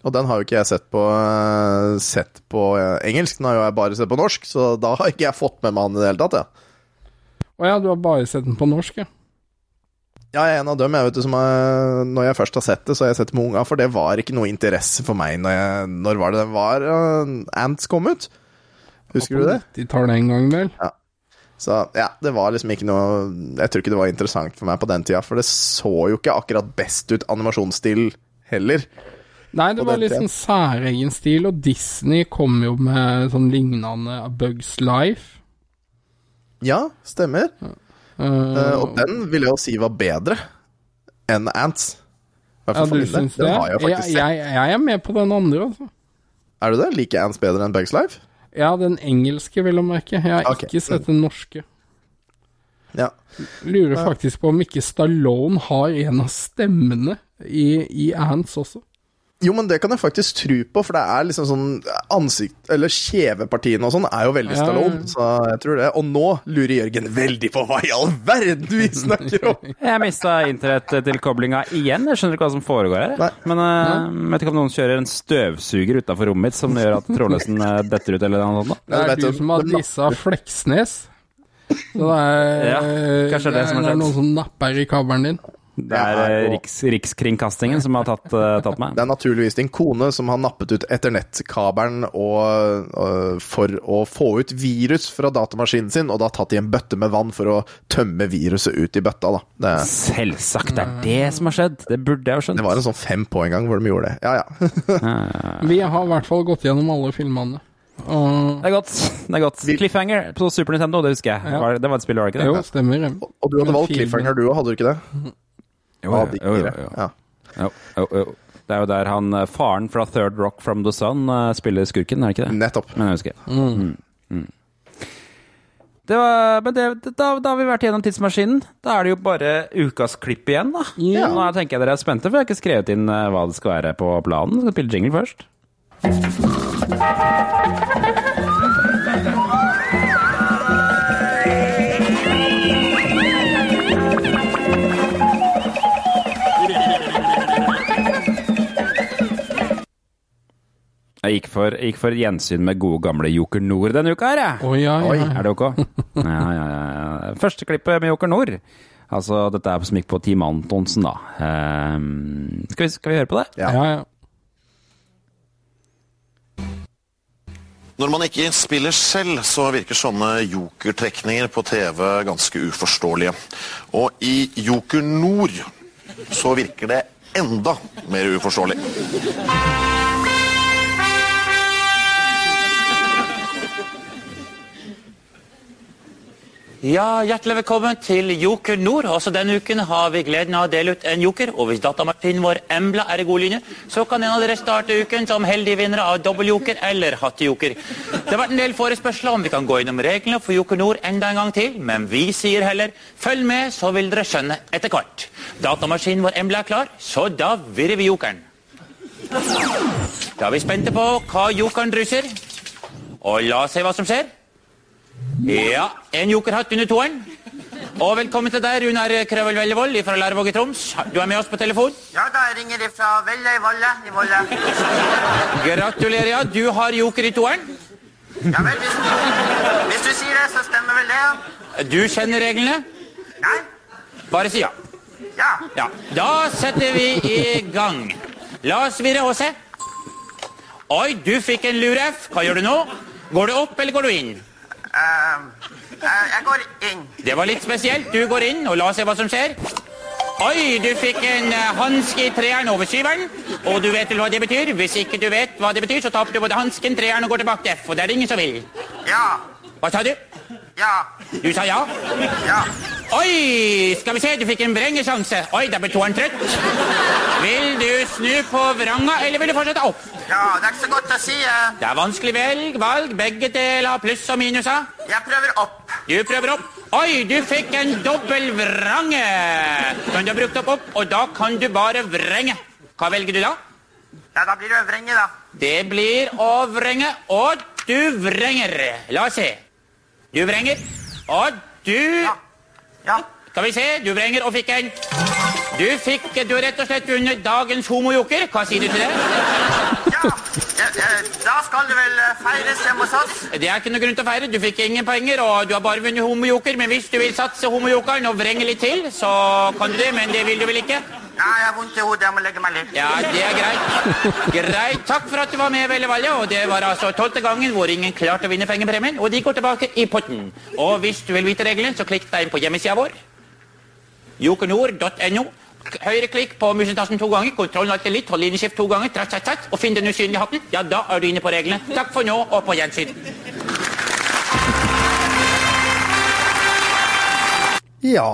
[SPEAKER 2] Og den har jo ikke jeg sett på, uh, sett på uh, engelsk, den har jo jeg bare sett på norsk, så da har ikke jeg fått med meg han i det hele tatt, ja.
[SPEAKER 3] Å ja, du har bare sett den på norsk, ja?
[SPEAKER 2] Ja, jeg er en av dem, jeg vet du, som er, når jeg først har sett det, så har jeg sett det med unga, for det var ikke noe interesse for meg når jeg Når var det var? Uh, Ants kom ut? Husker du det?
[SPEAKER 3] De tar det en gang, vel?
[SPEAKER 2] Ja. Så ja, det var liksom ikke noe Jeg tror ikke det var interessant for meg på den tida, for det så jo ikke akkurat best ut animasjonsstil heller.
[SPEAKER 3] Nei, det var litt sånn særegen stil, og Disney kom jo med sånn lignende Bugs Life.
[SPEAKER 2] Ja, stemmer.
[SPEAKER 3] Eh,
[SPEAKER 2] Eh, og den vil jeg jo si var bedre enn Ants.
[SPEAKER 3] Ja, du syns det?
[SPEAKER 2] Jeg
[SPEAKER 3] Jeg, jeg, jeg er med på den andre, altså.
[SPEAKER 2] Er du det? Liker Ants bedre enn Bugs Life?
[SPEAKER 3] Ja, den engelske, vil jeg merke. Jeg har
[SPEAKER 2] okay.
[SPEAKER 3] ikke sett den norske.
[SPEAKER 2] Ja.
[SPEAKER 3] Lurer faktisk på om ikke Stallone har en av stemmene i, i Ants også.
[SPEAKER 2] Jo, men det kan jeg faktisk tro på, for det er liksom sånn ansikt Eller kjevepartiene og sånn er jo veldig
[SPEAKER 3] Ja.
[SPEAKER 2] Stallone, så jeg tror det. Og nå lurer Jørgen veldig på hva i all verden vi snakker om!
[SPEAKER 1] Jeg mista internettilkoblinga igjen. Jeg skjønner ikke hva som foregår her. Nei. Men uh, vet ikke om noen kjører en støvsuger utafor rommet mitt som gjør at trådløsen eh, detter ut, eller noe sånt. da.
[SPEAKER 3] Det er du som har dissa Fleksnes. Så det er,
[SPEAKER 1] Ja, kanskje det er,
[SPEAKER 3] det er noen som napper i kabelen din.
[SPEAKER 1] Det er eh, Riks, Rikskringkastingen som har tatt, eh, tatt meg.
[SPEAKER 2] Det er naturligvis din kone som har nappet ut etternettkabelen og, og, for å få ut virus fra datamaskinen sin, og da tatt i en bøtte med vann for å tømme viruset ut i bøtta. da. Det,
[SPEAKER 1] Selvsagt, det er det som har skjedd. Det burde jeg jo skjønt.
[SPEAKER 2] det var en sånn fem på en gang hvor de gjorde det. Ja, ja.
[SPEAKER 3] Vi har i hvert fall gått gjennom alle filmene. Og
[SPEAKER 1] Det er godt. det er godt. Cliffhanger på Super Nintendo, det husker jeg.
[SPEAKER 3] Ja.
[SPEAKER 1] Det var et spill, var det ikke det?
[SPEAKER 3] Jo, stemmer.
[SPEAKER 2] Og du hadde valgt cliffhanger, du òg, hadde du ikke det?
[SPEAKER 1] Jo,
[SPEAKER 2] Av de
[SPEAKER 1] jo,
[SPEAKER 2] fire.
[SPEAKER 1] jo.
[SPEAKER 2] Ja.
[SPEAKER 1] Jo, jo, jo. Det er jo der han eh, faren fra Third Rock from the Sun eh, spiller skurken, er det ikke det?
[SPEAKER 2] Nettopp.
[SPEAKER 1] Men jeg husker. Mm. Mm. Det var, men det, da, da har vi vært gjennom tidsmaskinen. Da er det jo bare ukas klipp igjen, da.
[SPEAKER 3] Ja.
[SPEAKER 1] Nå tenker jeg dere er spente, for jeg har ikke skrevet inn eh, hva det skal være på planen. Jeg skal spille jingle først. Jeg gikk for, jeg gikk for gjensyn med gode gamle Joker Nord denne uka her, jeg.
[SPEAKER 3] Oi, ja, ja.
[SPEAKER 1] Oi, er det ok? Ja, ja, ja, ja. Første klippet med Joker Nord. Altså, dette er som gikk på Team Antonsen, da. Um, skal, vi, skal vi høre på det?
[SPEAKER 3] Ja, ja.
[SPEAKER 15] Når man ikke spiller selv, så virker sånne jokertrekninger på TV ganske uforståelige. Og i Joker Nord så virker det enda mer uforståelig.
[SPEAKER 16] Ja, Hjertelig velkommen til Joker Nord. Også denne uken har vi gleden av å dele ut en joker. Og hvis datamaskinen vår Embla er i god linje, så kan en av dere starte uken som heldige vinnere av dobbeltjoker eller hattejoker. Det har vært en del forespørsler om vi kan gå innom reglene for Joker Nord enda en gang til, men vi sier heller følg med, så vil dere skjønne etter hvert. Datamaskinen vår Embla er klar, så da virrer vi jokeren. Da er vi spente på hva jokeren drysser. Og la oss se hva som skjer. Ja, en jokerhatt under toeren. Og velkommen til deg, Runar Krøvel Vellevold fra Lærvåg i Troms. Du er med oss på telefon.
[SPEAKER 17] Ja, da jeg ringer fra Velle i Valle i Volle.
[SPEAKER 16] Gratulerer, ja. Du har joker i toeren.
[SPEAKER 17] Ja vel, hvis, hvis du sier det, så stemmer vel det, ja.
[SPEAKER 16] Du kjenner reglene.
[SPEAKER 17] Nei?
[SPEAKER 16] Bare si ja.
[SPEAKER 17] Ja.
[SPEAKER 16] Ja, Da setter vi i gang. La oss virre og se. Oi, du fikk en lur-F. Hva gjør du nå? Går du opp, eller går du inn?
[SPEAKER 17] Ehm, eh, jeg går inn.
[SPEAKER 16] Det var litt spesielt. Du går inn, og la oss se hva som skjer. Oi, du fikk en uh, hanske i treeren over syveren. Og du vet vel hva det betyr? Hvis ikke du vet hva det betyr, så taper du både hansken, treeren og går tilbake til F. Og det er det ingen som vil.
[SPEAKER 17] Ja.
[SPEAKER 16] Hva sa du?
[SPEAKER 17] Ja.
[SPEAKER 16] Du sa ja?
[SPEAKER 17] Ja.
[SPEAKER 16] Oi, skal vi se, du fikk en vrengesjanse. Oi, da ble toeren trøtt. Vil du snu på vranga, eller vil du fortsette opp?
[SPEAKER 17] Ja, det er ikke så godt å si. eh.
[SPEAKER 16] Det er vanskelig velg, valg, begge deler, pluss og minuser.
[SPEAKER 17] Jeg prøver opp.
[SPEAKER 16] Du prøver opp. Oi, du fikk en dobbel vrange. Men du har brukt opp opp, og da kan du bare vrenge. Hva velger du da?
[SPEAKER 17] Ja, da blir det vrenge, da.
[SPEAKER 16] Det blir å vrenge, og du vrenger. La oss se. Du vrenger, og du ja. ja. Skal vi se, du vrenger og fikk en. Du fikk Du rett og slett vunnet dagens homojoker. Hva sier du til det?
[SPEAKER 17] Ja, Da skal det vel eh, feires hjemme hos oss?
[SPEAKER 16] Det er ikke noe grunn til å feire. Du fikk ingen penger, og du har bare vunnet homojoker. Men hvis du vil satse homojokeren og vrenge litt til, så kan du det. Men det vil du vel ikke?
[SPEAKER 17] Ja, jeg har vondt i hodet. Jeg må legge meg litt.
[SPEAKER 16] Ja, det er greit. Greit. Takk for at du var med, Velle Valle. Og det var altså tolvte gangen hvor ingen klarte å vinne pengepremien. Og de går tilbake i potten. Og hvis du vil vite reglene, så klikk deg inn på hjemmesida vår. jokenord.no. Høyreklikk på musetassen to ganger, kontrollen alltid litt, hold linjeskift to ganger, tratt, tratt, tratt, og finn den usynlige hatten. Ja, da er du inne på reglene. Takk for nå, og på gjensyn.
[SPEAKER 2] Ja.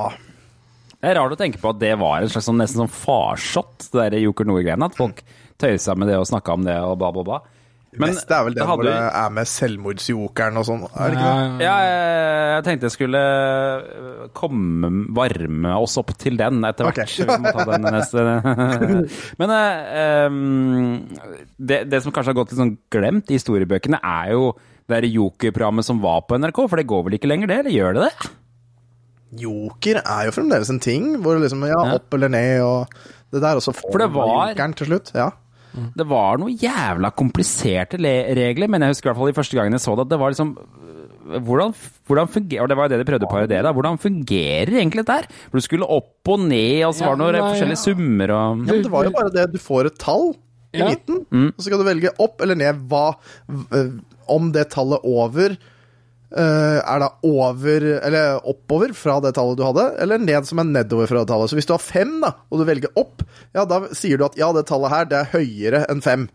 [SPEAKER 1] Det er rart å tenke på at det var en slags sånn, nesten sånn farsott, det der Joker Nord-greiene. At folk tøysa med det og snakka om det og bla, bla, bla.
[SPEAKER 2] Men det er vel
[SPEAKER 1] det
[SPEAKER 2] den
[SPEAKER 1] hadde
[SPEAKER 2] hvor det er med selvmordsjokeren og sånn, er det ikke det?
[SPEAKER 1] Ja, jeg, jeg tenkte jeg skulle øh, komme varme oss opp til den etter hvert.
[SPEAKER 2] Okay.
[SPEAKER 1] Vi må ta den neste. Men ehm, det, det som kanskje har gått litt sånn glemt i historiebøkene, er jo det Joker-programmet som var på NRK, for det går vel ikke lenger det, eller gjør det det?
[SPEAKER 2] Joker er jo fremdeles en ting, hvor liksom, ja, opp eller ned og det der, og så får
[SPEAKER 1] For det var-
[SPEAKER 2] jokeren til slutt. Ja.
[SPEAKER 1] Det var noen jævla kompliserte le- regler, men jeg husker i hvert fall de første gangene jeg så det, at det var liksom øh, hvordan, hvordan fungerer, og det var jo det de prøvde å parodiere, da. Hvordan fungerer egentlig dette her? For du skulle opp og ned, og så
[SPEAKER 2] Ja,
[SPEAKER 1] var det noen
[SPEAKER 2] nei,
[SPEAKER 1] forskjellige summer og
[SPEAKER 2] Ja, men det var jo bare det. Du får et tall i
[SPEAKER 1] Ja.
[SPEAKER 2] midten,
[SPEAKER 1] Mm.
[SPEAKER 2] og så skal du velge opp eller ned hva Om det tallet over er da over Eller oppover fra det tallet du hadde, eller ned som er nedover fra det tallet. Så hvis du har fem, da, og du velger opp, ja, da sier du at ja, det tallet her, det er høyere enn fem.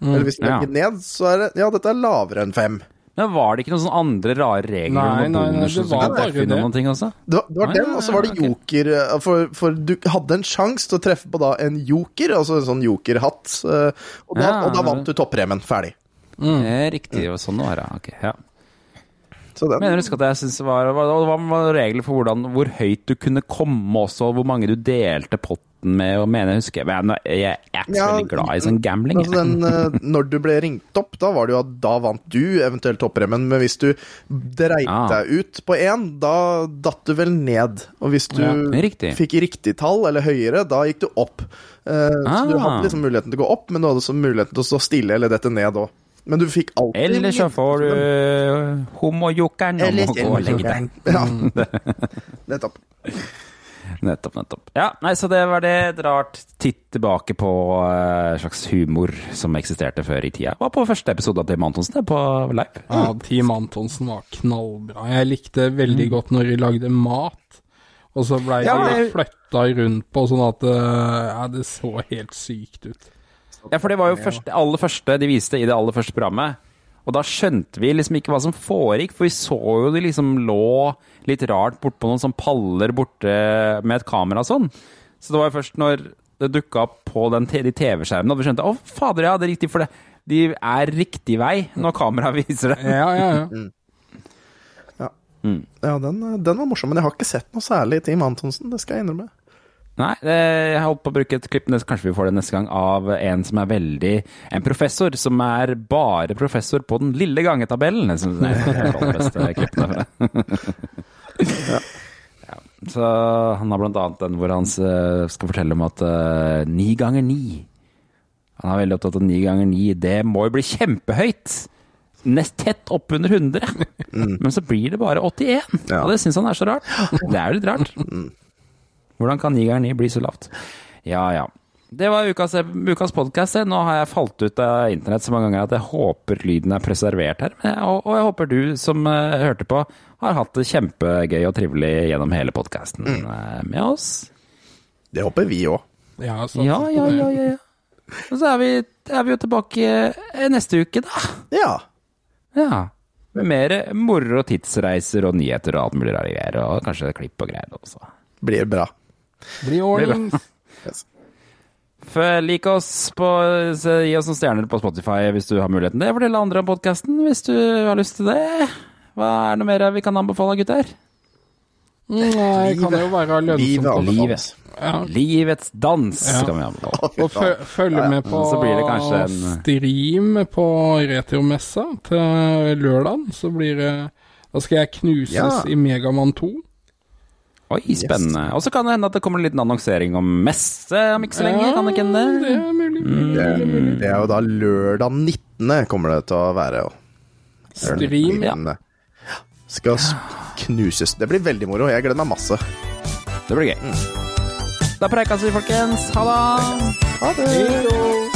[SPEAKER 1] Mm.
[SPEAKER 2] Eller hvis du
[SPEAKER 1] Ja.
[SPEAKER 2] velger ned, så er det ja, dette er lavere enn fem.
[SPEAKER 1] Men var det ikke noen sånne andre rare regler
[SPEAKER 3] Nei, nei, nei, det var bare det.
[SPEAKER 1] ting også?
[SPEAKER 2] Det var, det var
[SPEAKER 1] nei,
[SPEAKER 2] den, og så var det
[SPEAKER 1] ok.
[SPEAKER 2] joker eh, for, for du hadde en sjanse til å treffe på da en joker, altså en sånn jokerhatt, eh, og, da,
[SPEAKER 1] Ja,
[SPEAKER 2] og da vant du toppremien. Ferdig.
[SPEAKER 1] Mm. Riktig, sånn var det. Ok, ja.
[SPEAKER 2] Den,
[SPEAKER 1] Mener du husker at jeg synes det var, var, det var regler for hvordan, hvor høyt du kunne komme også, og hvor mange du delte potten med, og mener jeg husker Men jeg er ikke så
[SPEAKER 2] Ja,
[SPEAKER 1] veldig glad i sånn gambling.
[SPEAKER 2] Altså den, eh, når du ble ringt opp, da var det jo at da vant du eventuelt toppremmen. men hvis du dreit
[SPEAKER 1] ja.
[SPEAKER 2] deg ut på én, da datt du vel ned. Og hvis du
[SPEAKER 1] Ja, riktig.
[SPEAKER 2] fikk riktig tall, eller høyere, da gikk du opp. Eh, Så du
[SPEAKER 1] Ah.
[SPEAKER 2] hadde liksom muligheten til å gå opp, men du hadde også muligheten til å stå stille eller dette ned òg. Men du fikk alltid
[SPEAKER 1] Eller så får du uh, homojokeren om å gå og legge deg.
[SPEAKER 2] Ja. Nettopp.
[SPEAKER 1] Nettopp, nettopp. Ja, nei, så det var det et rart titt tilbake på uh, slags humor som eksisterte før i tida. Det Var på første episode av Tim Antonsen det, på live.
[SPEAKER 3] Ja, Team Antonsen var knallbra. Jeg likte veldig godt når de lagde mat. Og så blei
[SPEAKER 1] Ja,
[SPEAKER 3] de flytta rundt på sånn at uh, ja, det så helt sykt ut.
[SPEAKER 1] Ja, for det var jo første, aller første de viste i det aller første programmet. Og da skjønte vi liksom ikke hva som foregikk, for vi så jo de liksom lå litt rart bortpå noen sånn paller borte med et kamera og sånn. Så det var jo først når det dukka opp på den, de TV-skjermene at vi skjønte å fader, ja, det er riktig, for det. De er riktig vei når kameraet viser det.
[SPEAKER 3] Ja, ja, ja.
[SPEAKER 2] Mm. Ja, den, den var morsom, men jeg har ikke sett noe særlig i Team Antonsen, det skal jeg innrømme.
[SPEAKER 1] Nei, jeg holdt på å bruke et klipp, kanskje vi får det neste gang, av en som er veldig En professor som er bare professor på den lille gangetabellen. Jeg synes det er aller beste klippet derfra. ja. Så han har blant annet den hvor han skal fortelle om at eh, ni ganger ni Han er veldig opptatt av ni ganger ni. Det må jo bli kjempehøyt! Nest tett oppunder 100. Men så blir det bare 81. Og det syns han er så rart. Det er jo litt rart. Hvordan kan nigeren i bli så lavt? Ja, ja. Det var ukas, ukas podkast. Nå har jeg falt ut av internett så mange ganger at jeg håper lyden er preservert her. Men jeg, og, og jeg håper du som uh, hørte på, har hatt det kjempegøy og trivelig gjennom hele podkasten med oss.
[SPEAKER 2] Det håper vi òg.
[SPEAKER 3] Ja, så-
[SPEAKER 1] Ja, ja, ja, ja, ja. Og så er vi, er vi jo tilbake eh, neste uke, da.
[SPEAKER 2] Ja.
[SPEAKER 1] Ja. Med mer moro og tidsreiser og nyheter og alt mulig rare greier. Og kanskje klipp og greier også.
[SPEAKER 2] Blir bra.
[SPEAKER 3] Blir ordnings.
[SPEAKER 1] Lik oss på Gi oss noen stjerner på Spotify hvis du har muligheten til det. Fortell andre om podkasten hvis du har lyst til det. Hva er det noe mer vi kan anbefale, gutter?
[SPEAKER 3] Nei, kan det jo være lønnsomt.
[SPEAKER 2] Livet Ja.
[SPEAKER 1] Livets dans
[SPEAKER 3] Ja.
[SPEAKER 1] kan vi anbefale. med.
[SPEAKER 3] Og fø- følge med på
[SPEAKER 1] Så blir en
[SPEAKER 3] stream på retromessa til lørdag. Så blir det Da skal jeg knuses
[SPEAKER 1] Ja.
[SPEAKER 3] i Megaman 2.
[SPEAKER 1] Oi, spennende. Og så kan det hende at det kommer en liten annonsering om messe om ikke så lenge.
[SPEAKER 3] Ja,
[SPEAKER 1] kan det ikke hende?
[SPEAKER 3] det er mulig.
[SPEAKER 2] Det, det er jo da lørdag 19. kommer det til å være.
[SPEAKER 3] Stream, ja.
[SPEAKER 2] Skal knuses. Det blir veldig moro. Jeg gleder meg masse.
[SPEAKER 1] Det blir gøy. Da preikas vi, folkens. Ha det!
[SPEAKER 2] Ha det!